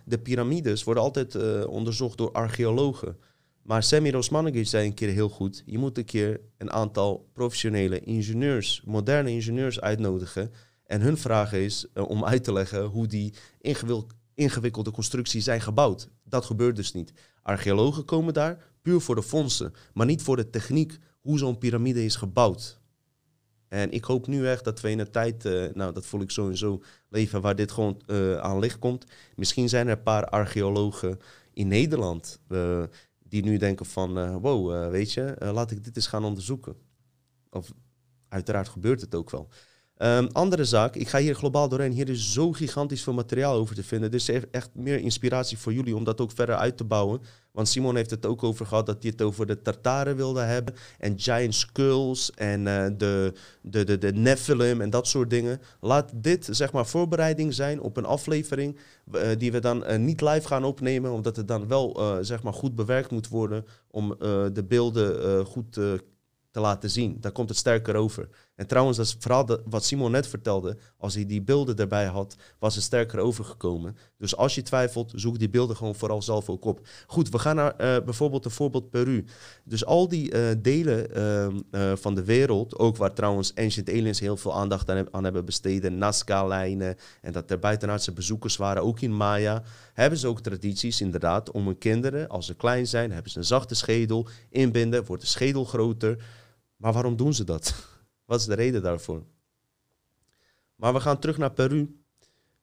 de piramides worden altijd onderzocht door archeologen. Maar Sammy Rosmanagic zei een keer heel goed: je moet een keer een aantal professionele ingenieurs, moderne ingenieurs uitnodigen. En hun vraag is om uit te leggen hoe die ingewikkelde constructies zijn gebouwd. Dat gebeurt dus niet. Archeologen komen daar puur voor de fondsen, maar niet voor de techniek, hoe zo'n piramide is gebouwd. En ik hoop nu echt dat we in een tijd, uh, nou dat voel ik sowieso, leven waar dit gewoon uh, aan licht komt. Misschien zijn er een paar archeologen in Nederland die nu denken van, wow, weet je, laat ik dit eens gaan onderzoeken. Of uiteraard gebeurt het ook wel. Um, andere zaak, ik ga hier globaal doorheen. Hier is zo gigantisch veel materiaal over te vinden. Dus echt meer inspiratie voor jullie om dat ook verder uit te bouwen. Want Simon heeft het ook over gehad dat hij het over de Tartaren wilde hebben. En giant skulls en uh, de, de, de, de Nephilim en dat soort dingen. Laat dit zeg maar voorbereiding zijn op een aflevering uh, die we dan uh, niet live gaan opnemen. Omdat het dan wel zeg maar goed bewerkt moet worden om de beelden goed te laten zien. Daar komt het sterker over. En trouwens, dat is wat Simon net vertelde. Als hij die beelden erbij had, was het sterker overgekomen. Dus als je twijfelt, zoek die beelden gewoon vooral zelf ook op. Goed, we gaan naar uh, bijvoorbeeld een voorbeeld Peru. Dus al die uh, delen uh, van de wereld, ook waar trouwens Ancient Aliens heel veel aandacht aan, aan hebben besteden, Nazca-lijnen en dat er buitenaardse bezoekers waren, ook in Maya, hebben ze ook tradities inderdaad om hun kinderen, als ze klein zijn, hebben ze een zachte schedel, inbinden, wordt de schedel groter. Maar waarom doen ze dat? Wat is de reden daarvoor? Maar we gaan terug naar Peru.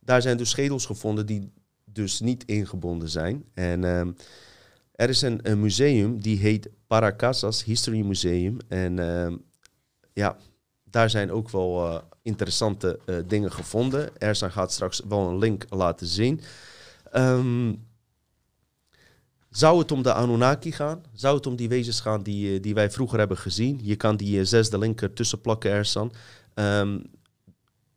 Daar zijn dus schedels gevonden die dus niet ingebonden zijn. En uh, er is een, een, museum die heet Paracasas History Museum. En uh, ja, daar zijn ook wel eh, interessante eh, dingen gevonden. Ersan gaat straks wel een link laten zien. Ehm, zou het om de Anunnaki gaan? Zou het om die wezens gaan die, eh, die wij vroeger hebben gezien? Je kan die eh, zesde link ertussen plakken, Ersan. Ehm,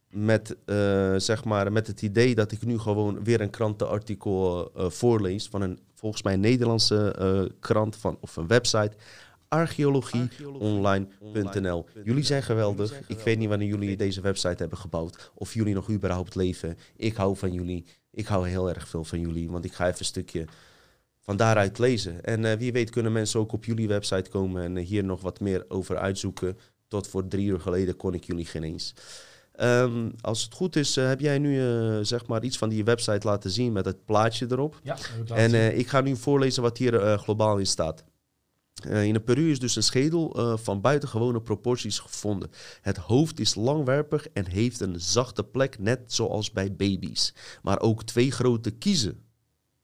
met, eh, zeg maar, met het idee dat ik nu gewoon weer een krantenartikel voorlees van een volgens mij Nederlandse eh, krant van, of een website. Archeologieonline.nl. Jullie zijn geweldig. Ik weet niet wanneer jullie deze website hebben gebouwd. Of jullie nog überhaupt leven. Ik hou van jullie. Ik hou heel erg veel van jullie. Want ik ga even een stukje van daaruit lezen. En eh, wie weet kunnen mensen ook op jullie website komen en eh, hier nog wat meer over uitzoeken. Tot voor drie uur geleden kon ik jullie geen eens. Ehm, als het goed is, eh, heb jij nu zeg maar iets van die website laten zien met het plaatje erop. Ja, En eh, ik ga nu voorlezen wat hier globaal in staat. In Peru is dus een schedel van buitengewone proporties gevonden. Het hoofd is langwerpig en heeft een zachte plek, net zoals bij baby's. Maar ook twee grote kiezen,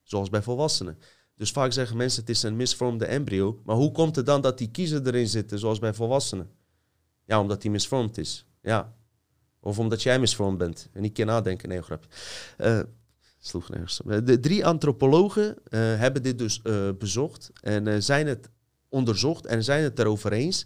zoals bij volwassenen. Dus vaak zeggen mensen het is een misvormde embryo. Maar hoe komt het dan dat die kiezen erin zitten, zoals bij volwassenen? Ja, omdat die misvormd is. Ja. Of omdat jij misvormd bent. En niet keer nadenken. Nee, grapje. Eh, sloeg nergens. De drie antropologen eh, hebben dit dus eh, bezocht en zijn het onderzocht en zijn het erover eens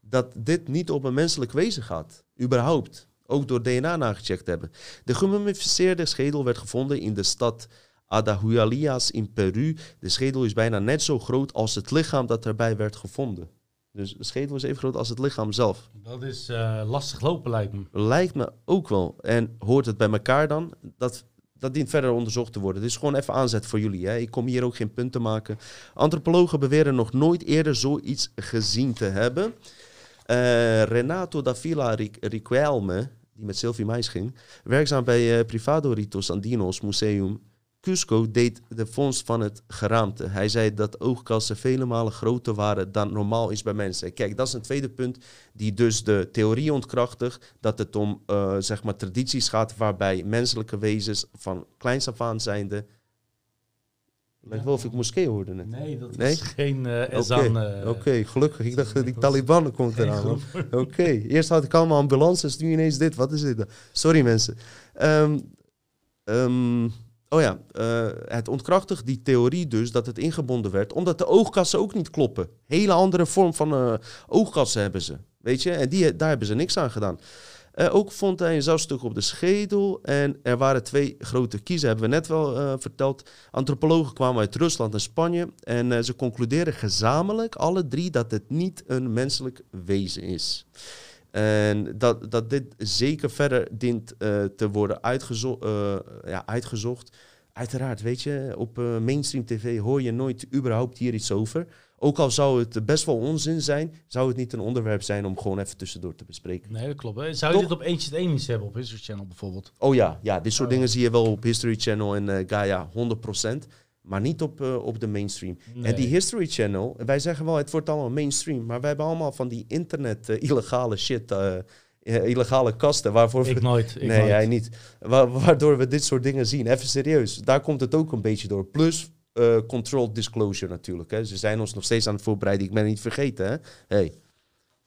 dat dit niet op een menselijk wezen gaat. Überhaupt. Ook door DNA nagecheckt hebben. De gemummificeerde schedel werd gevonden in de stad Adahualias in Peru. De schedel is bijna net zo groot als het lichaam dat erbij werd gevonden. Dus de schedel is even groot als het lichaam zelf. Dat is eh, lastig lopen, lijkt me. Lijkt me ook wel. En hoort het bij elkaar dan? Dat, dat dient verder onderzocht te worden. Dit is gewoon even aanzet voor jullie. Hè? Ik kom hier ook geen punten maken. Antropologen beweren nog nooit eerder zoiets gezien te hebben. Eh, Renato da Villa Ri- Riquelme, die met Sylvie Mais ging, werkzaam bij eh, Privado Ritos Andinos Museum Cusco, deed de vondst van het geraamte. Hij zei dat oogkassen vele malen groter waren dan normaal is bij mensen. Kijk, dat is een tweede punt die dus de theorie ontkrachtigt dat het om eh, zeg maar tradities gaat waarbij menselijke wezens van kleins af aan zijnde... Lijkt wel of ik moskee hoorde net. Nee, dat Nee? is geen uh, Oké, gelukkig. Ik dacht, die Taliban komt eraan. Oké, eerst had ik allemaal ambulances, nu ineens dit. Wat is dit? Sorry mensen. Ehm, oh ja, eh, het ontkrachtigt die theorie dus dat het ingebonden werd, omdat de oogkassen ook niet kloppen. Hele andere vorm van eh, oogkassen hebben ze, weet je? En die, daar hebben ze niks aan gedaan. Eh, ook vond hij een zoutstuk op de schedel en er waren twee grote kiezen, hebben we net wel verteld. Antropologen kwamen uit Rusland en Spanje en ze concluderen gezamenlijk, alle drie, dat het niet een menselijk wezen is. En dat, dat dit zeker verder dient eh, te worden uitgezo eh, ja, uitgezocht. Uiteraard, weet je, op eh, mainstream tv hoor je nooit überhaupt hier iets over. Ook al zou het best wel onzin zijn, zou het niet een onderwerp zijn om gewoon even tussendoor te bespreken. Nee, dat klopt. hè. Zou je Toch? dit op Ancient Aliens hebben op History Channel bijvoorbeeld? Oh ja, ja dit soort Oh. dingen zie je wel op History Channel en Gaia 100%. Maar niet op, eh, op de mainstream. En die History Channel, wij zeggen wel, het wordt allemaal mainstream. Maar wij hebben allemaal van die internet eh, illegale shit, eh, illegale kasten. Waarvoor Ik we- nooit. Ik nee, nooit. jij niet. Wa- waardoor we dit soort dingen zien. Even serieus. Daar komt het ook een beetje door. Plus controlled disclosure natuurlijk. Hè. Ze zijn ons nog steeds aan het voorbereiden. Ik ben niet vergeten. Hè. Hey.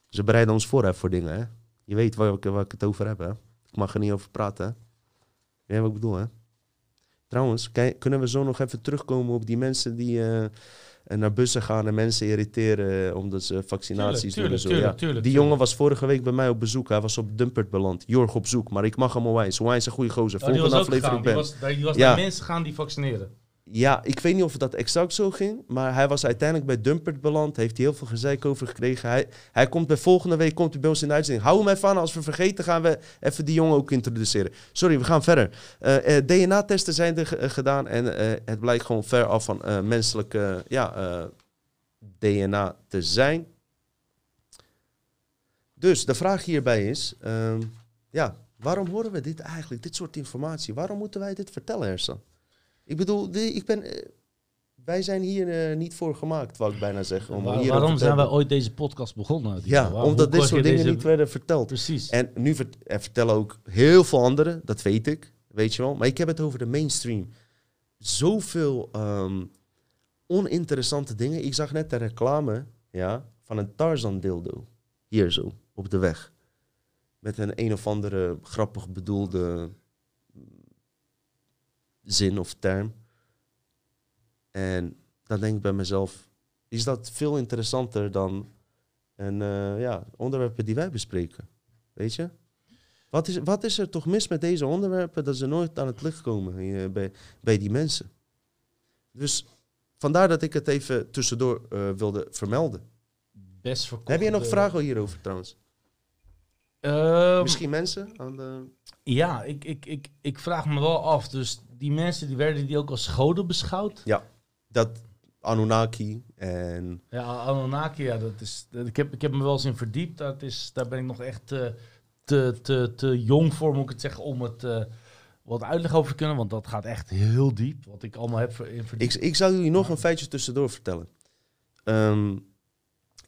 Ze bereiden ons voor hè, voor dingen. Hè. Je weet waar ik, waar ik het over heb. Hè. Ik mag er niet over praten. Hè. Je weet wat ik bedoel. Hè. Trouwens, kijk, kunnen we zo nog even terugkomen op die mensen die eh, naar bussen gaan en mensen irriteren eh, omdat ze vaccinaties Tuurlijk, doen en zo. tuurlijk, ja. tuurlijk, die tuurlijk. jongen was vorige week bij mij op bezoek. Hij was op Dumpert beland. Jorg op zoek. Maar ik mag hem onwijs. Onwijs is een goede gozer. Die Volgende was aflevering Die ben. was, die was Ja. naar mensen gaan die vaccineren. Ja, ik weet niet of dat exact zo ging. Maar hij was uiteindelijk bij Dumpert beland. Heeft hij heel veel gezeik over gekregen. Hij, hij komt bij volgende week komt hij bij ons in de uitzending. Hou hem even aan. Als we vergeten gaan we even die jongen ook introduceren. Sorry, we gaan verder. Eh, eh, DNA-testen zijn er eh, gedaan. En het blijkt gewoon ver af van menselijke ja, DNA te zijn. Dus de vraag hierbij is... ehm, ja, waarom horen we dit eigenlijk? Dit soort informatie. Waarom moeten wij dit vertellen, Ersan? Ik bedoel, de, ik ben, eh, wij zijn hier eh, niet voor gemaakt, wou ik bijna zeggen. Om Waar- waarom zijn wij ooit deze podcast begonnen? Ja, Waarom- omdat dit soort dingen deze- niet werden verteld. Precies. En nu vert- er vertellen ook heel veel anderen, dat weet ik, weet je wel. Maar ik heb het over de mainstream. Zoveel ehm, oninteressante dingen. Ik zag net de reclame ja, van een Tarzan dildo. Hier zo. op de weg. Met een een of andere grappig bedoelde zin of term. En dan denk ik bij mezelf, is dat veel interessanter dan een, eh, ja, onderwerpen die wij bespreken? Weet je? Wat is, wat is er toch mis met deze onderwerpen dat ze nooit aan het licht komen eh, bij, bij die mensen? Dus vandaar dat ik het even tussendoor eh, wilde vermelden. Best verkocht. Heb je nog vragen hierover trouwens? Ehm, Misschien mensen aan de... Ja, ik, ik, ik, ik vraag me wel af. Dus die mensen, die werden die ook als goden beschouwd? Dat Anunnaki en... Ja, Anunnaki, ja, dat is, dat- ik, heb, ik heb me wel eens in verdiept. Dat is, daar ben ik nog echt eh, te, te, te jong voor, moet ik het zeggen, om het eh, wat uitleg over te kunnen. Want dat gaat echt heel diep, wat ik allemaal heb in verdiept. Ik, ik zou jullie nog een feitje tussendoor vertellen. Ehm,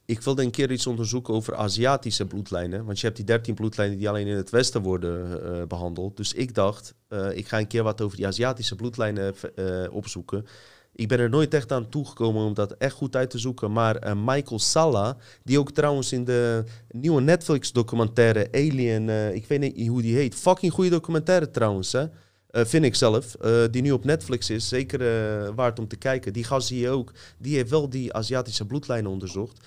ik wilde een keer iets onderzoeken over Aziatische bloedlijnen. Want je hebt die 13 bloedlijnen die alleen in het Westen worden eh, behandeld. Dus ik dacht, eh, ik ga een keer wat over die Aziatische bloedlijnen eh, opzoeken. Ik ben er nooit echt aan toegekomen om dat echt goed uit te zoeken. Maar Michael Salla, die ook trouwens in de nieuwe Netflix-documentaire Alien, ik weet niet hoe die heet. Fucking goede documentaire trouwens, vind ik zelf. die nu op Netflix is. Zeker waard om te kijken. Die gast zie je ook. Die heeft wel die Aziatische bloedlijnen onderzocht.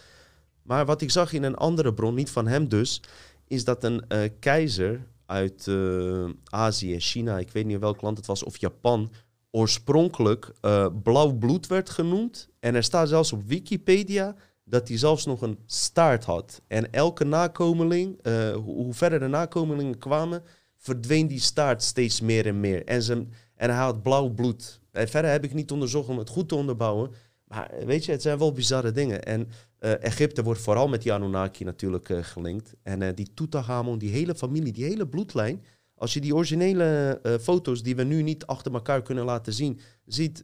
Maar wat ik zag in een andere bron, niet van hem dus, is dat een eh, keizer uit eh, Azië, China, ik weet niet welk land het was, of Japan, oorspronkelijk eh, blauw bloed werd genoemd. En er staat zelfs op Wikipedia dat hij zelfs nog een staart had. En elke nakomeling, hoe, verder de nakomelingen kwamen, verdween die staart steeds meer en meer. En, en hij had blauw bloed. Verder heb ik niet onderzocht om het goed te onderbouwen. Maar weet je, het zijn wel bizarre dingen. En eh, Egypte wordt vooral met die Anunnaki natuurlijk eh, gelinkt. En eh, die Tutankhamon, die hele familie, die hele bloedlijn. Als je die originele foto's die we nu niet achter elkaar kunnen laten zien, ziet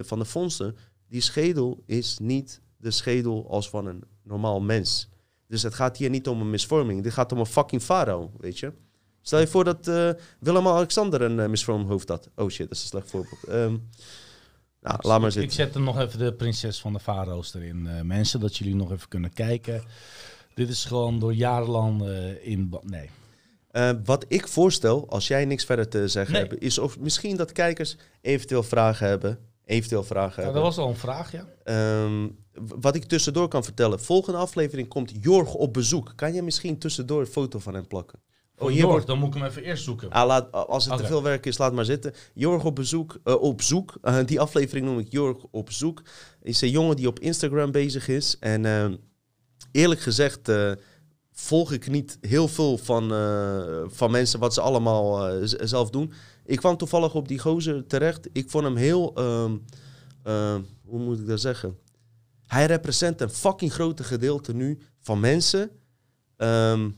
van de fondsen, die schedel is niet de schedel als van een normaal mens. Dus het gaat hier niet om een misvorming. Dit gaat om een fucking farao, weet je. Stel je voor dat Willem-Alexander een misvormd hoofd had. Oh shit, dat is een slecht voorbeeld. Ehm, nou, laat maar Ik zitten. zet er nog even de prinses van de farao's erin. eh, mensen, dat jullie nog even kunnen kijken. Dit is gewoon door jarenlang eh, in... Nee. Eh, wat ik voorstel, als jij niks verder te zeggen Nee. hebt, is of misschien dat kijkers eventueel vragen hebben. Eventueel vragen Ja, hebben. dat was al een vraag, ja. Ehm, wat ik tussendoor kan vertellen. Volgende aflevering komt Jorg op bezoek. Kan je misschien tussendoor een foto van hem plakken? Oh, Jorg, dan moet ik hem even eerst zoeken. Ah, laat, als het te veel werk is, laat maar zitten. Jorg op bezoek. eh, op zoek. Eh, die aflevering noem ik Jorg op zoek. Is een jongen die op Instagram bezig is. En ehm, eerlijk gezegd eh, volg ik niet heel veel van, van mensen wat ze allemaal zelf doen. Ik kwam toevallig op die gozer terecht. Ik vond hem heel... ehm, eh, hoe moet ik dat zeggen? Hij representeert een fucking grote gedeelte nu van mensen... ehm,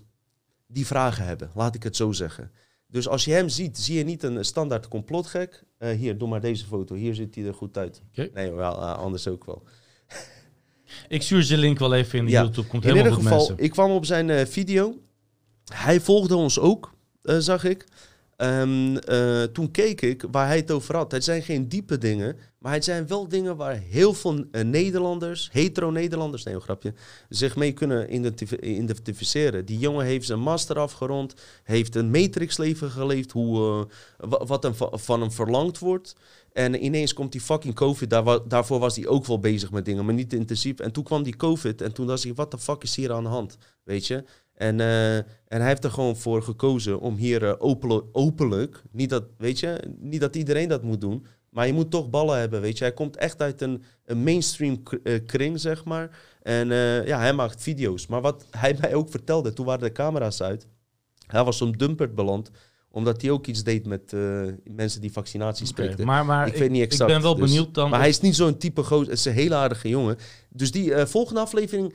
die vragen hebben, laat ik het zo zeggen. Dus als je hem ziet, zie je niet een standaard complotgek. Eh, hier, doe maar deze foto. Hier ziet hij er goed uit. Nee, wel, eh, anders ook wel. Ik stuur je link wel even in de Ja. YouTube. Komt In helemaal ieder geval, mensen. ik kwam op zijn eh, video. Hij volgde ons ook, zag ik. Ehm, eh, toen keek ik waar hij het over had. Het zijn geen diepe dingen, maar het zijn wel dingen waar heel veel eh, Nederlanders, hetero-Nederlanders, nee, een grapje, zich mee kunnen identif- identificeren. Die jongen heeft zijn master afgerond, heeft een matrixleven geleefd, hoe, eh, wa- wat hem va- van hem verlangd wordt. En ineens komt die fucking COVID. Daarvoor was hij ook wel bezig met dingen, maar niet intensief. En toen kwam die COVID en toen dacht hij, wat de fuck is hier aan de hand? Weet je? En, eh, en hij heeft er gewoon voor gekozen om hier eh, openlijk, openlijk niet, dat, weet je, niet dat iedereen dat moet doen, maar je moet toch ballen hebben, weet je. Hij komt echt uit een, een mainstream eh, kring, zeg maar. En ja, hij maakt video's. Maar wat hij mij ook vertelde, toen waren de camera's uit. Hij was zo'n dumpert beland, omdat hij ook iets deed met mensen die vaccinaties prikten. maar maar Ik ik, weet niet exact, ik ben wel dus- benieuwd dan. Maar hij is niet zo'n type goos. Het is een hele aardige jongen. Dus die volgende aflevering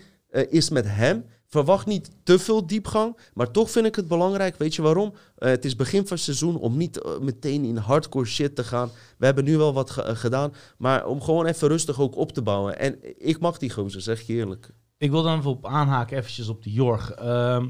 is met hem. Verwacht niet te veel diepgang. Maar toch vind ik het belangrijk. Weet je waarom? Eh, het is begin van het seizoen om niet eh, meteen in hardcore shit te gaan. We hebben nu wel wat eh, gedaan. Maar om gewoon even rustig ook op te bouwen. En ik mag die gozer, zeg je eerlijk. Ik wil dan even op aanhaken, eventjes op die Jorg. Ehm,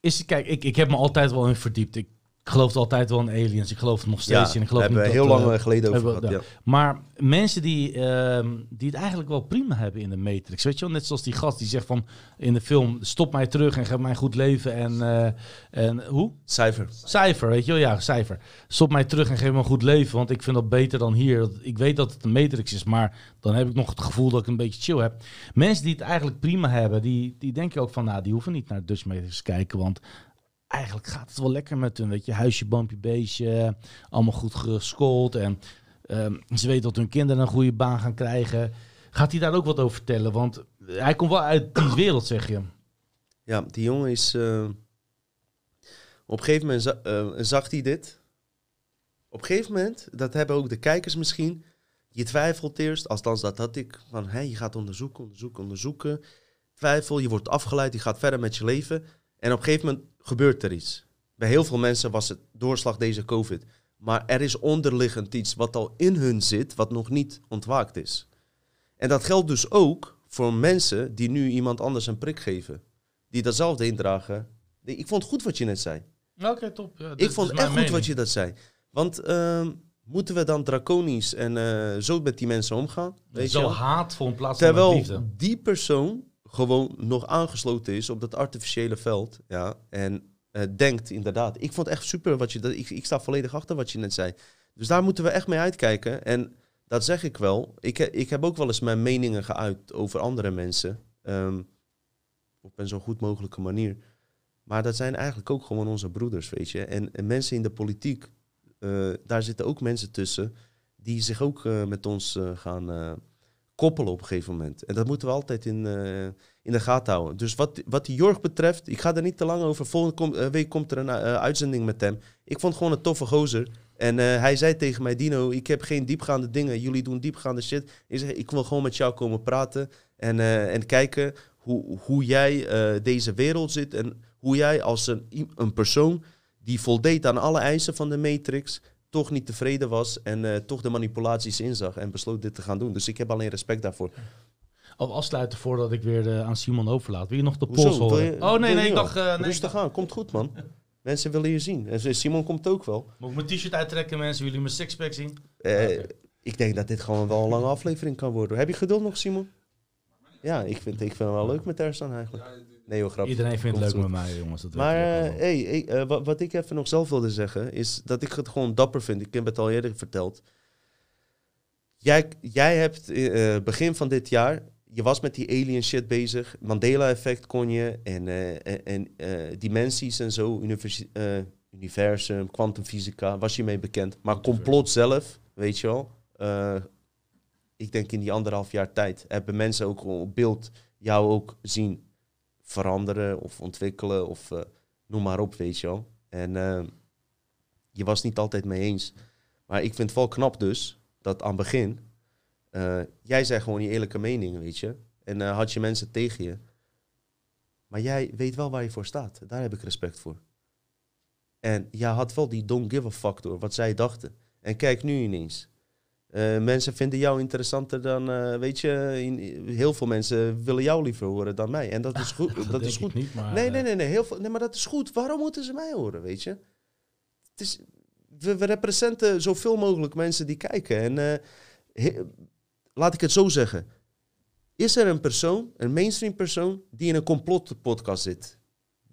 is, kijk, ik, ik heb me altijd wel in verdiept. Ik, Ik geloofde altijd wel in aliens. Ik geloof het nog steeds in. Ik we geloof hebben niet heel dat, lang eh, eh, geleden over we- gehad. Ja. Maar mensen die, ehm, die het eigenlijk wel prima hebben in de Matrix. Weet je wel, net zoals die gast die zegt van in de film... stop mij terug en geef mij een goed leven. En, eh, en hoe? Cijfer. Cijfer, weet je wel? Ja, cijfer. Stop mij terug en geef me een goed leven, want ik vind dat beter dan hier. Ik weet dat het een matrix is, maar dan heb ik nog het gevoel dat ik een beetje chill heb. Mensen die het eigenlijk prima hebben, die, die denken ook van, nou, die hoeven niet naar Dutch Matrix te kijken, want eigenlijk gaat het wel lekker met hun, weet je. Huisje, boompje, beestje, allemaal goed geschoold en ehm, ze weten dat hun kinderen een goede baan gaan krijgen. Gaat hij daar ook wat over vertellen? Want hij komt wel uit die wereld, zeg je. Ja, die jongen is. eh, op een gegeven moment eh, zag hij dit. Op een gegeven moment, dat hebben ook de kijkers misschien. Je twijfelt eerst, althans dat had ik. Van hé, je gaat onderzoeken, onderzoeken, onderzoeken. Twijfel, je wordt afgeleid, je gaat verder met je leven. En op een gegeven moment gebeurt er iets. Bij heel veel mensen was het doorslag deze COVID. Maar er is onderliggend iets wat al in hun zit, wat nog niet ontwaakt is. En dat geldt dus ook voor mensen die nu iemand anders een prik geven die datzelfde indragen. Ik vond het goed wat je net zei. Oké, top. Ja, ik vond echt goed wat je dat zei. Want ehm, moeten we dan draconisch en eh, zo met die mensen omgaan? Weet je Zo wel? haatvol in plaats van Terwijl liefde. die persoon gewoon nog aangesloten is op dat artificiële veld. Ja, en eh, denkt inderdaad. Ik vond echt super wat je dat. Ik, ik sta volledig achter wat je net zei. Dus daar moeten we echt mee uitkijken. En dat zeg ik wel. Ik, ik heb ook wel eens mijn meningen geuit over andere mensen. ehm, op een zo goed mogelijke manier. Maar dat zijn eigenlijk ook gewoon onze broeders, weet je. En, en mensen in de politiek, eh, daar zitten ook mensen tussen die zich ook eh, met ons gaan koppelen op een gegeven moment. En dat moeten we altijd in, eh, in de gaten houden. Dus wat, wat die Jorg betreft, ik ga er niet te lang over. Volgende eh, week komt er een eh, uitzending met hem. Ik vond gewoon een toffe gozer. En hij zei tegen mij, Dino, ik heb geen diepgaande dingen. Jullie doen diepgaande shit. Ik ik wil gewoon met jou komen praten. En, en kijken hoe, hoe jij deze wereld zit. En hoe jij als een, een persoon die voldeed aan alle eisen van de Matrix... toch niet tevreden was en eh, toch de manipulaties inzag en besloot dit te gaan doen. Dus ik heb alleen respect daarvoor. Of afsluiten voordat ik weer eh, aan Simon overlaat. Wil je nog de pols horen? je- oh nee, nee, ik niet dacht... al? eh, nee, Rustig aan, komt goed man. Mensen willen je zien. En Simon komt ook wel. Moet ik mijn t-shirt uittrekken, mensen? Willen jullie mijn sixpack zien? Eh, Ik denk dat dit gewoon wel een lange aflevering kan worden. Heb je geduld nog, Simon? Ja, ik vind, ik vind het wel leuk met Ersan eigenlijk. Nee joh, grapje. Iedereen vindt het leuk met mij, jongens. Dat Maar eh, hey, hey, eh, wat, wat ik even nog zelf wilde zeggen, is dat ik het gewoon dapper vind. Ik heb het al eerder verteld. Jij, jij hebt eh, begin van dit jaar, je was met die alien shit bezig. Mandela-effect kon je en, en, en dimensies en zo, universum, kwantumfysica, was je mee bekend. Maar complot zelf, weet je wel. ik denk in die anderhalf jaar tijd hebben mensen ook gewoon op beeld jou ook zien veranderen of ontwikkelen of eh, noem maar op, weet je wel. En eh, je was niet altijd mee eens. Maar ik vind het wel knap dus dat aan het begin, eh, jij zei gewoon je eerlijke mening, weet je. En had je mensen tegen je. Maar jij weet wel waar je voor staat. Daar heb ik respect voor. En jij had wel die don't give a fuck door wat zij dachten. En kijk nu ineens. Eh, mensen vinden jou interessanter dan, eh, weet je, in, heel veel mensen willen jou liever horen dan mij. En dat is goed. dat, is goed. niet, maar... Nee, eh, nee, nee, nee, heel veel, nee, maar dat is goed. Waarom moeten ze mij horen, weet je? Het is, we, we representen zoveel mogelijk mensen die kijken. En he- laat ik het zo zeggen. Is er een persoon, een mainstream persoon, die in een complotpodcast zit?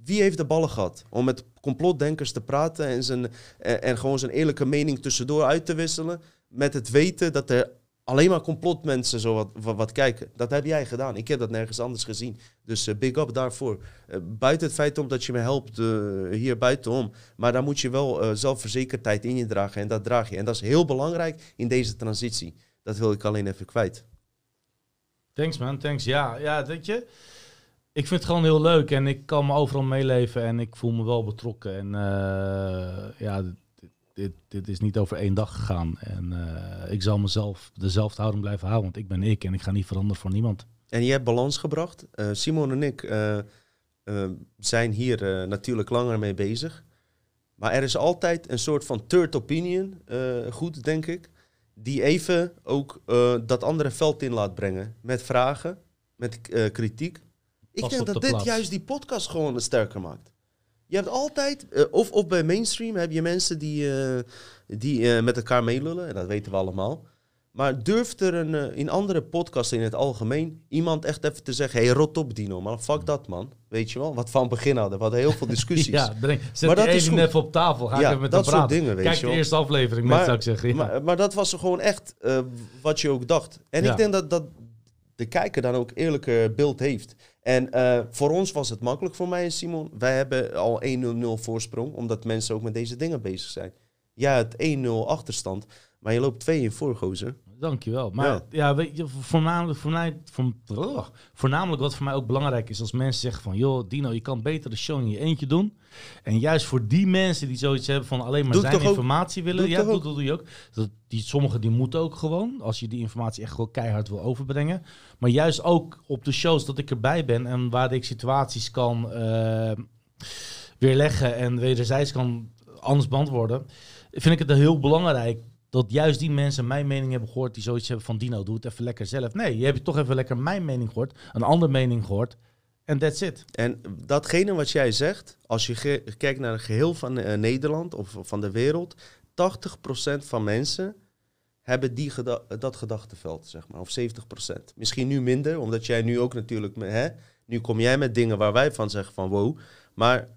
Wie heeft de ballen gehad om met complotdenkers te praten en, zijn, en, en gewoon zijn eerlijke mening tussendoor uit te wisselen? Met het weten dat er alleen maar complotmensen zo wat, wat, kijken. Dat heb jij gedaan. Ik heb dat nergens anders gezien. Dus eh, big up daarvoor. Eh, buiten het feit om dat je me helpt eh, hier buitenom. Maar daar moet je wel zelfverzekerdheid in je dragen. En dat draag je. En dat is heel belangrijk in deze transitie. Dat wil ik alleen even kwijt. Thanks man, thanks. Ja, ja, weet je. Ik vind het gewoon heel leuk en ik kan me overal meeleven en ik voel me wel betrokken. En ja, dit, is niet over één dag gegaan. En eh, ik zal mezelf dezelfde houding blijven houden, want ik ben ik en ik ga niet veranderen voor niemand. En je hebt balans gebracht. Eh, Simon en ik eh, zijn hier natuurlijk langer mee bezig. Maar er is altijd een soort van third opinion, goed denk ik, die even ook dat andere veld in laat brengen. Met vragen, met kritiek. Ik denk dat de dit plaats. juist die podcast gewoon sterker maakt. Je hebt altijd, eh, of, of bij mainstream heb je mensen die, eh, die eh, met elkaar meelullen, en dat weten we allemaal. Maar durft er een, in andere podcasts in het algemeen iemand echt even te zeggen: hey, rot op, Dino, man. Fuck dat, man. Weet je wel? Wat van begin hadden. We hadden heel veel discussies. Ja, breng, zet Maar maar dat is even goed. even op tafel. Ga ik Ja, even met dat soort praten. dingen, weet Kijk je de wel. eerste aflevering, Maar- met, zou ik zeggen. Ja. Maar, maar dat was gewoon echt wat je ook dacht. En Ja. ik denk dat, dat de kijker dan ook eerlijker beeld heeft. En eh, voor ons was het makkelijk, voor mij en Simon. Wij hebben al 1-0 voorsprong, omdat mensen ook met deze dingen bezig zijn. Ja, het 1-0 achterstand, maar je loopt 2 in voor. Dankjewel. Maar Ja. ja, weet je, voornamelijk, voor mij, voor, ugh, voornamelijk wat voor mij ook belangrijk is, als mensen zeggen van, joh, Dino, je kan beter de show in je eentje doen. En juist voor die mensen die zoiets hebben van alleen maar Doe zijn ook? informatie willen, Doe ja, dat doe je ook. Dat, die, sommigen die moeten ook gewoon, als je die informatie echt gewoon keihard wil overbrengen. Maar juist ook op de shows dat ik erbij ben en waar ik situaties kan eh, weerleggen en wederzijds kan anders beantwoorden, vind ik het heel belangrijk dat juist die mensen mijn mening hebben gehoord die zoiets hebben van Dino, doe het even lekker zelf. Nee, je hebt toch even lekker mijn mening gehoord, een andere mening gehoord en that's it. En datgene wat jij zegt, als je kijkt naar het geheel van eh, Nederland of van de wereld, 80% van mensen hebben die dat gedachtenveld, zeg maar, of 70%. Misschien nu minder, omdat jij nu ook natuurlijk, hè, nu kom jij met dingen waar wij van zeggen van wow, maar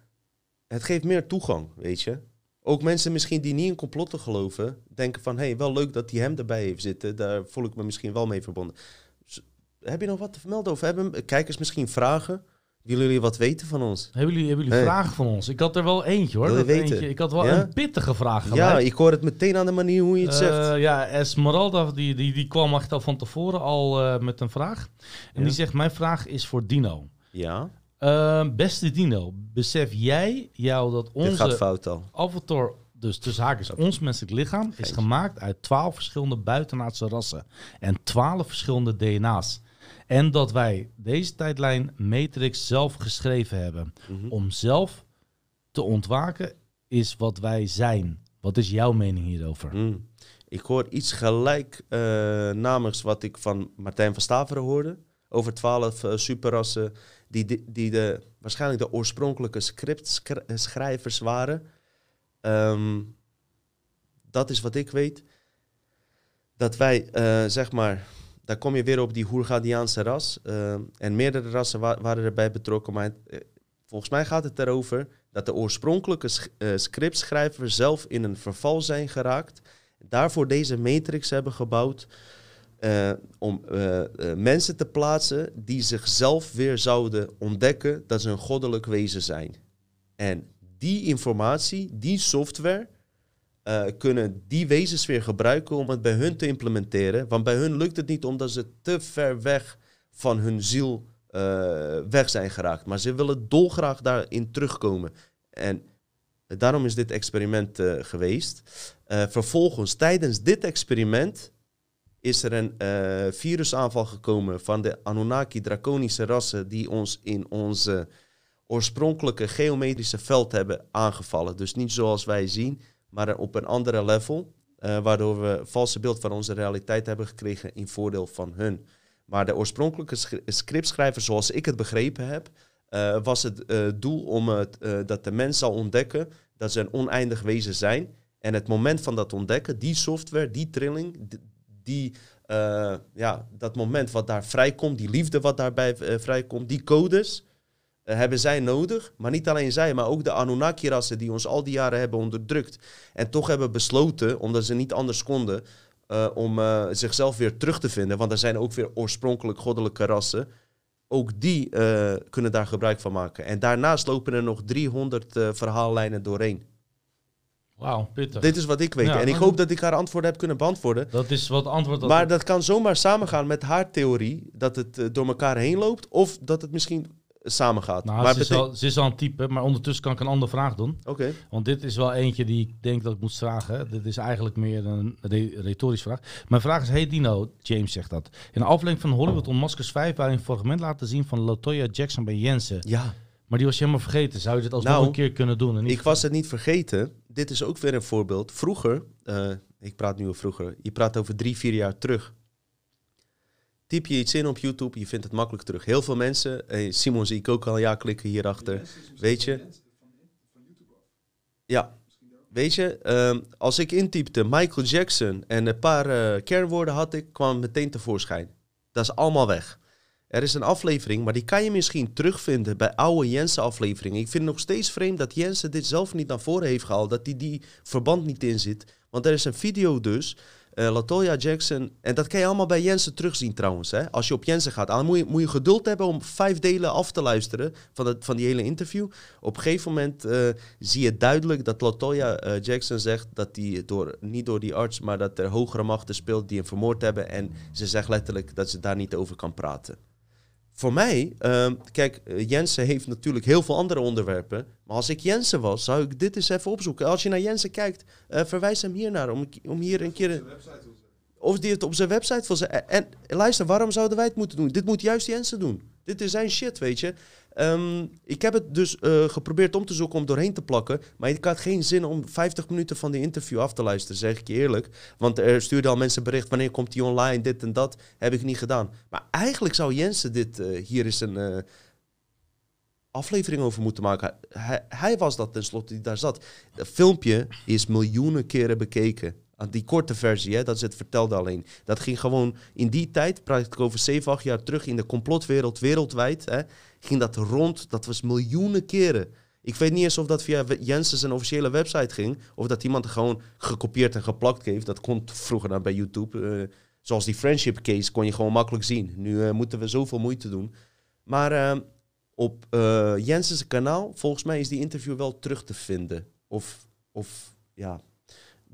het geeft meer toegang, weet je. Ook mensen misschien die niet in complotten geloven, denken van hé, hey, wel leuk dat die hem erbij heeft zitten, daar voel ik me misschien wel mee verbonden. Dus, heb je nog wat te vermelden over? Hebben kijkers misschien vragen? Willen jullie wat weten van ons? Hebben jullie, hebben jullie Hey. vragen van ons? Ik had er wel eentje hoor. Wil je Dat weten? Eentje, ik had wel Ja? een pittige vraag Ja, gelijk. ik hoor het meteen aan de manier hoe je het zegt. Eh, ja, Esmeralda die, die, die kwam echt al van tevoren al eh, met een vraag. En Ja. die zegt, mijn vraag is voor Dino. Ja, Eh, beste Dino, besef jij jou dat onze fout al. avatar, dus tussen haakjes, ons menselijk lichaam, is gemaakt uit twaalf verschillende buitenaardse rassen en twaalf verschillende DNA's. En dat wij deze tijdlijn Matrix zelf geschreven hebben. Mhm. Om zelf te ontwaken is wat wij zijn. Wat is jouw mening hierover? Hmm. Ik hoor iets gelijk eh namens wat ik van Martijn van Staveren hoorde. Over twaalf eh, superrassen die, die, de, waarschijnlijk de oorspronkelijke scriptschrijvers waren. Ehm, dat is wat ik weet. Dat wij, eh, zeg maar, daar kom je weer op die Hoergadiaanse ras. eh, en meerdere rassen wa- waren erbij betrokken. Maar eh, volgens mij gaat het erover dat de oorspronkelijke sch- eh, scriptschrijvers zelf in een verval zijn geraakt. Daarvoor deze matrix hebben gebouwd. Eh, om eh, eh, mensen te plaatsen die zichzelf weer zouden ontdekken dat ze een goddelijk wezen zijn. En die informatie, die software, kunnen die wezens weer gebruiken om het bij hun te implementeren. Want bij hun lukt het niet omdat ze te ver weg van hun ziel weg zijn geraakt. Maar ze willen dolgraag daarin terugkomen. En daarom is dit experiment geweest. Vervolgens, tijdens dit experiment, is er een eh, virusaanval gekomen van de Anunnaki draconische rassen die ons in onze oorspronkelijke geometrische veld hebben aangevallen. Dus niet zoals wij zien, maar op een andere level. eh, waardoor we een valse beeld van onze realiteit hebben gekregen in voordeel van hun. Maar de oorspronkelijke sch- scriptschrijver, zoals ik het begrepen heb, eh, was het doel om het, dat de mens zal ontdekken dat ze een oneindig wezen zijn. En het moment van dat ontdekken, die software, die trilling, die, eh, ja, dat moment wat daar vrijkomt, die liefde wat daarbij eh, vrijkomt, die codes, eh, hebben zij nodig. Maar niet alleen zij, maar ook de Anunnaki-rassen die ons al die jaren hebben onderdrukt. En toch hebben besloten, omdat ze niet anders konden, om zichzelf weer terug te vinden. Want er zijn ook weer oorspronkelijk goddelijke rassen. Ook die kunnen daar gebruik van maken. En daarnaast lopen er nog 300 eh, verhaallijnen doorheen. Wauw, pittig. Dit is wat ik weet. Ja, en ik hoop dat ik haar antwoorden heb kunnen beantwoorden. Dat is wat antwoord dat Maar dat kan zomaar samengaan met haar theorie. Dat het eh, door elkaar heen loopt. Of dat het misschien samengaat. Nou, maar ze, is al, ze is al een type, maar ondertussen kan ik een andere vraag doen. Oké. Want dit is wel eentje die ik denk dat ik moet vragen. Dit is eigenlijk meer een re- retorische vraag. Mijn vraag is, hey Dino, James zegt dat. In een aflevering van Hollywood on Maskers 5... waarin een fragment laten zien van Latoya Jackson bij Jensen. Ja, Maar die was je helemaal vergeten. Zou je dit alsnog Nou, een keer kunnen doen? Ik was het niet vergeten. Dit is ook weer een voorbeeld. Vroeger, eh, ik praat nu over vroeger. Je praat over drie, vier jaar terug. Typ je iets in op YouTube, je vindt het makkelijk terug. Heel veel mensen, eh, Simon zie ik ook al ja klikken hierachter. Weet je? Ja. Weet je, als ik intypte Michael Jackson en een paar eh, kernwoorden had ik, kwam het meteen tevoorschijn. Dat is allemaal weg. Er is een aflevering, maar die kan je misschien terugvinden bij oude Jensen-afleveringen. Ik vind het nog steeds vreemd dat Jensen dit zelf niet naar voren heeft gehaald, dat hij die verband niet in zit. Want er is een video dus, eh Latoya Jackson, en dat kan je allemaal bij Jensen terugzien trouwens. Hè? Als je op Jensen gaat, dan moet je, moet je geduld hebben om vijf delen af te luisteren van, het, van die hele interview. Op een gegeven moment eh, zie je duidelijk dat Latoya eh, Jackson zegt dat hij door, niet door die arts, maar dat er hogere machten speelt die hem vermoord hebben. En ze zegt letterlijk dat ze daar niet over kan praten. Voor mij, ehm, kijk, eh, Jensen heeft natuurlijk heel veel andere onderwerpen. Maar als ik Jensen was, zou ik dit eens even opzoeken. Als je naar Jensen kijkt, eh, verwijs hem hier naar. Om, om hier een keer. Of die het op zijn website wil zetten. En, en luister, waarom zouden wij het moeten doen? Dit moet juist Jensen doen. Dit is zijn shit, weet je. Ehm, ik heb het dus eh, geprobeerd om te zoeken om doorheen te plakken. Maar ik had geen zin om 50 minuten van die interview af te luisteren, zeg ik je eerlijk. Want er stuurden al mensen bericht, wanneer komt die online, dit en dat. Heb ik niet gedaan. Maar eigenlijk zou Jensen dit eh, hier eens een eh, aflevering over moeten maken. Hij, hij was dat tenslotte die daar zat. Dat filmpje is miljoenen keren bekeken. Die korte versie, hè, dat is het vertelde alleen. Dat ging gewoon in die tijd, praat ik over 7, 8 jaar terug, in de complotwereld wereldwijd, hè, ging dat rond. Dat was miljoenen keren. Ik weet niet eens of dat via Jensen officiële website ging, of dat iemand er gewoon gekopieerd en geplakt heeft. Dat kon vroeger dan bij YouTube. eh, zoals die friendship case kon je gewoon makkelijk zien. Nu eh, moeten we zoveel moeite doen. Maar eh, op eh Jensen's kanaal, volgens mij is die interview wel terug te vinden. Of, of ja,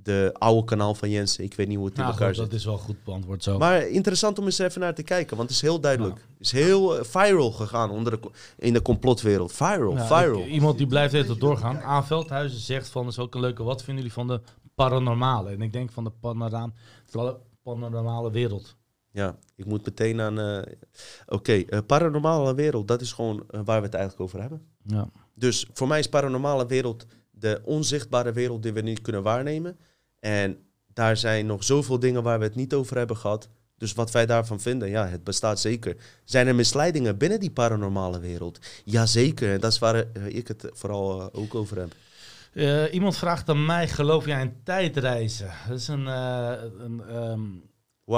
de oude kanaal van Jensen. Ik weet niet hoe het in Nou, elkaar goed, zit. dat is wel goed beantwoord zo. Maar interessant om eens even naar te kijken, want het is heel duidelijk. Het is heel eh, viral gegaan onder de, in de complotwereld. Viral, Ja, viral. ik- iemand die blijft even doorgaan. A. Veldhuizen zegt van, dat is ook een leuke, wat vinden jullie van de paranormale? En ik denk van de panorama, paranormale wereld. Ja, ik moet meteen aan... eh, Oké, eh, paranormale wereld, dat is gewoon waar we het eigenlijk over hebben. Ja. Dus voor mij is paranormale wereld de onzichtbare wereld die we niet kunnen waarnemen. En daar zijn nog zoveel dingen waar we het niet over hebben gehad. Dus wat wij daarvan vinden, ja, het bestaat zeker. Zijn er misleidingen binnen die paranormale wereld? Jazeker, en dat is waar eh, ik het vooral eh, ook over heb. Eh, iemand vraagt aan mij, geloof jij in tijdreizen? Dat is een, een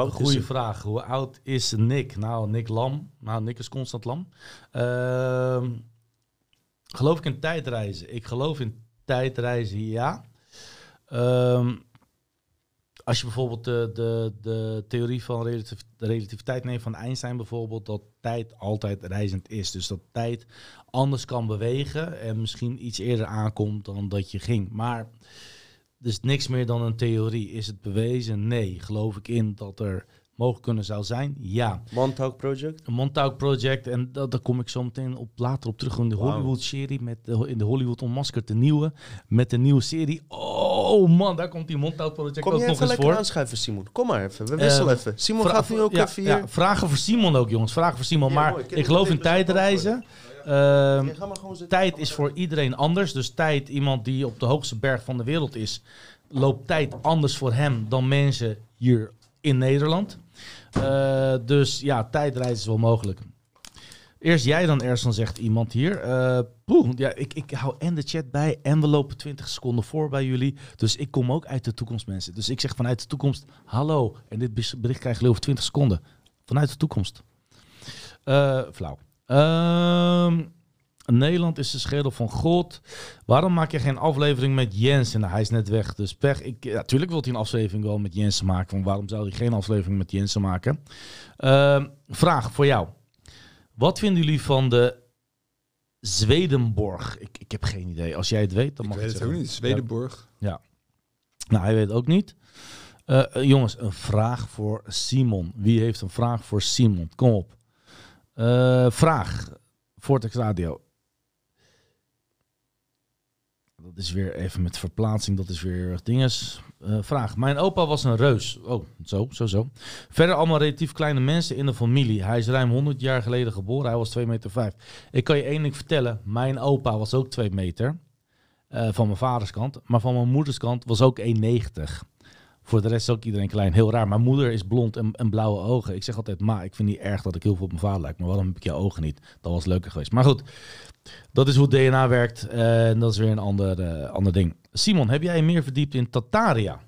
is goede vraag. Hoe oud is Nick? Nou, Nick Lam. Nou, Nick is constant lam. Ehm, geloof ik in tijdreizen? Ik geloof in tijdreizen, ja. Ehm, als je bijvoorbeeld de, de, de theorie van relativ- de relativiteit neemt van Einstein bijvoorbeeld, dat tijd altijd reizend is. Dus dat tijd anders kan bewegen en misschien iets eerder aankomt dan dat je ging. Maar dus niks meer dan een theorie. Is het bewezen? Nee. Geloof ik in dat er mogelijk kunnen zou zijn? Ja. Montauk Project? Een Montauk Project, en dat, daar kom ik zo meteen op, later op terug in de. Hollywood-serie, met de, in de Hollywood Onmaskerd, de nieuwe, met de nieuwe serie. Oh man, daar komt die Montauk Project Kom ook je nog even eens lekker voor. aanschuiven, Simon? Kom maar even, we wisselen Eh, even. Simon gaat nu ook ja, even hier... ja, vragen voor Simon ook, jongens. Vragen voor Simon. Maar mooi. Ik geloof in tijdreizen. Ehm, tijd is voor iedereen anders. Dus tijd, iemand die op de hoogste berg van de wereld is, loopt tijd anders voor hem dan mensen hier in Nederland. Eh, dus ja, tijdreizen is wel mogelijk. Eerst jij dan, Ersan, zegt iemand hier. Eh, poeh, ja, ik, ik hou en de chat bij en we lopen 20 seconden voor bij jullie. Dus ik kom ook uit de toekomst, mensen. Dus ik zeg vanuit de toekomst, hallo. En dit bericht krijgen jullie over 20 seconden. Vanuit de toekomst. Eh, flauw. Ehm, Nederland is de schedel van God. Waarom maak je geen aflevering met Jens? En hij is net weg, dus pech. Ik, natuurlijk wil hij een aflevering wel met Jensen maken. Want waarom zou hij geen aflevering met Jensen maken? Ehm, vraag voor jou. Wat vinden jullie van de Zwedenborg? Ik, ik heb geen idee. Als jij het weet, dan Ik mag weet je het ook niet. Zwedenborg. nou, hij weet ook niet. Eh, eh, jongens, een vraag voor Simon. Wie heeft een vraag voor Simon? Kom op. Eh, vraag. Vortex Radio. Dat is weer even met verplaatsing. Dat is weer dinges. Eh, vraag. Mijn opa was een reus. Oh, zo, zo, zo. Verder allemaal relatief kleine mensen in de familie. Hij is ruim 100 jaar geleden geboren. Hij was 2 meter 5. Ik kan je één ding vertellen. Mijn opa was ook 2 meter. Eh, van mijn vaders kant. Maar van mijn moeders kant was ook 1,90. Voor de rest is ook iedereen klein. Heel raar. Mijn moeder is blond en, en blauwe ogen. Ik zeg altijd, ma, ik vind niet erg dat ik heel veel op mijn vader lijk. Maar waarom heb ik jouw ogen niet? Dat was leuker geweest. Maar goed, dat is hoe DNA werkt. eh, En dat is weer een ander, eh, ander ding. Simon, heb jij meer verdiept in Tataria?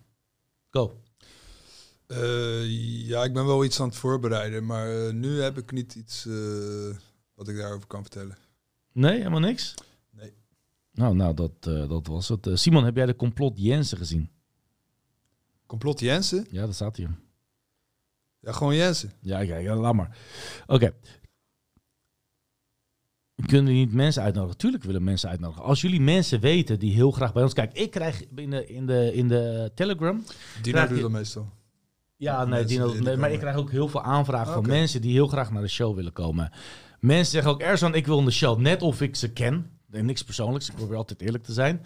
Go. Eh, ja, ik ben wel iets aan het voorbereiden, maar nu heb ik niet iets wat ik daarover kan vertellen. Nee, helemaal niks? Nee. Nou, nou dat, dat was het. Simon, heb jij de complot Jensen gezien? Complot Jensen? Ja, dat staat hier. Ja, gewoon Jensen. Ja, ja, ja laat maar. Oké. Kunnen niet mensen uitnodigen? Tuurlijk willen mensen uitnodigen. Als jullie mensen weten die heel graag bij ons... Kijk, ik krijg in de, in de, in de Telegram... Dino doet dat meestal. Ja, nee, Dino, maar komen. ik krijg ook heel veel aanvragen van Oké. mensen die heel graag naar de show willen komen. Mensen zeggen ook, Erzan, ik wil in de show. Net of ik ze ken. Nee, niks persoonlijks, ik probeer altijd eerlijk te zijn.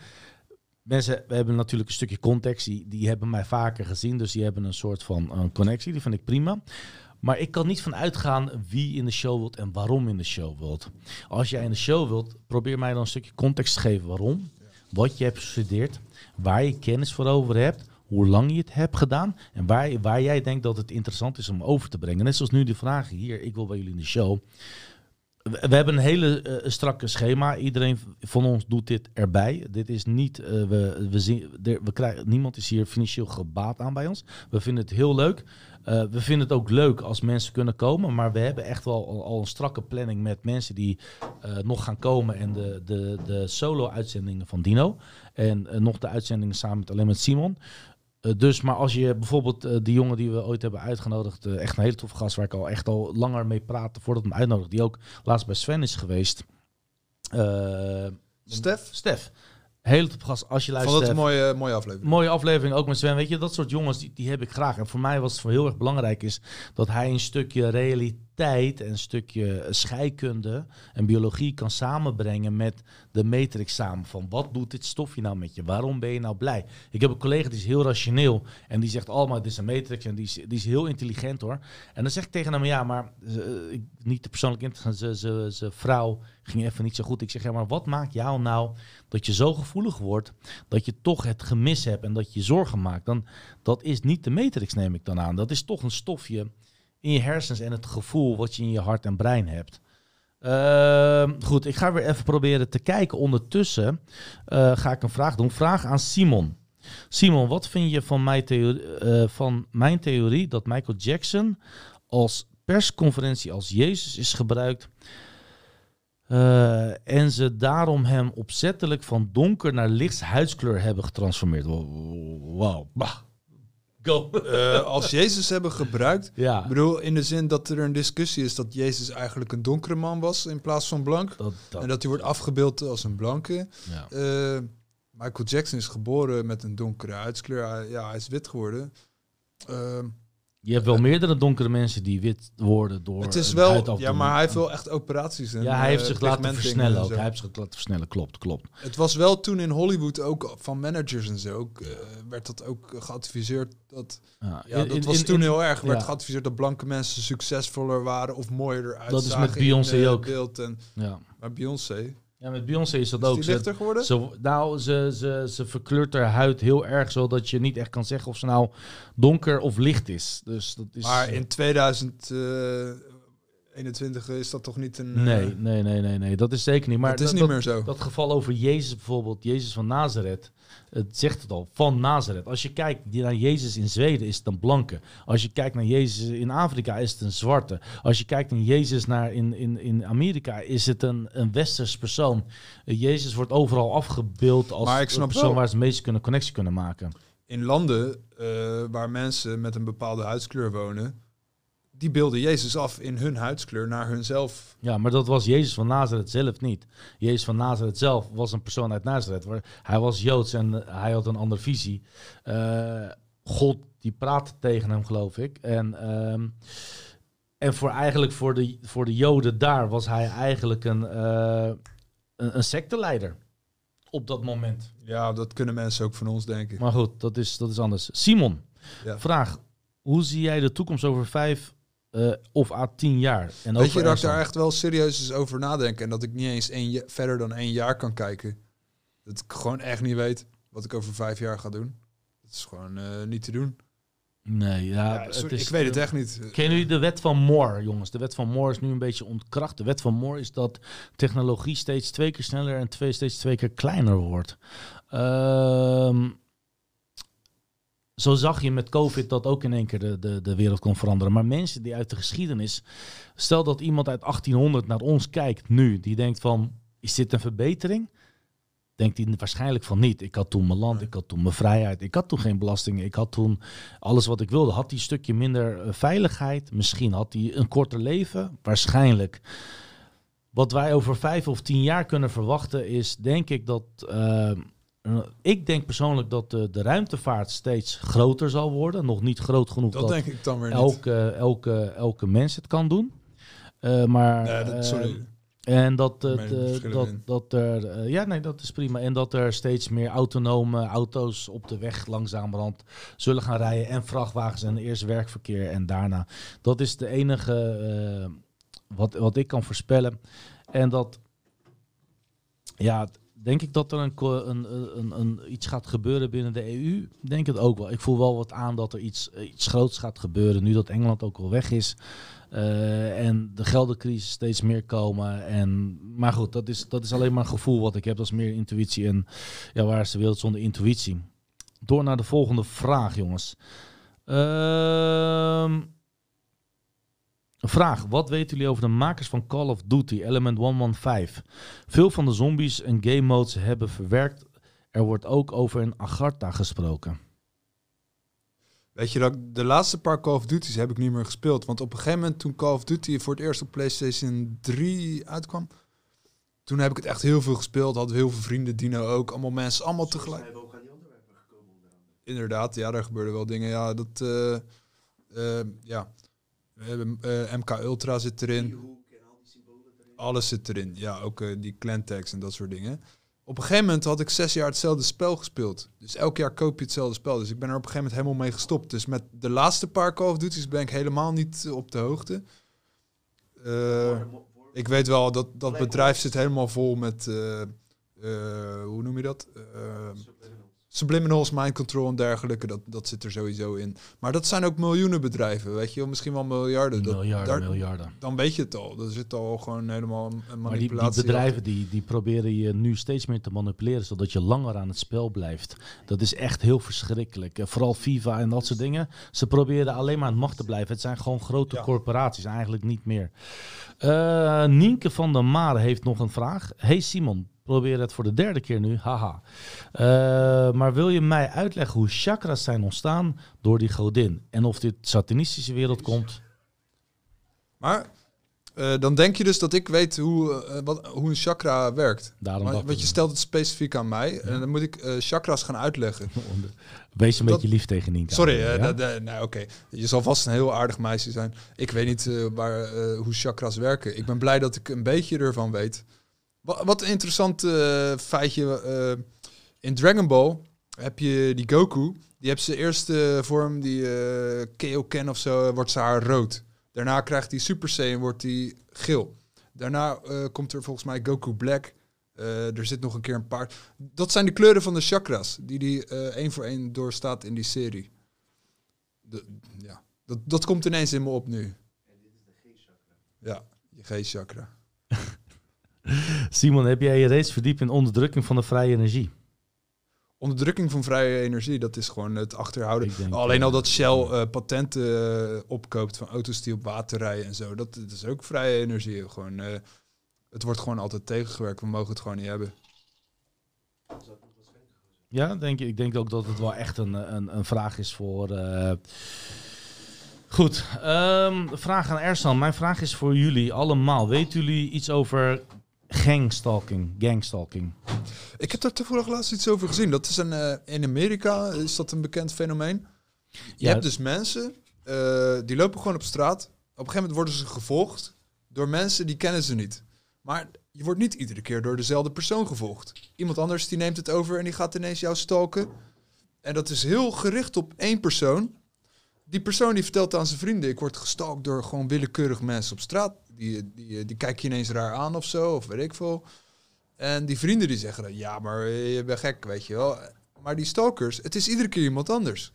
Mensen, we hebben natuurlijk een stukje context. Die, die hebben mij vaker gezien, dus die hebben een soort van een connectie. Die vind ik prima. Maar ik kan niet van uitgaan wie in de show wilt en waarom in de show wilt. Als jij in de show wilt, probeer mij dan een stukje context te geven waarom. Wat je hebt gestudeerd, waar je kennis voor over hebt, hoe lang je het hebt gedaan en waar, waar jij denkt dat het interessant is om over te brengen. Net zoals nu de vragen hier, ik wil bij jullie in de show. We, hebben een hele eh, strakke schema. Iedereen van ons doet dit erbij. Dit is niet, eh, we, we zien, we krijgen, niemand is hier financieel gebaat aan bij ons. We vinden het heel leuk. Eh, we vinden het ook leuk als mensen kunnen komen, maar we hebben echt wel al, een strakke planning met mensen die eh, nog gaan komen en de, de, de solo-uitzendingen van Dino. En eh, nog de uitzendingen samen met alleen met Simon. Dus, maar als je bijvoorbeeld die jongen die we ooit hebben uitgenodigd, echt een hele toffe gast waar ik al echt al langer mee praatte voordat we hem uitnodigden, die ook laatst bij Sven is geweest. Stef? Stef. Hele toffe gast. Als je Vond luistert. het een Stef, mooie, mooie aflevering. Mooie aflevering ook met Sven. Weet je, dat soort jongens, die, die heb ik graag. En voor mij was het voor heel erg belangrijk is dat hij een stukje realiteit en een stukje scheikunde en biologie kan samenbrengen met de matrix samen. Van wat doet dit stofje nou met je? Waarom ben je nou blij? Ik heb een collega die is heel rationeel en die zegt allemaal, dit is een matrix en die is, die is heel intelligent hoor. En dan zeg ik tegen hem, ja, maar eh, niet te persoonlijk in te gaan, ze- vrouw ging even niet zo goed. Ik zeg, ja, maar wat maakt jou nou dat je zo gevoelig wordt dat je toch het gemis hebt en dat je zorgen maakt, dan dat is niet de matrix, neem ik dan aan. Dat is toch een stofje in je hersens en het gevoel wat je in je hart en brein hebt. Ehm, goed, ik ga weer even proberen te kijken. Ondertussen eh, ga ik een vraag doen. Vraag aan Simon. Simon, wat vind je van mijn, theorie, eh, van mijn theorie dat Michael Jackson als persconferentie als Jezus is gebruikt eh, en ze daarom hem opzettelijk van donker naar licht huidskleur hebben getransformeerd? Wow, wow. Eh, als Jezus hebben gebruikt. ja. Ik bedoel, in de zin dat er een discussie is dat Jezus eigenlijk een donkere man was in plaats van blank. Dat, dat, En dat hij wordt afgebeeld als een blanke. ja. Eh, Michael Jackson is geboren met een donkere huidskleur. Hij, ja, hij is wit geworden. Ehm, Je hebt wel meerdere donkere mensen die wit worden door. het is wel, ja, maar hij heeft wel echt operaties. En, Ja, hij heeft eh, zich laten versnellen en ook. Hij heeft zich laten versnellen, klopt, klopt. Het was wel toen in Hollywood ook van managers en zo. ook, eh, werd dat ook geadviseerd dat. Ja, dat in- was in- toen in- heel erg. werd ja. geadviseerd dat blanke mensen succesvoller waren of mooier eruit Dat is met Beyoncé eh, ook. Beeld en, Ja. maar Beyoncé. Ja, met Beyoncé is dat Is ook. die Ze, lichter geworden? ze, nou, ze, ze, ze verkleurt haar huid heel erg, zodat je niet echt kan zeggen of ze nou donker of licht is. Dus dat is. maar in 2021 is dat toch niet een. eh, Nee, nee, nee, nee, nee. Dat is zeker niet. Maar het is dat, niet dat- meer zo. Dat geval over Jezus bijvoorbeeld, Jezus van Nazareth, het zegt het al, van Nazareth. Als je kijkt naar Jezus in Zweden is het een blanke. Als je kijkt naar Jezus in Afrika is het een zwarte. Als je kijkt naar Jezus naar in, in, in Amerika is het een, een westers persoon. Eh, Jezus wordt overal afgebeeld als Maar ik snap persoon wel. waar ze het meest kunnen connectie kunnen maken. in landen eh, waar mensen met een bepaalde huidskleur wonen, die beelden Jezus af in hun huidskleur naar hunzelf. Ja, maar dat was Jezus van Nazareth zelf niet. Jezus van Nazareth zelf was een persoon uit Nazareth. Waar, hij was Joods en eh, hij had een andere visie. Eh, God die praatte tegen hem, geloof ik. En, ehm, en voor eigenlijk voor de, voor de Joden daar was hij eigenlijk een, eh een, een secteleider. Op dat moment. Ja, dat kunnen mensen ook van ons denken. Maar goed, dat is, dat is anders. Simon, Ja. vraag. Hoe zie jij de toekomst over vijf eh, of à tien jaar? En Weet je dat ik daar echt wel serieus eens over nadenk en dat ik niet eens één verder dan één jaar kan kijken? Dat ik gewoon echt niet weet wat ik over vijf jaar ga doen. Dat is gewoon eh, niet te doen. Nee, ja, Ja, het is, ik weet het echt niet. Kennen jullie de wet van Moore, jongens? De wet van Moore is nu een beetje ontkracht. De wet van Moore is dat technologie steeds twee keer sneller en twee, steeds twee keer kleiner wordt. Ehm, zo zag je met COVID dat ook in één keer de, de, de wereld kon veranderen. Maar mensen die uit de geschiedenis... Stel dat iemand uit 1800 naar ons kijkt nu. Die denkt van, is dit een verbetering? Denkt hij waarschijnlijk van niet. Ik had toen mijn land, ik had toen mijn vrijheid. Ik had toen geen belastingen. Ik had toen alles wat ik wilde. Had hij een stukje minder eh, veiligheid? Misschien had hij een korter leven? Waarschijnlijk. Wat wij over vijf of tien jaar kunnen verwachten is, denk ik dat... eh, ik denk persoonlijk dat de, de ruimtevaart steeds groter zal worden. Nog niet groot genoeg Dat dat, denk ik dan weer niet. elke, elke, elke mens het kan doen. Eh, maar, Nee, dat, sorry. eh, en dat, eh, dat, dat er, eh, ja, nee, dat is prima. En dat er steeds meer autonome auto's op de weg langzamerhand zullen gaan rijden. En vrachtwagens en eerst werkverkeer en daarna. Dat is de enige eh, wat, wat ik kan voorspellen. En dat, ja, denk ik dat er een, een, een, een, iets gaat gebeuren binnen de EU? Denk het ook wel. Ik voel wel wat aan dat er iets, eh, iets groots gaat gebeuren. Nu dat Engeland ook al weg is. Eh, en de geldencrisis steeds meer komen. En, maar goed, dat is, dat is alleen maar een gevoel wat ik heb. Dat is meer intuïtie. En ja, waar is de wereld zonder intuïtie? Door naar de volgende vraag, jongens. Ehm, vraag. Wat weten jullie over de makers van Call of Duty Element 115? Veel van de zombies en game modes hebben verwerkt. Er wordt ook over een Agartha gesproken. Weet je dat de laatste paar Call of Duty's heb ik niet meer gespeeld. Want op een gegeven moment toen Call of Duty voor het eerst op PlayStation 3 uitkwam, toen heb ik het echt heel veel gespeeld. Hadden we heel veel vrienden, Dino ook, allemaal mensen, allemaal tegelijk. Inderdaad, ja, daar gebeurden wel dingen. Ja, dat, eh, eh, ja. We hebben, eh, MK Ultra zit erin. Alles zit erin. Ja, ook eh, die clan tags en dat soort dingen. Op een gegeven moment had ik zes jaar hetzelfde spel gespeeld. Dus elk jaar koop je hetzelfde spel. Dus ik ben er op een gegeven moment helemaal mee gestopt. Dus met de laatste paar Call of Duty's ben ik helemaal niet eh, op de hoogte. Ik weet wel dat dat bedrijf zit helemaal vol met... hoe noem je dat? Subliminals, mind control en dergelijke, dat, dat zit er sowieso in. Maar dat zijn ook miljoenen bedrijven, weet je misschien wel miljarden. Dat, miljarden, daar- miljarden. Dan weet je het al. Er zit al gewoon helemaal een Maar die, manipulatie. die bedrijven die, die proberen je nu steeds meer te manipuleren, zodat je langer aan het spel blijft. Dat is echt heel verschrikkelijk. Eh, Vooral FIFA en dat soort dingen. Ze proberen alleen maar aan het macht te blijven. Het zijn gewoon grote Ja. corporaties, eigenlijk niet meer. Eh, Nienke van der Mare heeft nog een vraag. Hey Simon, probeer het voor de derde keer nu. Haha. Eh, maar wil je mij uitleggen hoe chakras zijn ontstaan door die godin? En of dit satanistische wereld komt? Maar eh, dan denk je dus dat ik weet hoe, eh, wat, hoe een chakra werkt. Daarom Maar, want je stelt het specifiek aan mij. En dan moet ik chakras gaan uitleggen. Wees een Dat- beetje lief tegen Nienke. Sorry, Ja? nou oké. Je zal vast een heel aardig meisje zijn. Ik weet niet waar, hoe chakras werken. Ik ben blij dat ik een beetje ervan weet. Wat, wat een interessant eh, feitje. eh, in Dragon Ball heb je die Goku. Die heeft zijn eerste vorm, die eh Kaioken of zo, wordt zijn haar rood. Daarna krijgt hij Super Saiyan, wordt hij geel. Daarna eh, komt er volgens mij Goku Black. Eh, er zit nog een keer een paar. Dat zijn de kleuren van de chakras, die die eh, één voor één doorstaat in die serie. De, ja, dat, dat komt ineens in me op nu. Ja, je G-chakra. Simon, heb jij je reeds verdiept in onderdrukking van de vrije energie? Onderdrukking van vrije energie, dat is gewoon het achterhouden. Denk, Alleen eh, al dat Shell eh, patenten eh, opkoopt van auto's die op water rijden en zo. Dat, dat is ook vrije energie. Gewoon, eh, het wordt gewoon altijd tegengewerkt. We mogen het gewoon niet hebben. Ja, denk, je- ik denk ook dat het wel echt een, een, een vraag is voor... eh, Goed, ehm, vraag aan Ersan. Mijn vraag is voor jullie allemaal. Weten jullie iets over gangstalking? Gangstalking. Ik heb daar toevallig laatst iets over gezien. Dat is een, eh, in Amerika is dat een bekend fenomeen. Je Ja. hebt dus mensen, eh, die lopen gewoon op straat. Op een gegeven moment worden ze gevolgd door mensen die kennen ze niet. Maar je wordt niet iedere keer door dezelfde persoon gevolgd. Iemand anders die neemt het over en die gaat ineens jou stalken. En dat is heel gericht op één persoon. Die persoon die vertelt aan zijn vrienden... ik word gestalkt door gewoon willekeurig mensen op straat. Die, die, die kijk je ineens raar aan of zo, of weet ik veel. En die vrienden die zeggen dan... ja, maar je bent gek, weet je wel. Maar die stalkers, het is iedere keer iemand anders.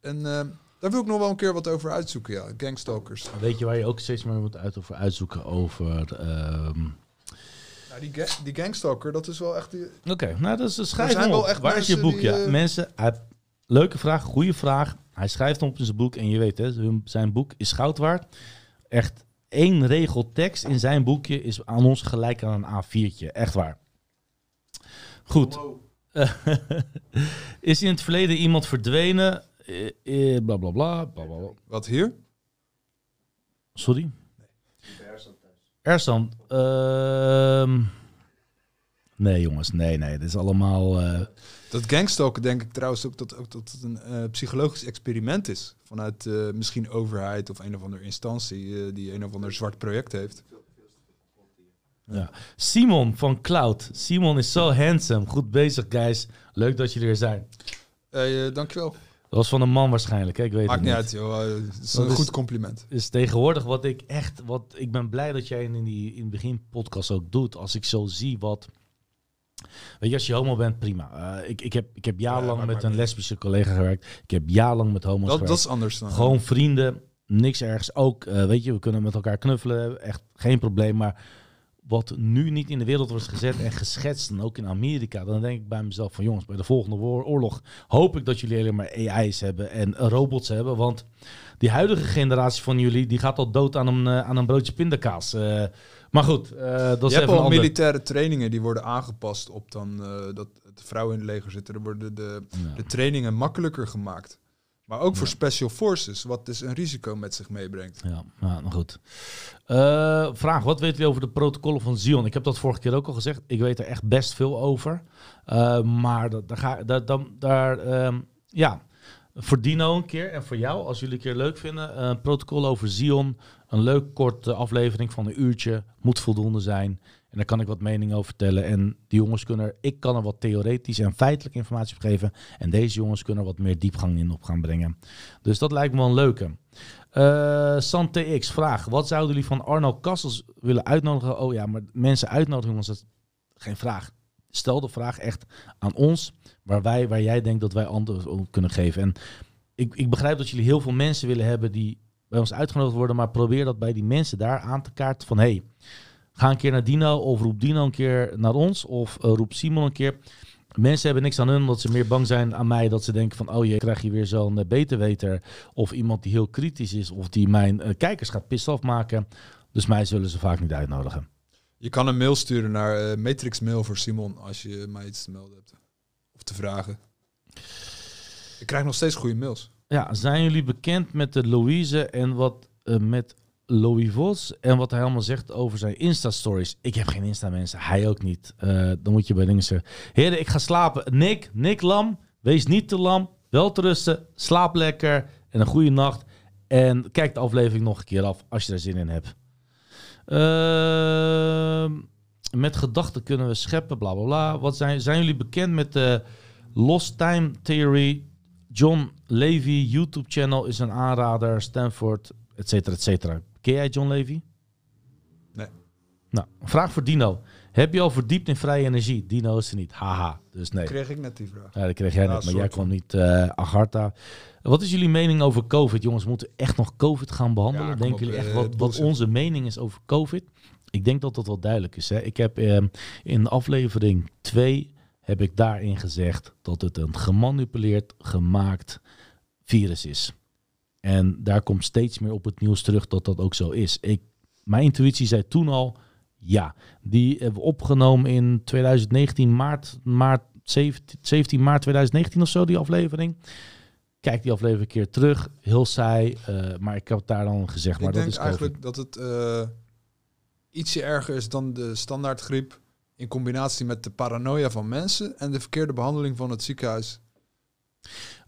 En eh, daar wil ik nog wel een keer wat over uitzoeken, ja. Gangstalkers. Weet je waar je ook steeds meer moet uit over uitzoeken over... ehm, Nou, die, ga- die gangstalker, dat is wel echt... Die, Oké, nou dat is een schrijf zijn wel echt Waar is je boek? die, ja, eh, mensen, hij- leuke vraag, goede vraag. Hij schrijft hem op in zijn boek en je weet hè, zijn boek is goud waard. Echt één regel tekst in zijn boekje is aan ons gelijk aan een A4'tje. Echt waar. Goed. is in het verleden iemand verdwenen? Eh, eh, bla bla bla. bla, bla, wat hier? Sorry? Ersan. ehm, nee jongens, nee, nee. Dit is allemaal... eh, Dat gangstalken denk ik trouwens ook dat, ook dat het een eh, psychologisch experiment is. Vanuit eh, misschien overheid of een of andere instantie eh, die een of ander zwart project heeft. Ja. Simon van Cloud. Simon is zo handsome. Goed bezig, guys. Leuk dat jullie er zijn. Dankjewel. Dat was van een man waarschijnlijk. Hè? Ik weet Maakt het niet uit, joh. Het is Dat een is- goed compliment. Is tegenwoordig wat ik echt... Wat, ik ben blij dat jij in, die, in het begin podcast ook doet. Als ik zo zie wat... Weet je, als je homo bent, prima. Eh, ik, ik, heb, ik heb jarenlang met een lesbische collega gewerkt. Ik heb jarenlang met homo's Dat, gewerkt. dat is anders dan. Gewoon vrienden, niks ergens. Ook, eh, weet je, we kunnen met elkaar knuffelen, echt geen probleem. Maar wat nu niet in de wereld wordt gezet en geschetst, en ook in Amerika, dan denk ik bij mezelf van jongens, bij de volgende oorlog hoop ik dat jullie alleen maar AI's hebben en robots hebben. Want die huidige generatie van jullie, die gaat al dood aan een, eh, aan een broodje pindakaas. Maar goed, eh, dat is je hebt even al militaire trainingen die worden aangepast op dan eh, dat de vrouwen in het leger zitten. Er worden de, Ja. de trainingen makkelijker gemaakt. Maar ook voor special forces, wat dus een risico met zich meebrengt. Ja, nou, goed. Eh, vraag, wat weten we over de protocollen van Zion? Ik heb dat vorige keer ook al gezegd. Ik weet er echt best veel over. Maar dat, daar ga, daar, dan, daar ehm, ja, voor Dino een keer en voor jou, als jullie een keer leuk vinden. Een protocol over Zion. Een leuk korte aflevering van een uurtje. Moet voldoende zijn. En daar kan ik wat mening over vertellen. En die jongens kunnen ik kan er wat theoretisch en feitelijke informatie op geven. En deze jongens kunnen er wat meer diepgang in op gaan brengen. Dus dat lijkt me wel een leuke. Eh Santé X vraag: Wat zouden jullie van Arno Kassels willen uitnodigen? Oh ja, maar mensen uitnodigen, jongens, dat geen vraag. Stel de vraag echt aan ons, waar, wij, waar jij denkt dat wij antwoord op kunnen geven. En ik, ik begrijp dat jullie heel veel mensen willen hebben die bij ons uitgenodigd worden, maar probeer dat bij die mensen daar aan te kaarten van hey, ga een keer naar Dino of roep Dino een keer naar ons of eh, roep Simon een keer. Mensen hebben niks aan hun omdat ze meer bang zijn aan mij. Dat ze denken van, oh je krijg je weer zo'n uh, beterweter. Of iemand die heel kritisch is. Of die mijn uh, kijkers gaat pissed afmaken. Dus mij zullen ze vaak niet uitnodigen. Je kan een mail sturen naar Matrix Mail voor Simon als je mij iets te melden hebt. Of te vragen. Ik krijg nog steeds goede mails. Ja, zijn jullie bekend met de Louise en wat uh, met Louis Vos en wat hij allemaal zegt over zijn Insta-stories. Ik heb geen Insta-mensen, hij ook niet. Uh, dan moet je bij dingen zeggen. Heren, ik ga slapen. Nick, Nick Lam, wees niet te lam. Wel te rusten, slaap lekker en een goede nacht. En kijk de aflevering nog een keer af als je daar zin in hebt. Uh, met gedachten kunnen we scheppen, bla bla bla. Wat zijn, zijn jullie bekend met de Lost Time Theory? John Levy YouTube-channel is een aanrader. Stanford, et cetera, et cetera. Ken jij John Levy? Nee. Nou, vraag voor Dino. Heb je al verdiept in vrije energie? Dino is er niet. Haha, dus nee. Kreeg ik net die vraag. Ja, dat kreeg jij net, maar jij kwam niet uh, Agartha. Wat is jullie mening over COVID? Jongens, moeten we echt nog COVID gaan behandelen? Ja, Denken jullie echt uh, wat, wat onze mening is over COVID? Ik denk dat dat wel duidelijk is. Hè? Ik heb uh, in aflevering 2 heb ik daarin gezegd dat het een gemanipuleerd, gemaakt virus is. En daar komt steeds meer op het nieuws terug dat dat ook zo is. Ik, mijn intuïtie zei toen al, ja. Die hebben we opgenomen in 2019, maart, maart 17, 17 maart 2019 of zo, die aflevering. Kijk die aflevering een keer terug. Heel saai, uh, maar ik heb daar dan gezegd. Maar ik dat denk is eigenlijk dat het uh, ietsje erger is dan de standaardgriep in combinatie met de paranoia van mensen en de verkeerde behandeling van het ziekenhuis.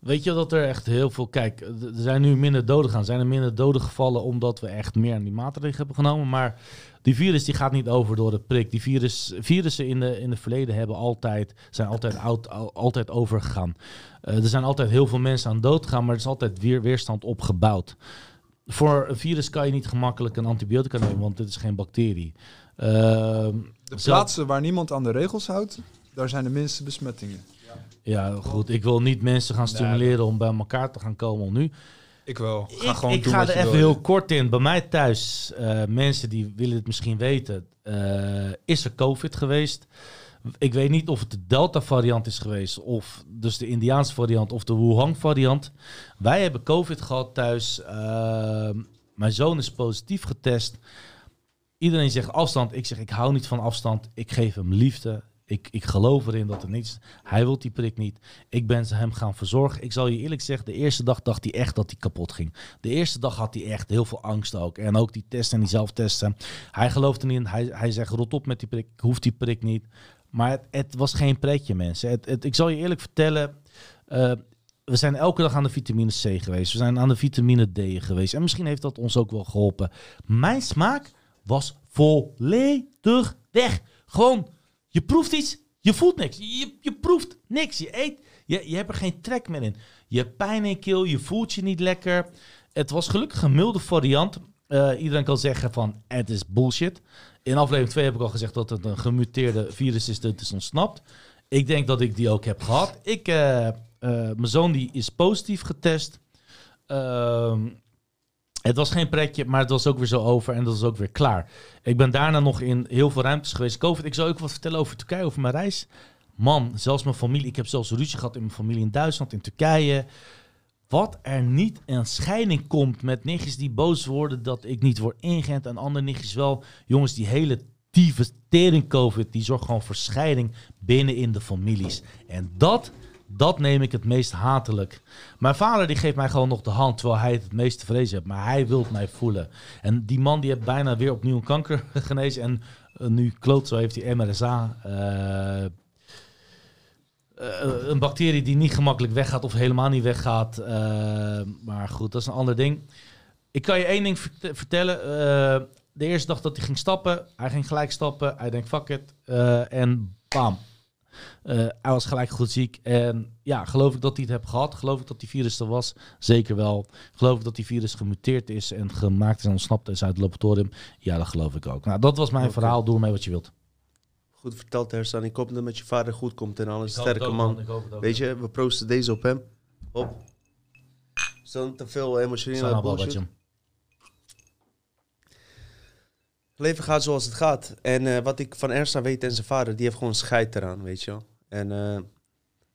Weet je dat er echt heel veel... Kijk, er zijn nu minder doden gaan. Zijn er minder doden gevallen omdat we echt meer aan die maatregelen hebben genomen. Maar die virus die gaat niet over door de prik. Die virus, virussen in de, in de verleden hebben altijd, zijn altijd, oud, altijd overgegaan. Uh, er zijn altijd heel veel mensen aan dood gegaan, maar er is altijd weer weerstand opgebouwd. Voor een virus kan je niet gemakkelijk een antibiotica nemen, want dit is geen bacterie. Uh, de plaatsen waar niemand aan de regels houdt, daar zijn de minste besmettingen. Ja, goed. Ik wil niet mensen gaan stimuleren om bij elkaar te gaan komen nu. Ik wel. Ga ik gewoon ik doen ga wat er je even wil. heel kort in. Bij mij thuis, eh, mensen die willen het misschien weten, eh, is er COVID geweest. Ik weet niet of het de Delta-variant is geweest, of dus de Indiaanse variant, of de Wuhan-variant. Wij hebben COVID gehad thuis. Eh, mijn zoon is positief getest. Iedereen zegt afstand. Ik zeg, ik hou niet van afstand. Ik geef hem liefde. Ik, ik geloof erin dat er niets... Hij wil die prik niet. Ik ben hem gaan verzorgen. Ik zal je eerlijk zeggen, de eerste dag dacht hij echt dat hij kapot ging. De eerste dag had hij echt heel veel angst ook. En ook die testen en die zelftesten. Hij geloofde niet in. Hij, hij zegt, rot op met die prik. Ik hoef die prik niet. Maar het, het was geen pretje, mensen. Het, ik zal je eerlijk vertellen... eh, we zijn elke dag aan de vitamine C geweest. We zijn aan de vitamine D geweest. En misschien heeft dat ons ook wel geholpen. Mijn smaak was volledig weg. Gewoon, je proeft iets, je voelt niks. Je, je proeft niks. Je eet, je, je hebt er geen trek meer in. Je hebt pijn in keel, je voelt je niet lekker. Het was gelukkig een milde variant. Eh, iedereen kan zeggen van, het is bullshit. In aflevering 2 heb ik al gezegd dat het een gemuteerde virus is dat is ontsnapt. Ik denk dat ik die ook heb gehad. Ik, eh, eh, mijn zoon die is positief getest. Ehm, het was geen pretje, maar het was ook weer zo over en dat is ook weer klaar. Ik ben daarna nog in heel veel ruimtes geweest. COVID, ik zou ook wat vertellen over Turkije, over mijn reis. Man, zelfs mijn familie. Ik heb zelfs ruzie gehad in mijn familie in Duitsland, in Turkije. Wat er niet een scheiding komt met nichtjes die boos worden dat ik niet word ingeënt en andere nichtjes wel. Jongens, die hele tering COVID, die zorgt gewoon voor scheiding binnen in de families. En dat, dat neem ik het meest hatelijk. Mijn vader die geeft mij gewoon nog de hand, terwijl hij het het meest te vrezen heeft. Maar hij wil mij voelen. En die man die heeft bijna weer opnieuw kanker genezen. En eh, nu kloot zo heeft hij MRSA. eh, eh, een bacterie die niet gemakkelijk weggaat of helemaal niet weggaat. Maar goed, dat is een ander ding. Ik kan je één ding vert- vertellen. De eerste dag dat hij ging stappen, hij ging gelijk stappen. Hij denkt, fuck it. En bam. Eh, hij was gelijk goed ziek. En ja, geloof ik dat hij het heeft gehad? Geloof ik dat die virus er was? Zeker wel. Geloof ik dat die virus gemuteerd is en gemaakt is en ontsnapt is uit het laboratorium? Ja, dat geloof ik ook. Nou, dat was mijn verhaal. Doe ermee wat je wilt. Goed verteld, Hersan. Ik hoop dat het met je vader goed komt en alles. Sterke man. Weet je, we proosten deze op hem. Op. Zo'n te veel emotionele bullshit. Leven gaat zoals het gaat. En eh, wat ik van Ersa weet en zijn vader, die heeft gewoon scheid eraan, weet je wel. En eh,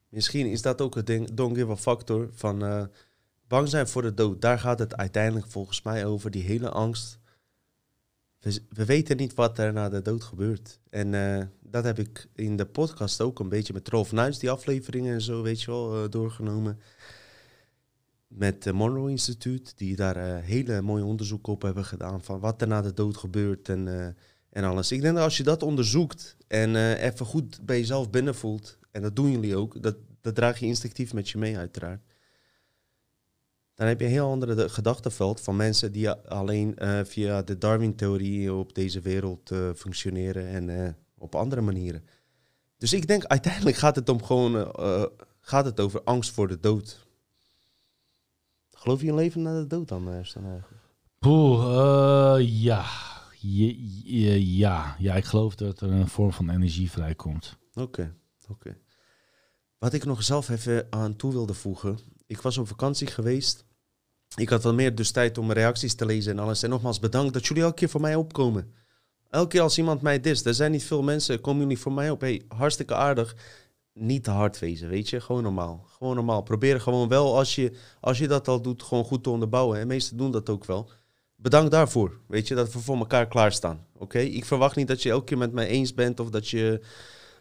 misschien is dat ook het ding, don't give factor, van eh, bang zijn voor de dood. Daar gaat het uiteindelijk volgens mij over, die hele angst. We, we weten niet wat er na de dood gebeurt. En eh, dat heb ik in de podcast ook een beetje met Rolf Nuis, die afleveringen en zo, weet je wel, doorgenomen. Met het Monroe Instituut, die daar hele mooie onderzoek op hebben gedaan van wat er na de dood gebeurt en, en alles. Ik denk dat als je dat onderzoekt en eh, even goed bij jezelf binnenvoelt, en dat doen jullie ook, dat, dat draag je instinctief met je mee uiteraard. Dan heb je een heel ander de- gedachtenveld van mensen die alleen eh, via de Darwin-theorie op deze wereld eh, functioneren en op andere manieren. Dus ik denk uiteindelijk gaat het om gewoon gaat het over angst voor de dood. Geloof je in leven na de dood dan, Stan, eigenlijk? Poeh, eh, ja. Ja. Ja, ik geloof dat er een vorm van energie vrijkomt. Oké, oké. Wat ik nog zelf even aan toe wilde voegen. Ik was op vakantie geweest. Ik had wel meer dus tijd om reacties te lezen en alles. En nogmaals bedankt dat jullie elke keer voor mij opkomen. Elke keer als iemand mij dist, er zijn niet veel mensen, komen jullie voor mij op. Hey, hartstikke aardig. Niet te hard wezen, weet je. Gewoon normaal. Gewoon normaal. Probeer gewoon wel, als je, als je dat al doet, gewoon goed te onderbouwen. En meesten doen dat ook wel. Bedankt daarvoor. Weet je, dat we voor elkaar klaarstaan. Oké? Ik verwacht niet dat je elke keer met mij eens bent of dat je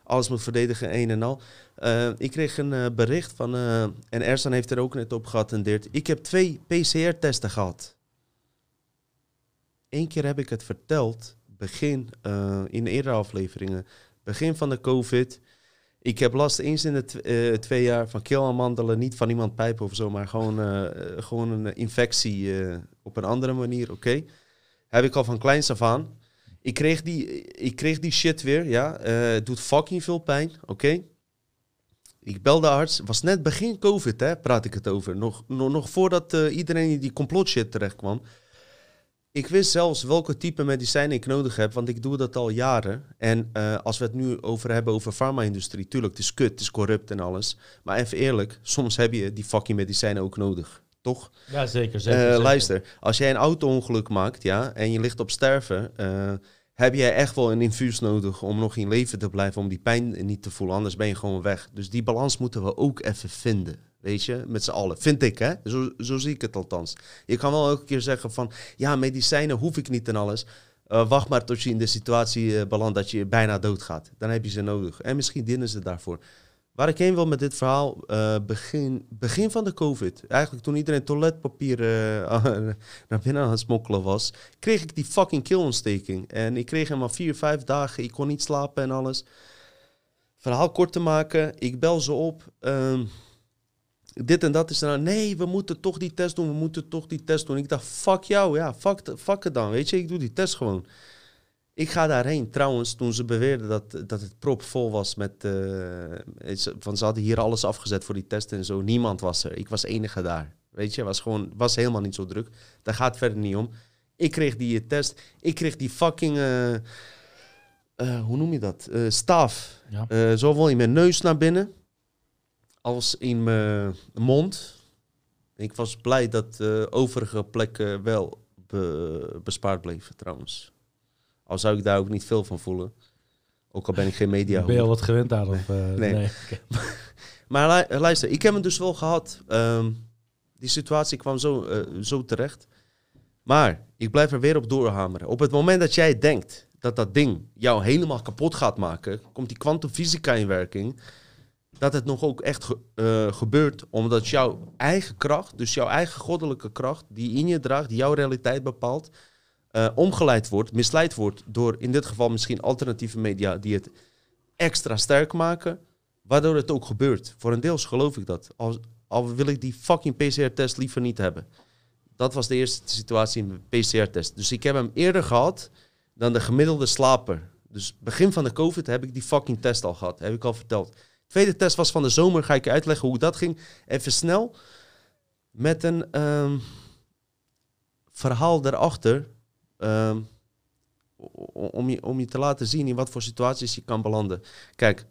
alles moet verdedigen, een en al. Eh, ik kreeg een eh, bericht van, eh, en Ersan heeft er ook net op geattendeerd. Ik heb twee PCR-testen gehad. Eén keer heb ik het verteld, begin uh, in de eerdere afleveringen, begin van de COVID. Ik heb last eens in de tw uh, twee jaar van keelamandelen, niet van iemand pijpen of zo, maar gewoon, uh, gewoon een infectie op een andere manier, oké. Heb ik al van kleins af aan. Ik kreeg die, ik kreeg die shit weer, ja. het doet fucking veel pijn, oké. Ik bel de arts. was net begin COVID, hè, praat ik het over. Nog, nog, nog voordat uh, iedereen in die complot shit terecht kwam. Ik wist zelfs welke type medicijnen ik nodig heb, want ik doe dat al jaren. En eh, als we het nu over hebben over farma-industrie, tuurlijk, het is kut, het is corrupt en alles. Maar even eerlijk, soms heb je die fucking medicijnen ook nodig, toch? Ja, zeker. Eh, zeker, zeker. luister, als jij een auto-ongeluk maakt, ja, en je ligt op sterven, eh, heb jij echt wel een infuus nodig om nog in leven te blijven, om die pijn niet te voelen, anders ben je gewoon weg. Dus die balans moeten we ook even vinden, weet je, met z'n allen. Vind ik, hè? Zo, zo zie ik het althans. Je kan wel elke keer zeggen van, ja, medicijnen hoef ik niet en alles. Eh, wacht maar tot je in de situatie belandt dat je bijna doodgaat. Dan heb je ze nodig. En misschien dienen ze daarvoor. Waar ik heen wil met dit verhaal, eh, begin, begin van de COVID, eigenlijk toen iedereen toiletpapier eh, naar binnen aan het smokkelen was, kreeg ik die fucking keelontsteking. En ik kreeg hem al vier, vijf dagen, ik kon niet slapen en alles. Verhaal kort te maken, ik bel ze op. ehm, dit en dat is er. Nee, we moeten toch die test doen, we moeten toch die test doen. Ik dacht, fuck jou, ja, fuck, fuck het dan, weet je, ik doe die test gewoon. Ik ga daarheen. Trouwens, toen ze beweerden dat, dat het propvol was met... eh, van, ze hadden hier alles afgezet voor die testen en zo. Niemand was er. Ik was enige daar. Weet je, was gewoon was helemaal niet zo druk. Daar gaat het verder niet om. Ik kreeg die eh, test. Ik kreeg die fucking... eh, hoe noem je dat? Staaf. Ja. Zowel in mijn neus naar binnen als in mijn mond. Ik was blij dat de overige plekken wel be- bespaard bleven trouwens. Al zou ik daar ook niet veel van voelen. Ook al ben ik geen media. ben je al wat gewend daar? Of, eh, Nee. nee. Maar lu- luister, ik heb hem dus wel gehad. Ehm, die situatie kwam zo, eh, zo terecht. Maar ik blijf er weer op doorhameren. Op het moment dat jij denkt dat dat ding jou helemaal kapot gaat maken, komt die kwantumfysica in werking. Dat het nog ook echt ge- eh, gebeurt, omdat jouw eigen kracht, dus jouw eigen goddelijke kracht, die in je draagt, die jouw realiteit bepaalt, eh, omgeleid wordt, misleid wordt door in dit geval misschien alternatieve media die het extra sterk maken. Waardoor het ook gebeurt. Voor een deels geloof ik dat. Al, al wil ik die fucking PCR-test liever niet hebben. Dat was de eerste situatie in de PCR-test. Dus ik heb hem eerder gehad dan de gemiddelde slaper. Dus begin van de COVID heb ik die fucking test al gehad. Heb ik al verteld. Tweede test was van de zomer. Ga ik je uitleggen hoe dat ging. Even snel. Met een ehm, verhaal daarachter. Ehm, om, je, om je te laten zien in wat voor situaties je kan belanden. Kijk,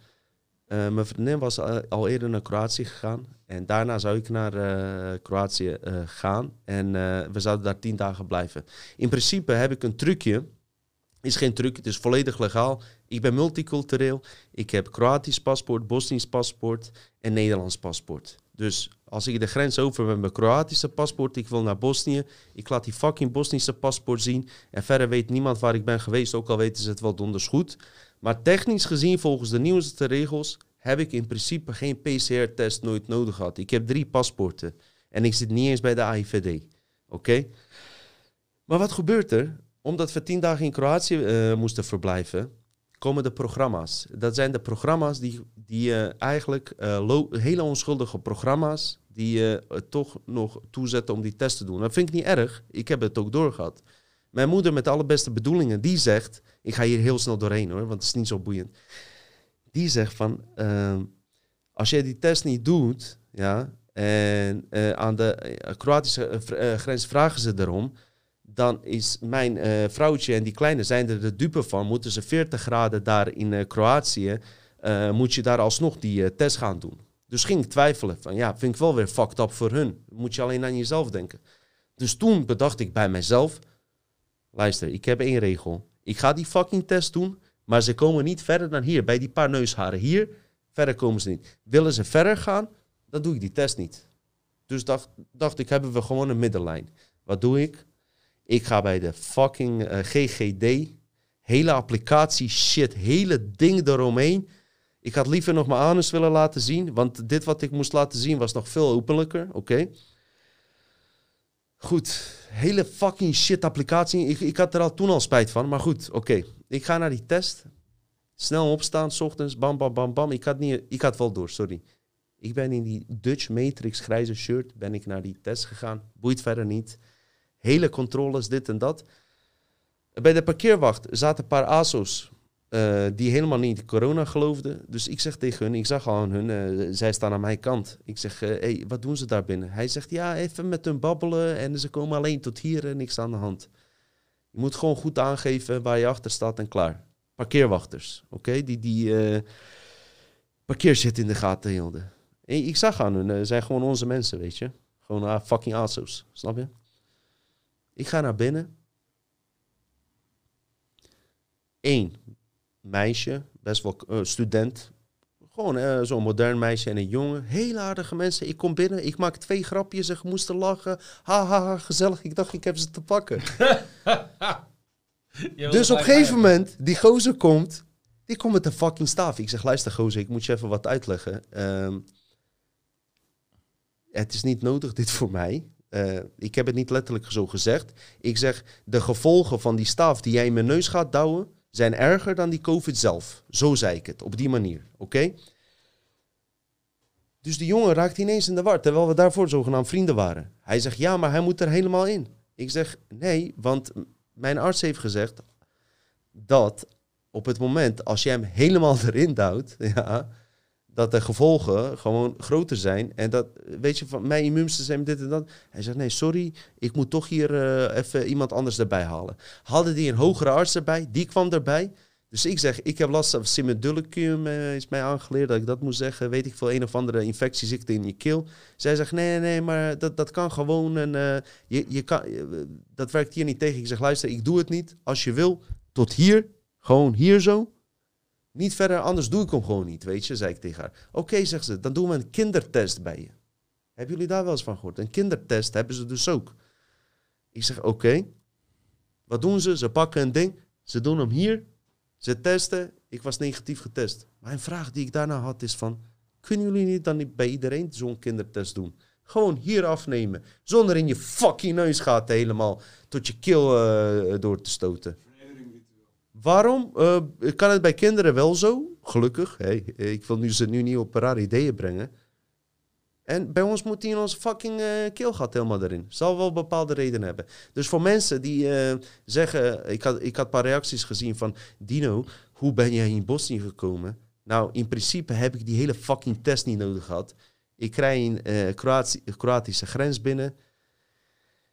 eh, mijn vriendin was al- eerder naar Kroatië gegaan. En daarna zou ik naar eh, Kroatië eh, gaan. En we zouden daar tien dagen blijven. In principe heb ik een trucje. Is geen truc, het is volledig legaal. Ik ben multicultureel. Ik heb Kroatisch paspoort, Bosnisch paspoort en Nederlands paspoort. Dus als ik de grens over met mijn Kroatische paspoort, ik wil naar Bosnië. Ik laat die fucking Bosnische paspoort zien. En verder weet niemand waar ik ben geweest, ook al weten ze het wel donders goed. Maar technisch gezien, volgens de nieuwste regels, heb ik in principe geen PCR-test nooit nodig gehad. Ik heb drie paspoorten. En ik zit niet eens bij de AIVD. Oké? Maar wat gebeurt er? Omdat we tien dagen in Kroatië eh, moesten verblijven, komen de programma's. Dat zijn de programma's die, die eh, eigenlijk eh, hele onschuldige programma's die je eh, toch nog toezetten om die test te doen. Dat vind ik niet erg. Ik heb het ook doorgehad. Mijn moeder met alle beste bedoelingen, die zegt... Ik ga hier heel snel doorheen hoor, want het is niet zo boeiend. Die zegt van... ehm, als jij die test niet doet, ja... En aan de Kroatische grens vragen ze erom dan is mijn eh, vrouwtje en die kleine zijn er de dupe van. Moeten ze 40 graden daar in eh, Kroatië, eh, moet je daar alsnog die test gaan doen. Dus ging ik twijfelen van, ja, vind ik wel weer fucked up voor hun. Moet je alleen aan jezelf denken. Dus toen bedacht ik bij mezelf, luister, ik heb één regel. Ik ga die fucking test doen, maar ze komen niet verder dan hier, bij die paar neusharen. Hier, verder komen ze niet. Willen ze verder gaan, dan doe ik die test niet. Dus dacht, dacht ik, hebben we gewoon een middenlijn. Wat doe ik? Ik ga bij de fucking eh, GGD. Hele applicatie shit. Hele ding eromheen. Ik had liever nog mijn anus willen laten zien. Want dit wat ik moest laten zien was nog veel openlijker. Oké. Goed. Hele fucking shit applicatie. Ik, ik had er al toen al spijt van. Maar goed, oké. Ik ga naar die test. Snel opstaan, s ochtends. Bam, bam, bam, bam. Ik had, niet, ik had wel door, sorry. Ik ben in die Dutch Matrix grijze shirt. Ben ik naar die test gegaan. Boeit verder niet hele controles, dit en dat. Bij de parkeerwacht zaten een paar ASO's eh, die helemaal niet corona geloofden. Dus ik zeg tegen hun, ik zag al aan hun, eh, zij staan aan mijn kant. Ik zeg, hé, hey, wat doen ze daar binnen? Hij zegt, ja, even met hun babbelen en ze komen alleen tot hier en niks aan de hand. Je moet gewoon goed aangeven waar je achter staat en klaar. Parkeerwachters, oké? Die, die eh parkeershit in de gaten hielden. En ik zag aan hun, eh, zijn gewoon onze mensen, weet je. Gewoon ah, fucking ASO's, snap je? Ik ga naar binnen. Eén meisje, best wel eh, student. Gewoon eh, zo'n modern meisje en een jongen. Hele aardige mensen. Ik kom binnen, ik maak twee grapjes en ze moesten lachen. Ha, ha, ha, gezellig. Ik dacht, ik heb ze te pakken. Dus op een gegeven moment, die gozer komt, die komt met een fucking staaf. Ik zeg, luister gozer, ik moet je even wat uitleggen. Ehm, het is niet nodig dit voor mij. Eh, ik heb het niet letterlijk zo gezegd. Ik zeg, de gevolgen van die staaf die jij in mijn neus gaat douwen, zijn erger dan die COVID zelf. Zo zei ik het, op die manier, oké? Dus die jongen raakt ineens in de war, terwijl we daarvoor zogenaamd vrienden waren. Hij zegt, ja, maar hij moet er helemaal in. Ik zeg, nee, want mijn arts heeft gezegd dat op het moment als jij hem helemaal erin duwt, ja, dat de gevolgen gewoon groter zijn. En dat, weet je, van mijn immuunsysteem dit en dat. Hij zegt, nee, sorry, ik moet toch hier eh, even iemand anders erbij halen. Hadden die een hogere arts erbij, die kwam erbij. Dus ik zeg, ik heb last van simedullicum, eh, is mij aangeleerd dat ik dat moet zeggen. Weet ik veel, een of andere infectieziekte in je keel. Zij zegt, nee, nee, maar dat, dat kan gewoon. En, eh, je, je kan, dat werkt hier niet tegen. Ik zeg, luister, ik doe het niet. Als je wil, tot hier, gewoon hier zo. Niet verder, anders doe ik hem gewoon niet, weet je, zei ik tegen haar. Oké, zegt ze, dan doen we een kindertest bij je. Hebben jullie daar wel eens van gehoord? Een kindertest hebben ze dus ook. Ik zeg, oké. Wat doen ze? Ze pakken een ding, ze doen hem hier, ze testen. Ik was negatief getest. Mijn vraag die ik daarna had is van, kunnen jullie niet dan bij iedereen zo'n kindertest doen? Gewoon hier afnemen, zonder in je fucking neus gaat helemaal tot je keel eh, door te stoten. Waarom uh, kan het bij kinderen wel zo? Gelukkig. Hey, ik wil nu ze nu niet op rare ideeën brengen. En bij ons moet hij in onze fucking uh, keelgat helemaal erin. Zal wel bepaalde redenen hebben. Dus voor mensen die uh, zeggen... Ik had, ik had een paar reacties gezien van... Dino, hoe ben jij in Bosnië gekomen? Nou, in principe heb ik die hele fucking test niet nodig gehad. Ik krijg een Kroatische grens binnen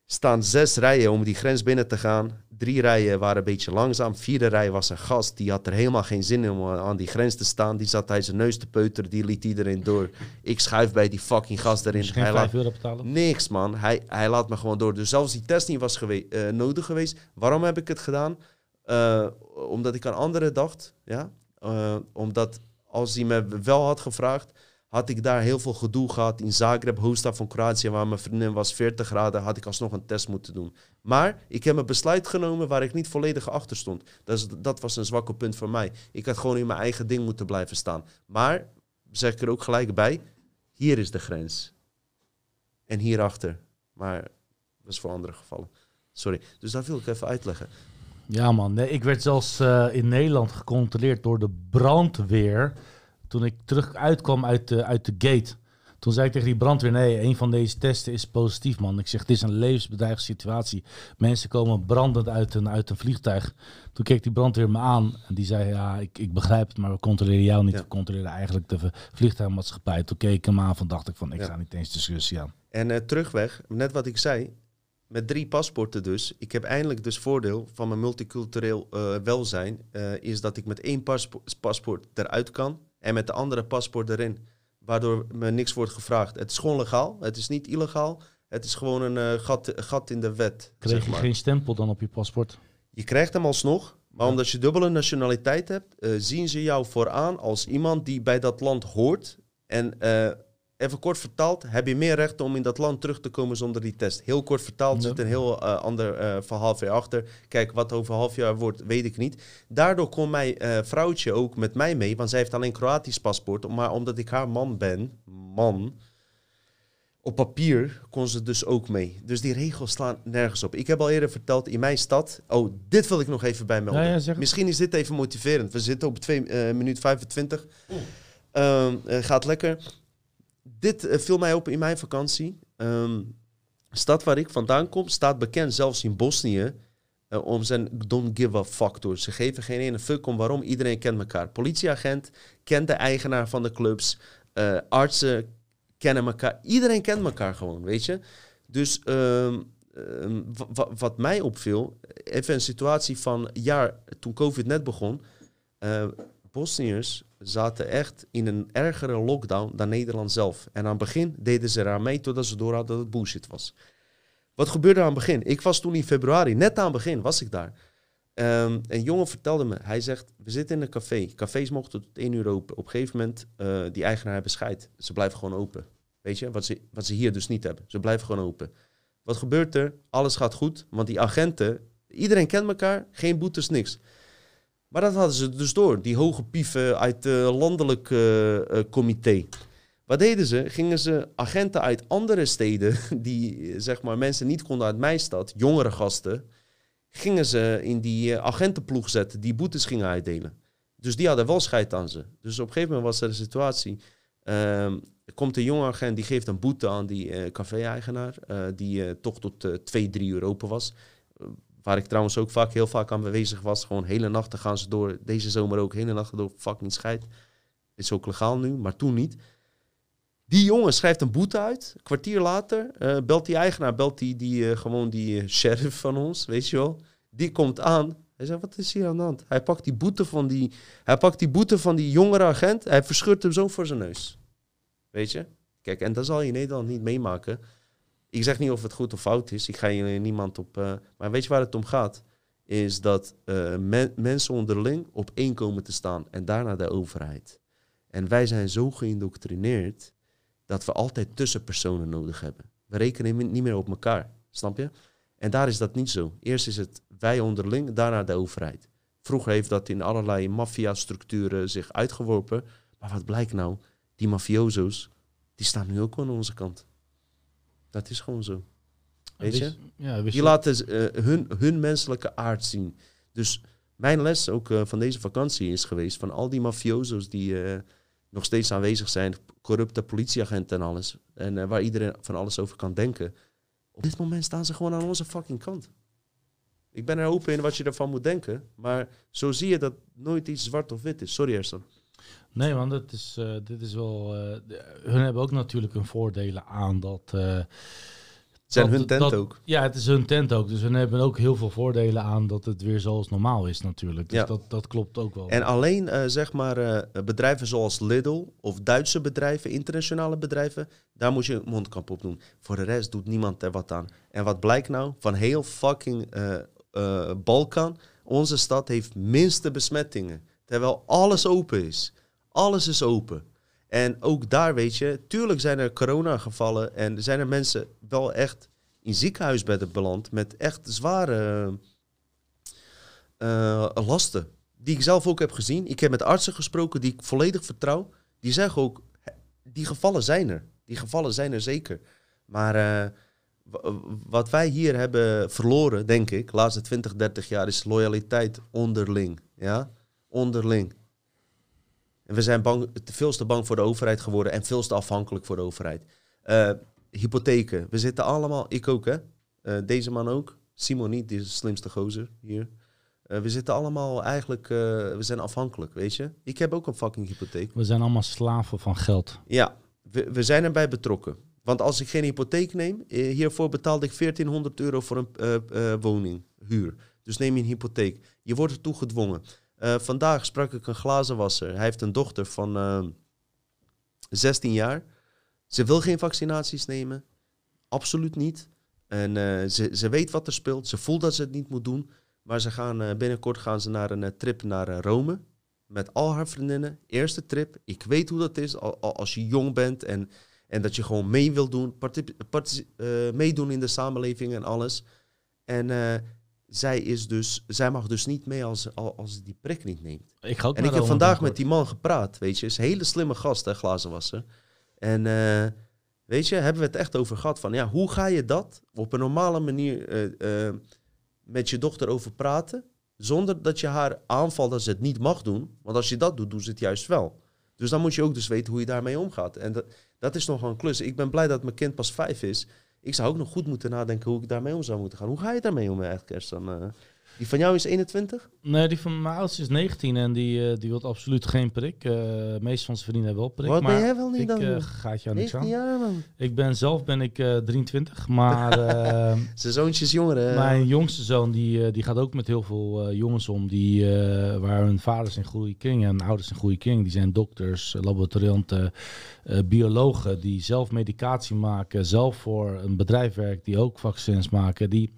staan zes rijen om die grens binnen te gaan. Drie rijen waren een beetje langzaam. Vierde rij was een gast. Die had er helemaal geen zin in om aan die grens te staan. Die zat hij zijn neus te peuteren. Die liet iedereen door. Ik schuif bij die fucking gast erin. Hij 5 laat, euro betalen? niks, man. Hij, hij laat me gewoon door. Dus zelfs die test niet was gewe- eh, nodig geweest. Waarom heb ik het gedaan? Eh, omdat ik aan anderen dacht. Ja? Eh, omdat als hij me wel had gevraagd had ik daar heel veel gedoe gehad in Zagreb, hoofdstad van Kroatië, waar mijn vriendin was 40 graden, had ik alsnog een test moeten doen. Maar ik heb een besluit genomen waar ik niet volledig achter stond. Dat, was een zwakke punt voor mij. Ik had gewoon in mijn eigen ding moeten blijven staan. Maar, zeg ik er ook gelijk bij, hier is de grens. En hierachter. Maar dat is voor andere gevallen. Sorry. Dus dat wil ik even uitleggen. Ja man, ik werd zelfs eh, in Nederland gecontroleerd door de brandweer toen ik terug uitkwam uit de, uit de gate. Toen zei ik tegen die brandweer, nee, een van deze testen is positief, man. Ik zeg, dit is een levensbedreigende situatie. Mensen komen brandend uit een, uit een vliegtuig. Toen keek die brandweer me aan en die zei, ja, ik, ik begrijp het, maar we controleren jou niet. Ja. We controleren eigenlijk de vliegtuigmaatschappij. Toen keek ik hem aan van, dacht ik van, ik Ja. ga niet eens discussie aan. En eh, terugweg, net wat ik zei, met drie paspoorten dus. Ik heb eindelijk dus voordeel van mijn multicultureel eh, welzijn, eh, is dat ik met één paspo- paspoort eruit kan en met de andere paspoort erin. Waardoor me niks wordt gevraagd. Het is gewoon legaal, het is niet illegaal. Het is gewoon een eh, gat, gat in de wet, Kreeg zeg je maar. geen stempel dan op je paspoort? Je krijgt hem alsnog, maar Ja. omdat je dubbele nationaliteit hebt, eh, zien ze jou vooraan als iemand die bij dat land hoort. En eh, even kort vertaald, heb je meer rechten om in dat land terug te komen zonder die test. Heel kort vertaald Ja. zit een heel eh, ander eh, verhaal weer achter. Kijk, wat over half jaar wordt, weet ik niet. Daardoor kon mijn eh, vrouwtje ook met mij mee, want zij heeft alleen Kroatisch paspoort. Maar omdat ik haar man ben, man, op papier kon ze dus ook mee. Dus die regels slaan nergens op. Ik heb al eerder verteld, in mijn stad... Oh, dit wil ik nog even bijmelden. Ja, ja, zeg het. Misschien is dit even motiverend. We zitten op 2 minuut 25. Ehm, eh, gaat lekker. Dit eh, viel mij op in mijn vakantie. De stad waar ik vandaan kom staat bekend, zelfs in Bosnië... eh, om zijn don't give a fuck door. Ze geven geen ene fuck om waarom. Iedereen kent elkaar. Politieagent kent de eigenaar van de clubs. eh, artsen kennen elkaar. Iedereen kent elkaar gewoon, weet je. Dus ehm, ehm, wa- wa- wat mij opviel, even een situatie van jaar toen COVID net begon. eh Bosniërs zaten echt in een ergere lockdown dan Nederland zelf. En aan het begin deden ze eraan mee totdat ze door hadden dat het bullshit was. Wat gebeurde aan het begin? Ik was toen in februari, net aan het begin was ik daar. Ehm, een jongen vertelde me, hij zegt, we zitten in een café. Cafés mochten tot één uur open. Op een gegeven moment, eh, die eigenaar hebben scheid. Ze blijven gewoon open. Weet je, wat ze, wat ze hier dus niet hebben. Ze blijven gewoon open. Wat gebeurt er? Alles gaat goed, want die agenten, iedereen kent elkaar, geen boetes, niks. Maar dat hadden ze dus door, die hoge pieven uit het landelijk eh, eh, comité. Wat deden ze? Gingen ze agenten uit andere steden, die eh, zeg maar mensen niet konden uit mijn stad, jongere gasten, gingen ze in die eh, agentenploeg zetten die boetes gingen uitdelen. Dus die hadden wel scheid aan ze. Dus op een gegeven moment was er een situatie. ehm, komt een jonge agent die geeft een boete aan die eh, café-eigenaar, eh, die eh, toch tot eh, twee, drie uur open was. Waar ik trouwens ook vaak, heel vaak aan bezig was. Gewoon hele nachten gaan ze door. Deze zomer ook hele nachten door. Fucking scheid. Is ook legaal nu, maar toen niet. Die jongen schrijft een boete uit. Een kwartier later eh, belt die eigenaar, belt die, die eh, gewoon die eh, sheriff van ons, weet je wel. Die komt aan. Hij zegt, wat is hier aan de hand? Hij pakt die boete van die, hij pakt die, boete van die jongere agent. Hij verscheurt hem zo voor zijn neus. Weet je? Kijk, en dat zal je in Nederland niet meemaken. Ik zeg niet of het goed of fout is. Ik ga hier niemand op... eh, maar weet je waar het om gaat? Is dat eh, men- mensen onderling op één komen te staan. En daarna de overheid. En wij zijn zo geïndoctrineerd... dat we altijd tussenpersonen nodig hebben. We rekenen niet meer op elkaar. Snap je? En daar is dat niet zo. Eerst is het wij onderling, daarna de overheid. Vroeger heeft dat in allerlei maffia-structuren zich uitgeworpen. Maar wat blijkt nou? Die mafioso's, die staan nu ook aan onze kant. Dat is gewoon zo. Weet je? Ja, Die je- laten eh, hun, hun menselijke aard zien. Dus mijn les ook eh, van deze vakantie is geweest... van al die mafioso's die eh, nog steeds aanwezig zijn... corrupte politieagenten en alles... en waar iedereen van alles over kan denken... op dit moment staan ze gewoon aan onze fucking kant. Ik ben er open in wat je ervan moet denken... maar zo zie je dat nooit iets zwart of wit is. Sorry, Ersan. Nee, want het is, eh, dit is wel. de- hun hebben ook natuurlijk hun voordelen aan dat. eh, Het zijn dat- hun tent dat- ook. Ja, het is hun tent ook. Dus hun hebben ook heel veel voordelen aan dat het weer zoals normaal is, natuurlijk. Dus Ja. dat, dat klopt ook wel. En alleen zeg maar bedrijven zoals Lidl of Duitse bedrijven, internationale bedrijven, daar moet je een mondkap op doen. Voor de rest doet niemand er wat aan. En wat blijkt nou? Van heel fucking Balkan, onze stad heeft minste besmettingen. Terwijl alles open is. Alles is open. En ook daar weet je, tuurlijk zijn er coronagevallen en zijn er mensen wel echt in ziekenhuisbedden beland met echt zware eh, lasten. Die ik zelf ook heb gezien. Ik heb met artsen gesproken die ik volledig vertrouw. Die zeggen ook, die gevallen zijn er. Die gevallen zijn er zeker. Maar eh, wat wij hier hebben verloren, denk ik, de laatste 20, 30 jaar, is loyaliteit onderling. Ja? Onderling. En we zijn bang, veel te bang voor de overheid geworden en veel te afhankelijk voor de overheid. Eh, hypotheken. We zitten allemaal, ik ook hè. Eh, deze man ook. Simon niet, die is de slimste gozer hier. Eh, we zitten allemaal eigenlijk, we zijn afhankelijk, weet je. Ik heb ook een fucking hypotheek. We zijn allemaal slaven van geld. Ja, we, we zijn erbij betrokken. Want als ik geen hypotheek neem, hiervoor betaalde ik 1400 euro voor een woning, huur. Dus neem je een hypotheek. Je wordt ertoe gedwongen. Eh, vandaag sprak ik een glazenwasser. Hij heeft een dochter van eh, 16 jaar. Ze wil geen vaccinaties nemen. Absoluut niet. En eh, ze, ze weet wat er speelt. Ze voelt dat ze het niet moet doen. Maar ze gaan, eh, binnenkort gaan ze naar een eh, trip naar eh, Rome. Met al haar vriendinnen. Eerste trip. Ik weet hoe dat is al, al- als je jong bent. En, en dat je gewoon mee wil doen. eh, meedoen in de samenleving en alles. En eh, zij, is dus, zij mag dus niet mee als, als, ze die prik niet neemt. Ik ga ook En ik heb vandaag met die man gepraat, weet je. Is een hele slimme gast, hè, glazenwasser. En eh, weet je, hebben we het echt over gehad van... Ja, hoe ga je dat op een normale manier eh, eh, met je dochter over praten... zonder dat je haar aanvalt dat ze het niet mag doen. Want als je dat doet, doet ze het juist wel. Dus dan moet je ook dus weten hoe je daarmee omgaat. En dat, dat is nog een klus. Ik ben blij dat mijn kind pas vijf is. Ik zou ook nog goed moeten nadenken hoe ik daarmee om zou moeten gaan. Hoe ga je daarmee om eigenlijk, Ersan? Die van jou is 21? Nee, die van mijn oudste is 19 en die, eh, die wil absoluut geen prik. De meeste van zijn vrienden hebben wel prik. Wat maar ben jij wel niet ik dan? eh, gaat jou niks 19 aan. jaar, man. Ik ben zelf ben ik eh, 23, maar Zijn zoontje is jonger, hè? mijn jongste zoon die, die gaat ook met heel veel jongens om die, waar hun vaders in goede kring en ouders in goede kring. Die zijn dokters, laboratorianten, biologen die zelf medicatie maken, zelf voor een bedrijf werken die ook vaccins maken. Die,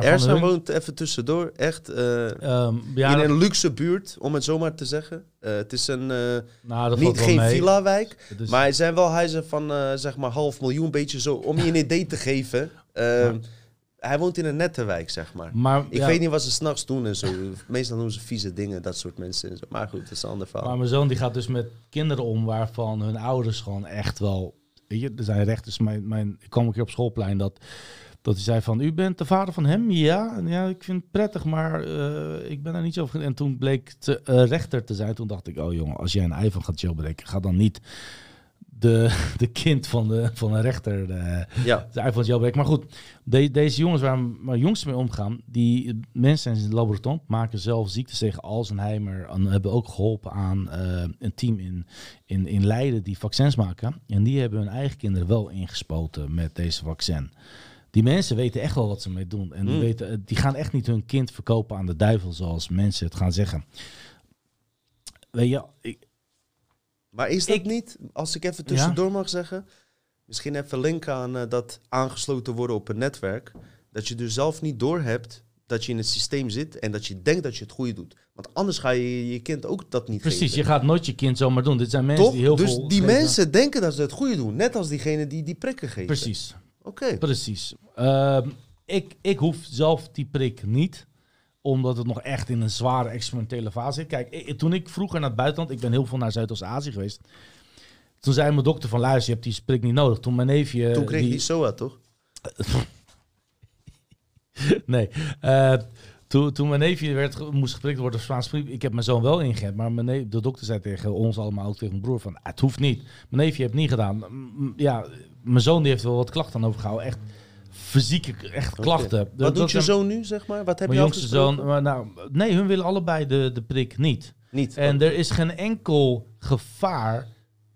Ersan hun- woont even tussendoor, echt eh, ehm, ja, in een luxe buurt, om het zo maar te zeggen. Eh, het is een, eh, nou, dat niet, geen villa-wijk, maar hij zijn wel huizen van zeg maar half miljoen, beetje zo, om je een idee te geven. Eh, Hij woont in een nette wijk, zeg maar. maar, Ik ja, weet niet wat ze s'nachts doen en zo. Meestal doen ze vieze dingen, dat soort mensen. En zo. Maar goed, dat is een ander verhaal. Maar mijn zoon die gaat dus met kinderen om waarvan hun ouders gewoon echt wel... Weet je, er zijn rechters. Mijn, mijn, ik kwam een keer op schoolplein dat, dat hij zei van... U bent de vader van hem? Ja. En ja, ik vind het prettig, maar eh, ik ben daar niet zo van... En toen bleek het eh, rechter te zijn. Toen dacht ik, oh jongen, als jij een iPhone gaat jailbreken... ga dan niet de, de kind van, de, van een rechter... eh, ja, de iPhone jailbreak. Maar goed, de- deze jongens waar mijn jongsten mee omgaan, die mensen in het laboratorium maken zelf ziektes tegen Alzheimer en hebben ook geholpen aan een team in, in, in Leiden die vaccins maken. En die hebben hun eigen kinderen wel ingespoten met deze vaccin. Die mensen weten echt wel wat ze mee doen. En die, Mm. weten, eh, die gaan echt niet hun kind verkopen aan de duivel, zoals mensen het gaan zeggen. Weet je, ik, maar is dat Ik- niet, als ik even tussendoor mag zeggen... Misschien even linken aan eh, dat aangesloten worden op een netwerk. Dat je dus zelf niet doorhebt dat je in het systeem zit... en dat je denkt dat je het goede doet. Want anders ga je je kind ook dat niet precies, geven. je gaat nooit je kind zomaar doen. Dit zijn mensen Toch? die heel dus veel... die geven. mensen denken dat ze het goede doen. Net als diegene die die prikken geven. Precies. Oké. Precies. Ehm, ik, ik hoef zelf die prik niet omdat het nog echt in een zware experimentele fase zit. Kijk, ik- toen ik vroeger naar het buitenland... Ik ben heel veel naar Zuidoost-Azië geweest. Toen zei mijn dokter van... Luister, je hebt die prik niet nodig. Toen mijn neefje... Toen kreeg die, die SOA, toch? Nee. Eh, toen, toen mijn neefje werd, moest geprikt worden griep, ik heb mijn zoon wel ingeënt, maar mijn neef, de dokter zei tegen ons allemaal, ook tegen mijn broer, van "Ah, het hoeft niet. Mijn neefje heeft niet gedaan. Ja, mijn zoon die heeft wel wat klachten aan overgehouden. Echt fysieke echt klachten. Wat Dat- doet je zoon nu, zeg maar? Wat heb Mijn je jongste zoon, maar nou, nee, hun willen allebei de, de prik niet. Niet. En er is geen enkel gevaar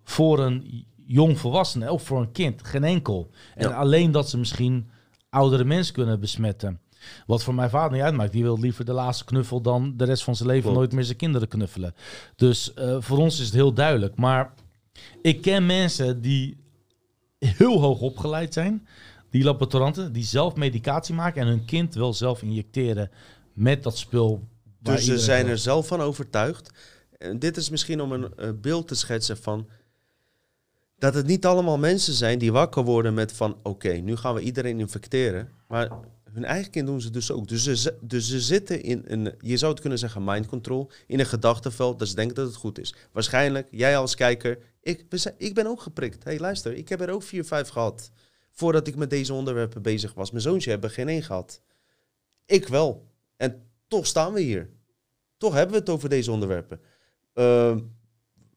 voor een jong volwassene of voor een kind. Geen enkel. En Ja. alleen dat ze misschien oudere mensen kunnen besmetten. Wat voor mijn vader niet uitmaakt. Die wil liever de laatste knuffel dan de rest van zijn leven Klopt. nooit meer zijn kinderen knuffelen. Dus eh, voor ons is het heel duidelijk. Maar ik ken mensen die heel hoog opgeleid zijn. Die laboranten die zelf medicatie maken en hun kind wel zelf injecteren met dat spul. Dus ze zijn er zelf van overtuigd. En dit is misschien om een eh, beeld te schetsen van... dat het niet allemaal mensen zijn die wakker worden met van... oké, nu gaan we iedereen infecteren. Maar hun eigen kind doen ze dus ook. Dus ze, dus ze zitten in een, je zou het kunnen zeggen, mind control... in een gedachtenveld dat ze denken dat het goed is. Waarschijnlijk, jij als kijker... ik, zijn, ik ben ook geprikt. hey, luister, ik heb er ook vier, vijf gehad... voordat ik met deze onderwerpen bezig was. Mijn zoontje hebben er geen één gehad. Ik wel. En toch staan we hier. Toch hebben we het over deze onderwerpen. Ehm,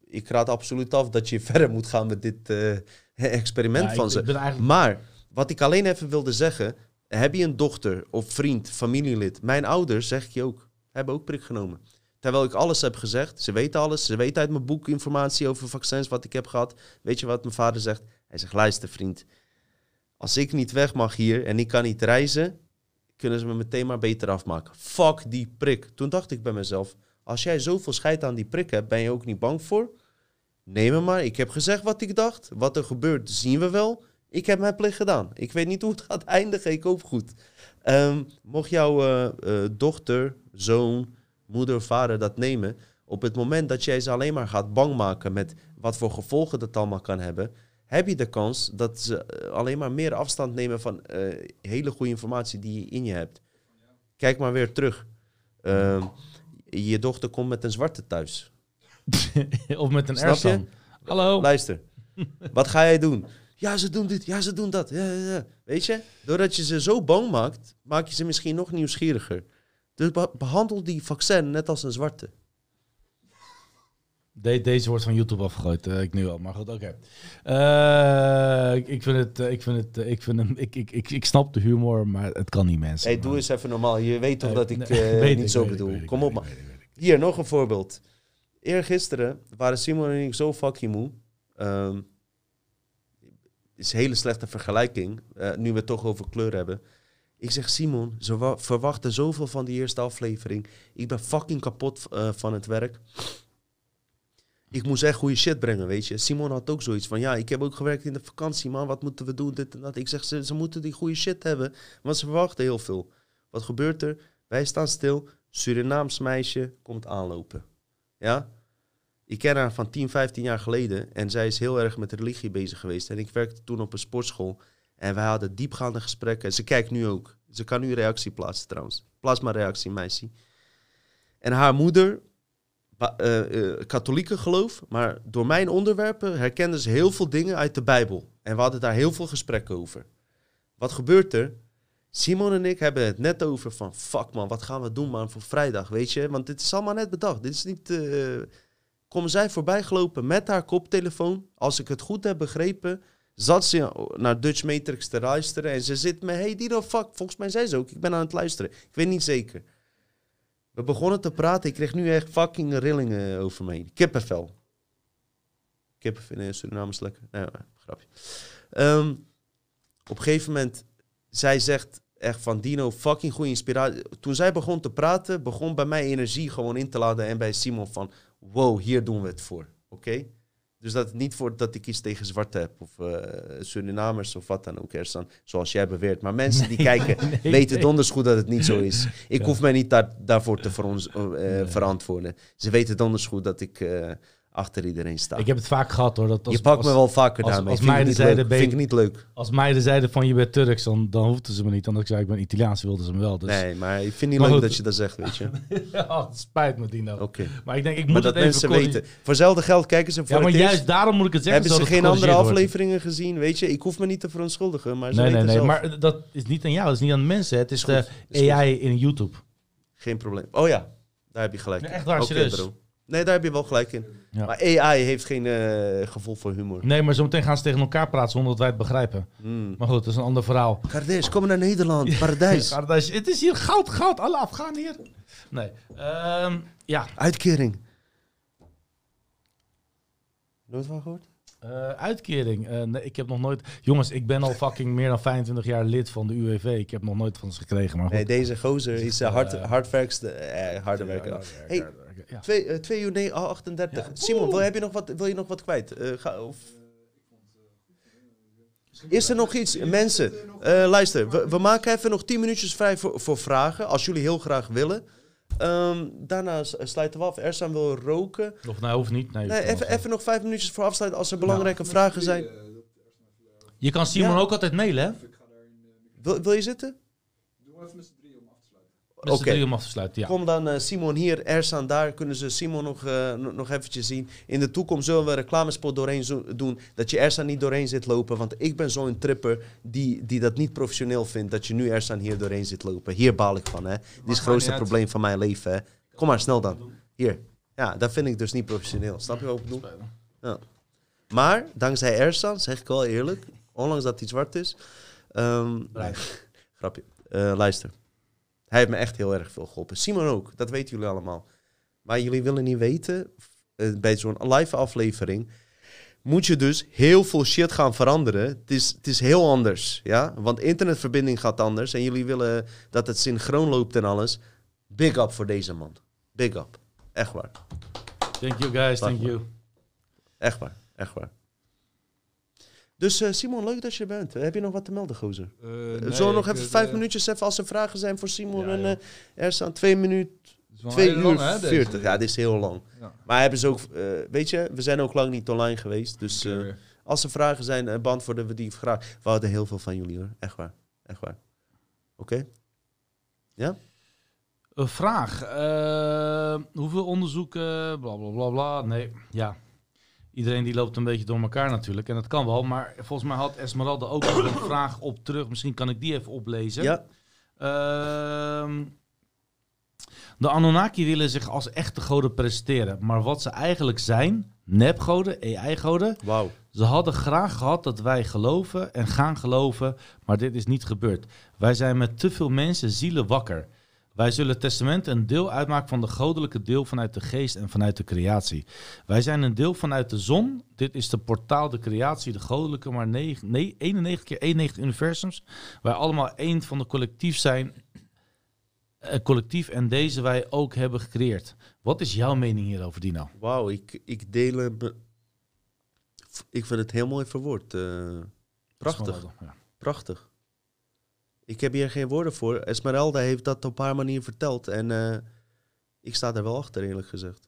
ik raad absoluut af dat je verder moet gaan met dit eh, experiment Ja, van ze. eigenlijk Maar wat ik alleen even wilde zeggen. Heb je een dochter of vriend, familielid? Mijn ouders, zeg ik je ook, hebben ook prik genomen. Terwijl ik alles heb gezegd. Ze weten alles. Ze weten uit mijn boek informatie over vaccins wat ik heb gehad. Weet je wat mijn vader zegt? Hij zegt, luister vriend. Als ik niet weg mag hier en ik kan niet reizen, kunnen ze me meteen maar beter afmaken. Fuck die prik. Toen dacht ik bij mezelf, als jij zoveel scheid aan die prik hebt, ben je ook niet bang voor? Neem hem maar. Ik heb gezegd wat ik dacht. Wat er gebeurt, zien we wel. Ik heb mijn plicht gedaan. Ik weet niet hoe het gaat eindigen. Ik hoop goed. Ehm, mocht jouw eh, eh, dochter, zoon, moeder of vader dat nemen... op het moment dat jij ze alleen maar gaat bang maken... met wat voor gevolgen dat allemaal kan hebben... heb je de kans dat ze eh, alleen maar meer afstand nemen... van hele goede informatie die je in je hebt. Kijk maar weer terug. Ehm, je dochter komt met een zwarte thuis. of met een Snap. Hallo. Luister, wat ga jij doen? Ja, ze doen dit, ja, ze doen dat. Ja, ja, ja. Weet je, doordat je ze zo bang maakt, maak je ze misschien nog nieuwsgieriger. Dus be- behandel die vaccin net als een zwarte. De- deze wordt van YouTube afgegooid, eh, ik nu al, maar goed, oké. Eh, ik, ik vind het, eh, ik vind het, ik vind hem, ik, ik, ik, ik snap de humor, maar het kan niet mensen. Hey, doe eens even normaal. Je weet toch dat ik weet niet ik, zo bedoel. ik, Kom op, man. Hier, nog een voorbeeld. Eergisteren waren Simon en ik zo fucking moe. Ehm is een hele slechte vergelijking, eh, nu we het toch over kleur hebben. Ik zeg, Simon, ze wa- verwachten zoveel van die eerste aflevering. Ik ben fucking kapot eh, van het werk. Ik moest echt goede shit brengen, weet je. Simon had ook zoiets van, ja, ik heb ook gewerkt in de vakantie, man. Wat moeten we doen, dit en dat. Ik zeg, ze, ze moeten die goede shit hebben, want ze verwachten heel veel. Wat gebeurt er? Wij staan stil. Surinaams meisje komt aanlopen. Ja? Ik ken haar van 10, 15 jaar geleden. En zij is heel erg met religie bezig geweest. En ik werkte toen op een sportschool. En wij hadden diepgaande gesprekken. En ze kijkt nu ook. Ze kan nu reactie plaatsen trouwens. Plaats maar reactie, meisje. En haar moeder, eh, eh, katholieke geloof. Maar door mijn onderwerpen herkende ze heel veel dingen uit de Bijbel. En we hadden daar heel veel gesprekken over. Wat gebeurt er? Simon en ik hebben het net over van... Fuck man, wat gaan we doen man voor vrijdag, weet je? Want dit is allemaal net bedacht. Dit is niet... eh Komen zij voorbij gelopen met haar koptelefoon. Als ik het goed heb begrepen... Zat ze naar Dutch Matrix te luisteren. En ze zit me... Hey Dino, fuck. Volgens mij zei ze ook. Ik ben aan het luisteren. Ik weet niet zeker. We begonnen te praten. Ik kreeg nu echt fucking rillingen over me heen. Kippenvel. Kippenvel in Suriname is lekker. Nee, grapje. Ehm, op een gegeven moment... Zij zegt echt van Dino, fucking goede inspiratie. Toen zij begon te praten, begon bij mij energie gewoon in te laden. En bij Simon van, wow, hier doen we het voor. Oké? Dus dat het niet voor dat ik iets tegen zwarte heb. Of eh, Surinamers of wat dan ook. Ersan, zoals jij beweert. Maar mensen die kijken nee, weten donders goed dat het niet zo is. Ik Ja. hoef mij niet daar, daarvoor te verons- eh, Nee. verantwoorden. Ze weten donders goed dat ik eh, achter iedereen sta. Ik heb het vaak gehad hoor. Dat als, je pakt als, me wel vaker als- daarmee. als meiden niet zeiden, vind ik niet leuk. als meiden zeiden van je bent Turks, dan, dan hoefden ze me niet. Dan ik zei ik ben Italiaans, wilden ze me wel. Dus Nee, maar ik vind niet Maar leuk goed. dat je dat zegt, weet je. ja, het spijt me Dino. Oké. Maar ik denk, ik Maar moet dat het even mensen corrigeren. weten. Voor hetzelfde geld kijken ze voor Ja, maar juist daarom moet ik het zeggen. Hebben ze geen andere wordt. afleveringen gezien? Weet je, ik hoef me niet te verontschuldigen, maar ze Nee, nee, nee. zelf. Maar dat is niet aan jou. Dat is niet aan de mensen. Het is, de. AI in YouTube. Geen probleem. Oh ja, daar heb je gelijk echt waar, Oké, serieus. Nee, daar heb je wel gelijk in. Ja. Maar AI heeft geen eh, gevoel voor humor. Nee, maar zometeen gaan ze tegen elkaar praten zonder dat wij het begrijpen. Hmm. Maar goed, dat is een ander verhaal. Kardesh, kom naar Nederland. Paradijs. Paradijs. Het is hier goud, goud. Alle Afghanen hier. Nee. Ehm, ja, Uitkering. Nooit van gehoord? Eh, uitkering. Eh, nee, ik heb nog nooit... Jongens, ik ben al fucking meer dan 25 jaar lid van de UWV. Ik heb nog nooit van ze gekregen, maar goed. Nee, deze gozer is uh, hard, hardwerkste, eh, harde werker. Ja, Hey, ja, ja. 2 uh, twee uur nee, oh, 38. Ja. Simon, wil, heb je nog wat, wil je nog wat kwijt? Eh, ga, of... Is er nog iets? Mensen, eh, luister. We, we maken even nog 10 minuutjes vrij voor, voor vragen. Als jullie heel graag willen. Ehm, daarna sluiten we af. Ersan wil roken. Of nou, hoeft niet. Nee, Nee, even, even nog 5 minuutjes voor afsluiten als er belangrijke vragen zijn. Je kan Simon Ja. ook altijd mailen, hè? Wil, wil je zitten? Dus Oké. de drie om af te sluiten, ja. Kom dan eh, Simon hier, Ersan daar. Kunnen ze Simon nog, eh, nog- eventjes zien. In de toekomst zullen we een reclamespot doorheen zo- doen. Dat je Ersan niet doorheen zit lopen. Want ik ben zo'n tripper die, die dat niet professioneel vindt. Dat je nu Ersan hier doorheen zit lopen. Hier baal ik van, hè. Dit is het grootste uit. probleem van mijn leven, hè. Kom maar, snel dan. Hier. Ja, dat vind ik dus niet professioneel. Snap je wat ik bedoel? Ja. Maar, dankzij Ersan, zeg ik wel eerlijk. Ondanks dat hij zwart is. ehm, grapje. Eh, luister. Hij heeft me echt heel erg veel geholpen. Simon ook, dat weten jullie allemaal. Maar jullie willen niet weten, eh, bij zo'n live aflevering moet je dus heel veel shit gaan veranderen. Het is, het is heel anders, ja. Want internetverbinding gaat anders en jullie willen dat het synchroon loopt en alles. Big up voor deze man. Big up. Echt waar. Thank you, guys. Thank you. Echt waar. Echt waar. Dus eh, Simon, leuk dat je er bent. Heb je nog wat te melden, gozer? Uh, Zullen we nog even vijf minuutjes even als er vragen zijn voor Simon Ja, en eh, er staan twee minuten, twee uur veertig. Ja, dit is heel lang. Ja. Maar hebben ze ook, eh, weet je, we zijn ook lang niet online geweest. Dus eh, als er vragen zijn, eh, beantwoorden we die graag. We hadden heel veel van jullie hoor. Echt waar. Echt waar. Oké? Een vraag. Eh, hoeveel onderzoeken, bla bla bla bla. Nee, ja. Iedereen die loopt een beetje door elkaar natuurlijk. En dat kan wel. Maar volgens mij had Esmeralda ook nog een vraag op terug. Misschien kan ik die even oplezen. Ja. Ehm, De Anunnaki willen zich als echte goden presenteren. Maar wat ze eigenlijk zijn, nepgoden, AI-goden. Wauw. Ze hadden graag gehad dat wij geloven en gaan geloven, maar dit is niet gebeurd. Wij zijn met te veel mensen zielen wakker. Wij zullen het testament een deel uitmaken van de goddelijke deel vanuit de geest en vanuit de creatie. Wij zijn een deel vanuit de zon. Dit is de portaal, de creatie, de goddelijke, maar negen- nee, 91 keer 91 universums. Wij allemaal één van de collectief zijn. Een collectief en deze wij ook hebben gecreëerd. Wat is jouw mening hierover, Dino? Wauw, ik, ik deel. Ik vind het heel mooi verwoord. eh, prachtig, Ja. prachtig. Ik heb hier geen woorden voor. Esmeralda heeft dat op haar manier verteld. En eh, ik sta daar wel achter, eerlijk gezegd.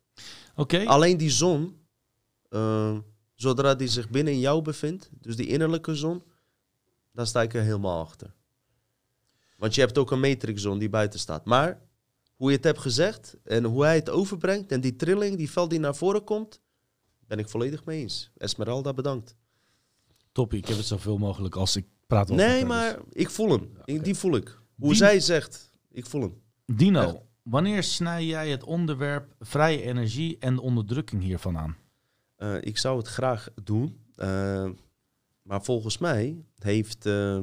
Oké, Alleen die zon, eh, zodra die zich binnen jou bevindt, dus die innerlijke zon, dan sta ik er helemaal achter. Want je hebt ook een matrixzon die buiten staat. Maar hoe je het hebt gezegd en hoe hij het overbrengt en die trilling, die veld die naar voren komt, ben ik volledig mee eens. Esmeralda, bedankt. toppie. Ik heb het zoveel mogelijk als ik praat over Nee, maar ik voel hem. Die voel ik. Hoe zij zegt, ik voel hem. Dino, Echt. wanneer snij jij het onderwerp vrije energie en de onderdrukking hiervan aan? Eh, ik zou het graag doen. eh, maar volgens mij heeft, eh,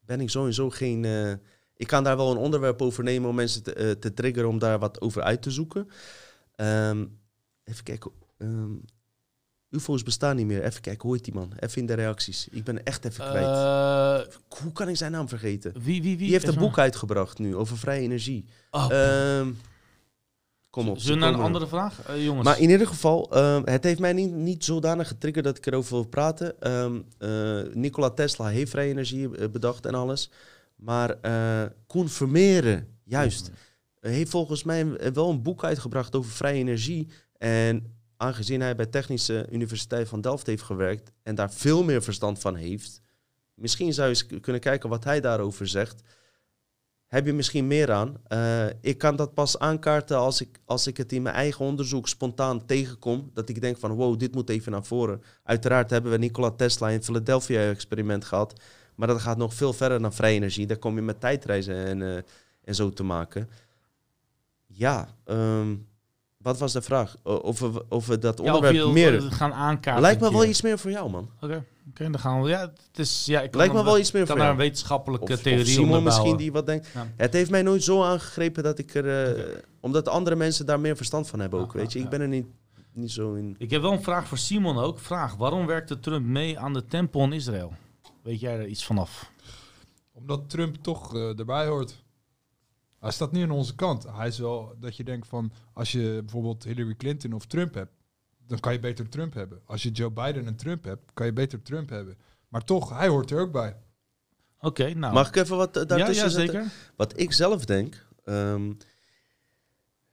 ben ik sowieso geen... eh, ik kan daar wel een onderwerp over nemen om mensen te, te triggeren om daar wat over uit te zoeken. Ehm, even kijken. ehm, UFO's bestaan niet meer. Even kijken, hoe heet die man? Even in de reacties. Ik ben echt even kwijt. Eh, hoe kan ik zijn naam vergeten? wie, wie, wie? Die heeft een boek uitgebracht nu over vrije energie. Oh, Ehm, kom op. Zullen we naar een andere vraag? Eh, jongens, maar in ieder geval, ehm, het heeft mij niet, niet zodanig getriggerd dat ik erover wil praten. Eh, Nikola Tesla heeft vrije energie bedacht en alles. Maar Koen Vermeeren, juist, heeft volgens mij wel een boek uitgebracht over vrije energie. En aangezien hij bij Technische Universiteit van Delft heeft gewerkt en daar veel meer verstand van heeft, misschien zou je eens kunnen kijken wat hij daarover zegt. Heb je misschien meer aan? Eh, ik kan dat pas aankaarten als ik, als ik het in mijn eigen onderzoek spontaan tegenkom. Dat ik denk van, wow, dit moet even naar voren. Uiteraard hebben we Nikola Tesla in Philadelphia experiment gehad. Maar dat gaat nog veel verder dan vrije energie. Daar kom je met tijdreizen en, eh, en zo te maken. Ja, ehm, wat was de vraag? Of we, of we dat ja, of onderwerp je meer... gaan aankaarten. Lijkt me wel iets meer voor jou, man. Oké, oké, dan gaan we. Ja, het is, ja, ik kan Lijkt me dan- wel iets meer voor daar jou. een wetenschappelijke Of, of theorie Simon misschien die wat denkt. Ja. Het heeft mij nooit zo aangegrepen dat ik er... eh, Omdat andere mensen daar meer verstand van hebben Ja, ook, weet je. ja, Ik ben er niet, niet zo in... Ik heb wel een vraag voor Simon ook. Vraag, waarom werkte Trump mee aan de tempel in Israël? Weet jij er iets vanaf? Omdat Trump toch eh, erbij hoort. Hij staat niet aan onze kant. Hij is wel dat je denkt van als je bijvoorbeeld Hillary Clinton of Trump hebt, dan kan je beter Trump hebben. Als je Joe Biden en Trump hebt, kan je beter Trump hebben. Maar toch, hij hoort er ook bij. Oké, nou. Mag ik even wat eh, ja, daartussen ja, zetten? Wat ik zelf denk, ehm,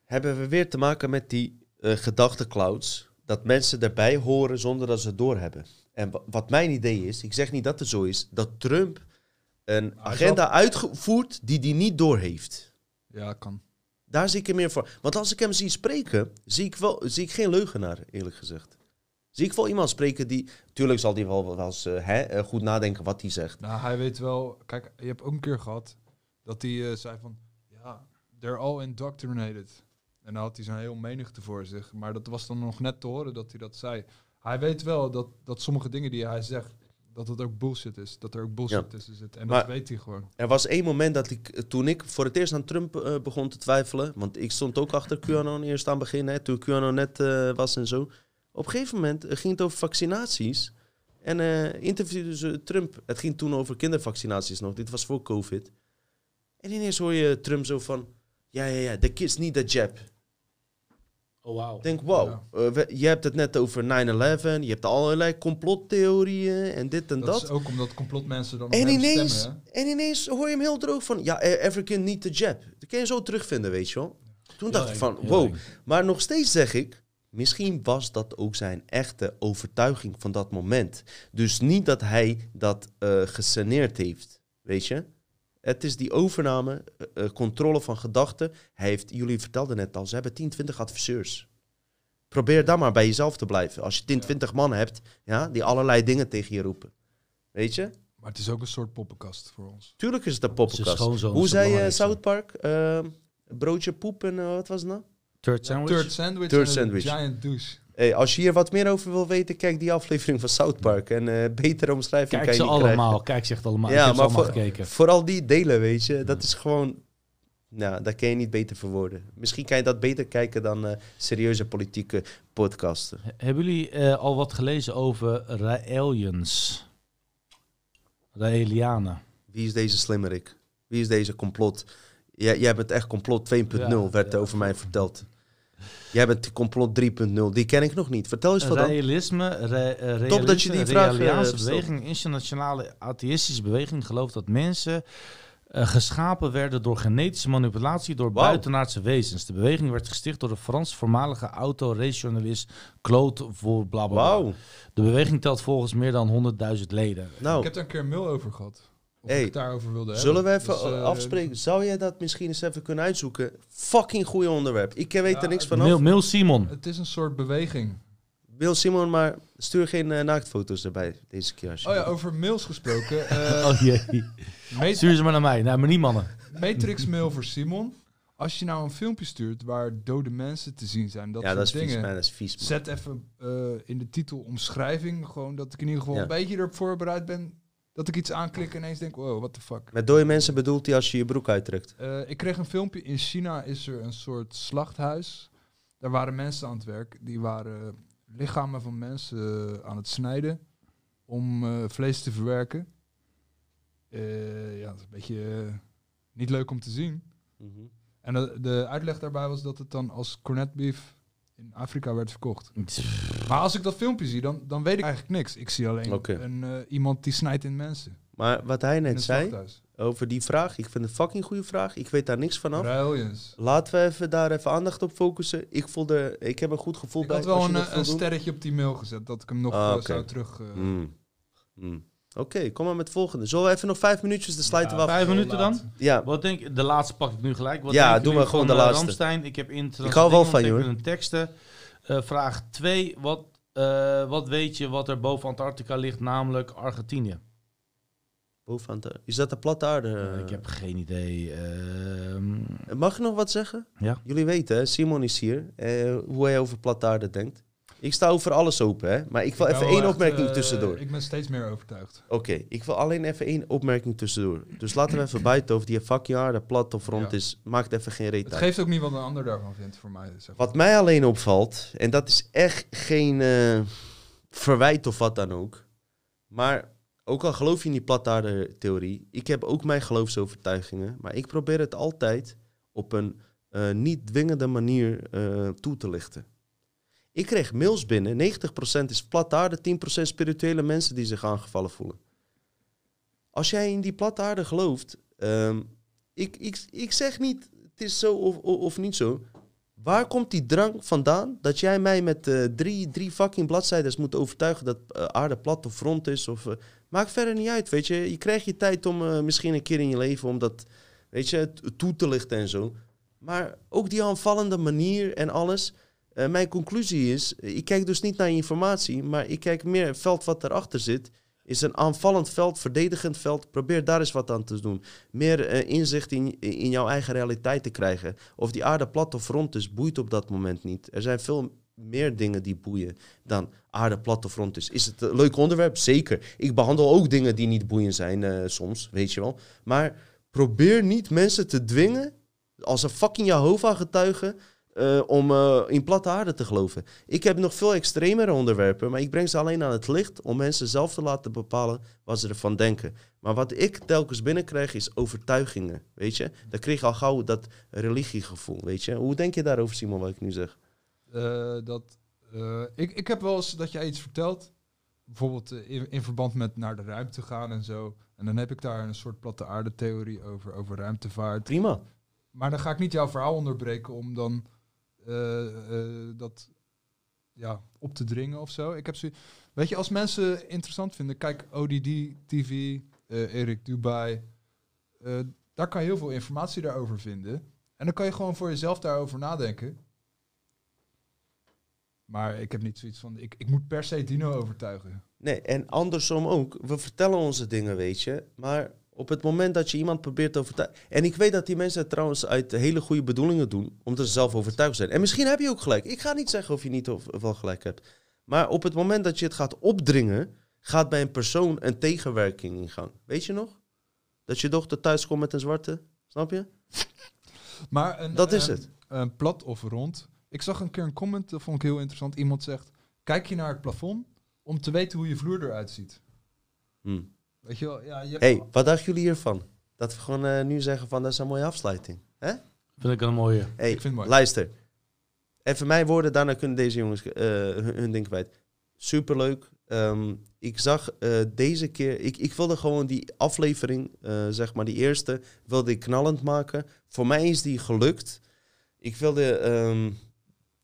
hebben we weer te maken met die eh gedachtenclouds. Dat mensen erbij horen zonder dat ze het doorhebben. En wa- wat mijn idee is, ik zeg niet dat het zo is, dat Trump een agenda uitvoert die hij niet doorheeft. Ja, kan. Daar zie ik hem meer voor. Want als ik hem zie spreken, zie ik, wel, zie ik geen leugenaar, eerlijk gezegd. Zie ik wel iemand spreken die... Tuurlijk zal hij wel, wel eens eh, hè, eh, goed nadenken wat hij zegt. Nou, hij weet wel. Kijk, je hebt ook een keer gehad dat hij eh, zei van ja, they're all indoctrinated. En dan had hij zo'n heel menigte voor zich. Maar dat was dan nog net te horen dat hij dat zei. Hij weet wel dat, dat sommige dingen die hij zegt, dat het ook bullshit is. Dat er ook bullshit Ja. tussen zit. En Maar- dat weet hij gewoon. Er was één moment dat ik, eh, toen ik voor het eerst aan Trump eh, begon te twijfelen, want ik stond ook achter QAnon eerst aan het begin, hè, toen QAnon net eh, was en zo. Op een gegeven moment ging het over vaccinaties. En eh interviewden ze Trump. Het ging toen over kindervaccinaties nog. Dit was voor COVID. En ineens hoor je Trump zo van... Ja, ja, ja, the kids need a jab. Oh. Ik denk, wow. Ja. eh, je hebt het net over 9-11. Je hebt allerlei complottheorieën en dit en Dat, dat. is ook omdat complotmensen dan En ineens, stemmen. hè? en ineens hoor je hem heel droog van... Ja, eh, every kid need a jab. Dat kun je zo terugvinden, weet je wel. Toen dacht ik van, wow. Maar nog steeds zeg ik... Misschien was dat ook zijn echte overtuiging van dat moment. Dus niet dat hij dat eh gesaneerd heeft, weet je. Het is die overname, eh, eh, controle van gedachten. Hij heeft, jullie vertelden net al, ze hebben 10, 20 adviseurs. Probeer dan maar bij jezelf te blijven. Als je 10, 20 man hebt, ja, die allerlei dingen tegen je roepen. Weet je? Maar het is ook een soort poppenkast voor ons. Tuurlijk is het een poppenkast. Hoe zei je. South Park? Ehm, Broodje poep en eh, wat was het nou? Turd sandwich. Third sandwich Third sandwich. een giant douche. Hey, als je hier wat meer over wil weten, kijk die aflevering van South Park. En eh betere omschrijving Kijk kan je ze niet allemaal. krijgen. Kijk ze echt allemaal. Ja, ik heb ze maar allemaal voor- gekeken. Vooral die delen, weet je. Dat is gewoon... Nou, dat kan je niet beter verwoorden. Misschien kan je dat beter kijken dan eh, serieuze politieke podcasten. He- Hebben jullie eh, al wat gelezen over Raelians? Raelianen. Wie is deze slimmerik? Wie is deze complot? Jij, jij bent echt complot 2.0, Ja, werd ja, over mij verteld. Jij bent complot 3.0. Die ken ik nog niet. Vertel eens wat dan. Realisme, re, eh, realisme, Top dat je die vraag, eh, beweging, internationale atheïstische beweging gelooft dat mensen eh, geschapen werden door genetische manipulatie door buitenaardse wezens. De beweging werd gesticht door de Frans voormalige autorationalist Claude voor bla bla, bla. Wauw. De beweging telt volgens meer dan 100.000 leden. Ik Nou, heb daar een keer een mail over gehad. Of Hey, ik het daarover wilde zullen we even Dus, eh, afspreken? Zou jij dat misschien eens even kunnen uitzoeken? Fucking goeie onderwerp. Ik weet Ja, er niks het vanaf. Mail, mail Simon. Het is een soort beweging. Wil Simon, maar stuur geen eh, naaktfoto's erbij deze keer. Oh alsjeblieft. ja, over mails gesproken. eh, Oh jee. Stuur ze maar naar mij. naar maar niet mannen. Matrix mail voor Simon. Als je nou een filmpje stuurt waar dode mensen te zien zijn, dat ja, soort dat is vies, dingen. man. Dat is vies, man. Zet even eh, in de titel omschrijving, gewoon dat ik in ieder geval Ja. een beetje erop voorbereid ben. Dat ik iets aanklik en ineens denk, wow, what the fuck. Met dode mensen bedoelt hij als je je broek uittrekt. Eh, ik kreeg een filmpje. In China is er een soort slachthuis. Daar waren mensen aan het werk. Die waren lichamen van mensen eh, aan het snijden om eh, vlees te verwerken. Ja, dat is een beetje niet leuk om te zien. Mhm. En de, de uitleg daarbij was dat het dan als cornet beef in Afrika werd verkocht. Maar als ik dat filmpje zie, dan, dan weet ik eigenlijk niks. Ik zie alleen een, eh, iemand die snijdt in mensen. Maar wat hij net zei over die vraag, ik vind het een fucking goede vraag. Ik weet daar niks vanaf. Brilliance. Laten we even daar even aandacht op focussen. Ik voelde, ik heb een goed gevoel Ik bij had wel een, eh, een sterretje op die mail gezet, dat ik hem nog Ah, eh, zou terug... eh, Mm. Mm. Oké, kom maar met het volgende. Zullen we even nog vijf minuutjes, dan sluiten we af. Vijf minuten dan? Ja, Wat denk je? De laatste pak ik nu gelijk. Wat Ja, doen we gewoon van, de eh, laatste. Ramstein? Ik heb in Ik hou wel van je, hoor. Een teksten. Eh, vraag 2. Wat, eh, wat weet je wat er boven Antarctica ligt, namelijk Argentinië? bovenaan de- Is dat de platte aarde? Ik heb geen idee. Ehm, Mag ik nog wat zeggen? ja. Jullie weten, hè, Simon is hier, eh, hoe hij over platte aarde denkt. Ik sta over alles open, hè? maar ik wil Ik even één echt, opmerking eh, tussendoor. Ik ben steeds meer overtuigd. Oké, ik wil alleen even één opmerking tussendoor. Dus laten we even buiten over die fucking aarde plat of rond Ja. is. Maakt even geen reet Het uit. geeft ook niet wat een ander daarvan vindt voor mij. Zeg. Wat mij alleen opvalt, en dat is echt geen eh, verwijt of wat dan ook. Maar ook al geloof je in die plataarde-theorie, ik heb ook mijn geloofsovertuigingen. Maar ik probeer het altijd op een eh, niet dwingende manier toe te lichten. Ik kreeg mails binnen, 90% is plataarde, 10% spirituele mensen die zich aangevallen voelen. Als jij in die plataarde gelooft, ehm, ik, ik, ik zeg niet het is zo of, of, niet zo. Waar komt die drang vandaan dat jij mij met eh, drie, drie fucking bladzijden moet overtuigen dat eh, aarde plat of rond is? Of, eh, maakt verder niet uit, weet je. Je krijgt je tijd om misschien een keer in je leven om dat, weet je, toe te lichten en zo. Maar ook die aanvallende manier en alles. Eh, mijn conclusie is, ik kijk dus niet naar informatie, maar ik kijk meer het veld wat erachter zit. Is een aanvallend veld, verdedigend veld. Probeer daar eens wat aan te doen. Meer eh, inzicht in, in jouw eigen realiteit te krijgen. Of die aarde plat of rond is, boeit op dat moment niet. Er zijn veel meer dingen die boeien dan aarde plat of rond is. Is het een leuk onderwerp? Zeker. Ik behandel ook dingen die niet boeiend zijn eh, soms, weet je wel. Maar probeer niet mensen te dwingen, als een fucking Jehovah-getuige, eh, om eh, in platte aarde te geloven. Ik heb nog veel extremere onderwerpen, maar ik breng ze alleen aan het licht om mensen zelf te laten bepalen wat ze ervan denken. Maar wat ik telkens binnenkrijg is overtuigingen, weet je. Dan kreeg al gauw dat religiegevoel, weet je. Hoe denk je daarover, Simon, wat ik nu zeg? Eh, dat, ik, ik heb wel eens dat jij iets vertelt. Bijvoorbeeld in, in verband met naar de ruimte gaan en zo. En dan heb ik daar een soort platte aarde theorie over, over ruimtevaart. Prima. Maar dan ga ik niet jouw verhaal onderbreken om dan dat ja, op te dringen of zo. Ik heb zo, weet je, als mensen interessant vinden, kijk ODD TV, eh Erik Dubai. eh, daar kan je heel veel informatie daarover vinden. En dan kan je gewoon voor jezelf daarover nadenken. Maar ik heb niet zoiets van, ik, ik moet per se Dino overtuigen. Nee, en andersom ook. We vertellen onze dingen, weet je. Maar Op het moment dat je iemand probeert te overtuigen. En ik weet dat die mensen het trouwens uit hele goede bedoelingen doen, omdat ze zelf overtuigd zijn. En misschien heb je ook gelijk. Ik ga niet zeggen of je niet of, wel gelijk hebt. Maar op het moment dat je het gaat opdringen, gaat bij een persoon een tegenwerking in gang. Weet je nog? Dat je dochter thuis komt met een zwarte. Snap je? Maar een, Dat is een- het. Een plat of rond. Ik zag een keer een comment, dat vond ik heel interessant. Iemand zegt, kijk je naar het plafond om te weten hoe je vloer eruit ziet. Hm. Weet je wel, ja, je hebt- hey, wat dachten jullie hiervan? Dat we gewoon eh, nu zeggen van dat is een mooie afsluiting. Hè? Vind ik een mooie. Hey, Ik vind het mooi. luister. Even mijn woorden, daarna kunnen deze jongens eh, hun, hun ding kwijt. Superleuk. Ehm, ik zag eh, deze keer, ik, ik wilde gewoon die aflevering, eh, zeg maar die eerste, wilde ik knallend maken. Voor mij is die gelukt. Ik wilde ehm,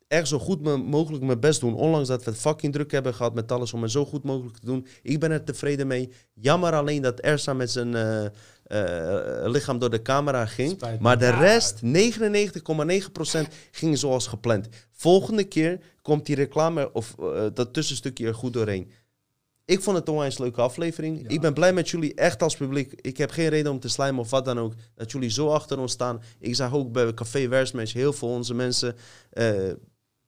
echt zo goed me- mogelijk mijn best doen. Ondanks dat we het fucking druk hebben gehad met alles om het zo goed mogelijk te doen. Ik ben er tevreden mee. Jammer alleen dat Ersa met zijn eh, eh, lichaam door de camera ging. Spijt. Maar de rest, 99,9% ging zoals gepland. Volgende keer komt die reclame of eh, dat tussenstukje er goed doorheen. Ik vond het een onwijs leuke aflevering. Ja. Ik ben blij met jullie, echt als publiek. Ik heb geen reden om te slijmen of wat dan ook. Dat jullie zo achter ons staan. Ik zag ook bij Café Versmatch heel veel onze mensen.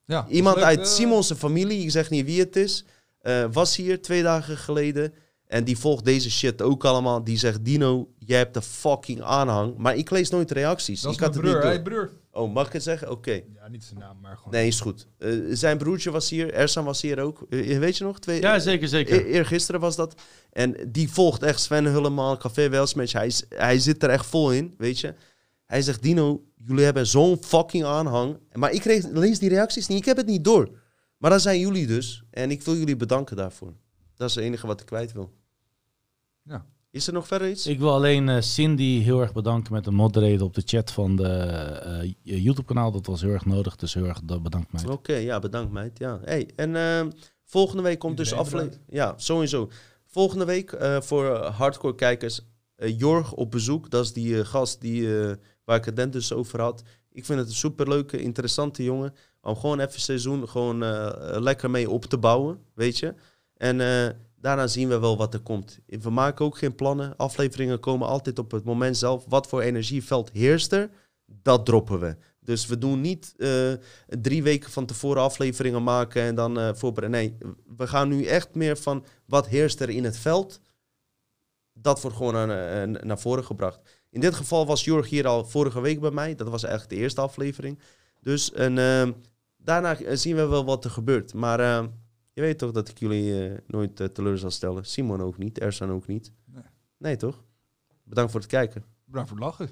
Ja, iemand leuk, uit Simon's familie, ik zeg niet wie het is, eh, was hier twee dagen geleden. En die volgt deze shit ook allemaal. Die zegt, Dino, jij hebt de fucking aanhang. Maar ik lees nooit reacties. Dat is ik had mijn het niet door. Hey broer. Oh, mag ik het zeggen? Oké. Ja, niet zijn naam, maar gewoon. Nee, is goed. Eh, zijn broertje was hier, Ersan was hier ook. Eh, weet je nog? Twee, Ja, zeker, zeker. E- Eergisteren was dat. En die volgt echt Sven Hulleman, Café Welsmatch. Hij, is- hij zit er echt vol in, weet je. Hij zegt, Dino, jullie hebben zo'n fucking aanhang. Maar ik kreeg, lees die reacties niet, ik heb het niet door. Maar dat zijn jullie dus. En ik wil jullie bedanken daarvoor. Dat is het enige wat ik kwijt wil. Ja. Is er nog verder iets? Ik wil alleen eh, Cindy heel erg bedanken met de moderator op de chat van de eh, YouTube-kanaal. Dat was heel erg nodig, dus heel erg da- bedankt mij. Oké, ja, bedankt meid. Ja. Hey, en ehm, volgende week komt dus aflevering. Ja, sowieso. Volgende week eh, voor eh, hardcore kijkers. eh, Jorg op bezoek. Dat is die eh, gast die, eh, waar ik het net dus over had. Ik vind het een superleuke, interessante jongen. Om gewoon even seizoen gewoon eh, lekker mee op te bouwen, weet je. En eh, daarna zien we wel wat er komt. We maken ook geen plannen. Afleveringen komen altijd op het moment zelf. Wat voor energieveld heerst er, dat droppen we. Dus we doen niet eh, drie weken van tevoren afleveringen maken en dan eh voorbereiden. Nee, we gaan nu echt meer van wat heerst er in het veld. Dat wordt gewoon eh, naar voren gebracht. In dit geval was Jorg hier al vorige week bij mij. Dat was eigenlijk de eerste aflevering. Dus en, eh, daarna eh, zien we wel wat er gebeurt. Maar eh, je weet toch dat ik jullie eh, nooit eh, teleur zal stellen. Simon ook niet, Ersan ook niet. Nee. Nee toch? Bedankt voor het kijken. Bedankt voor het lachen.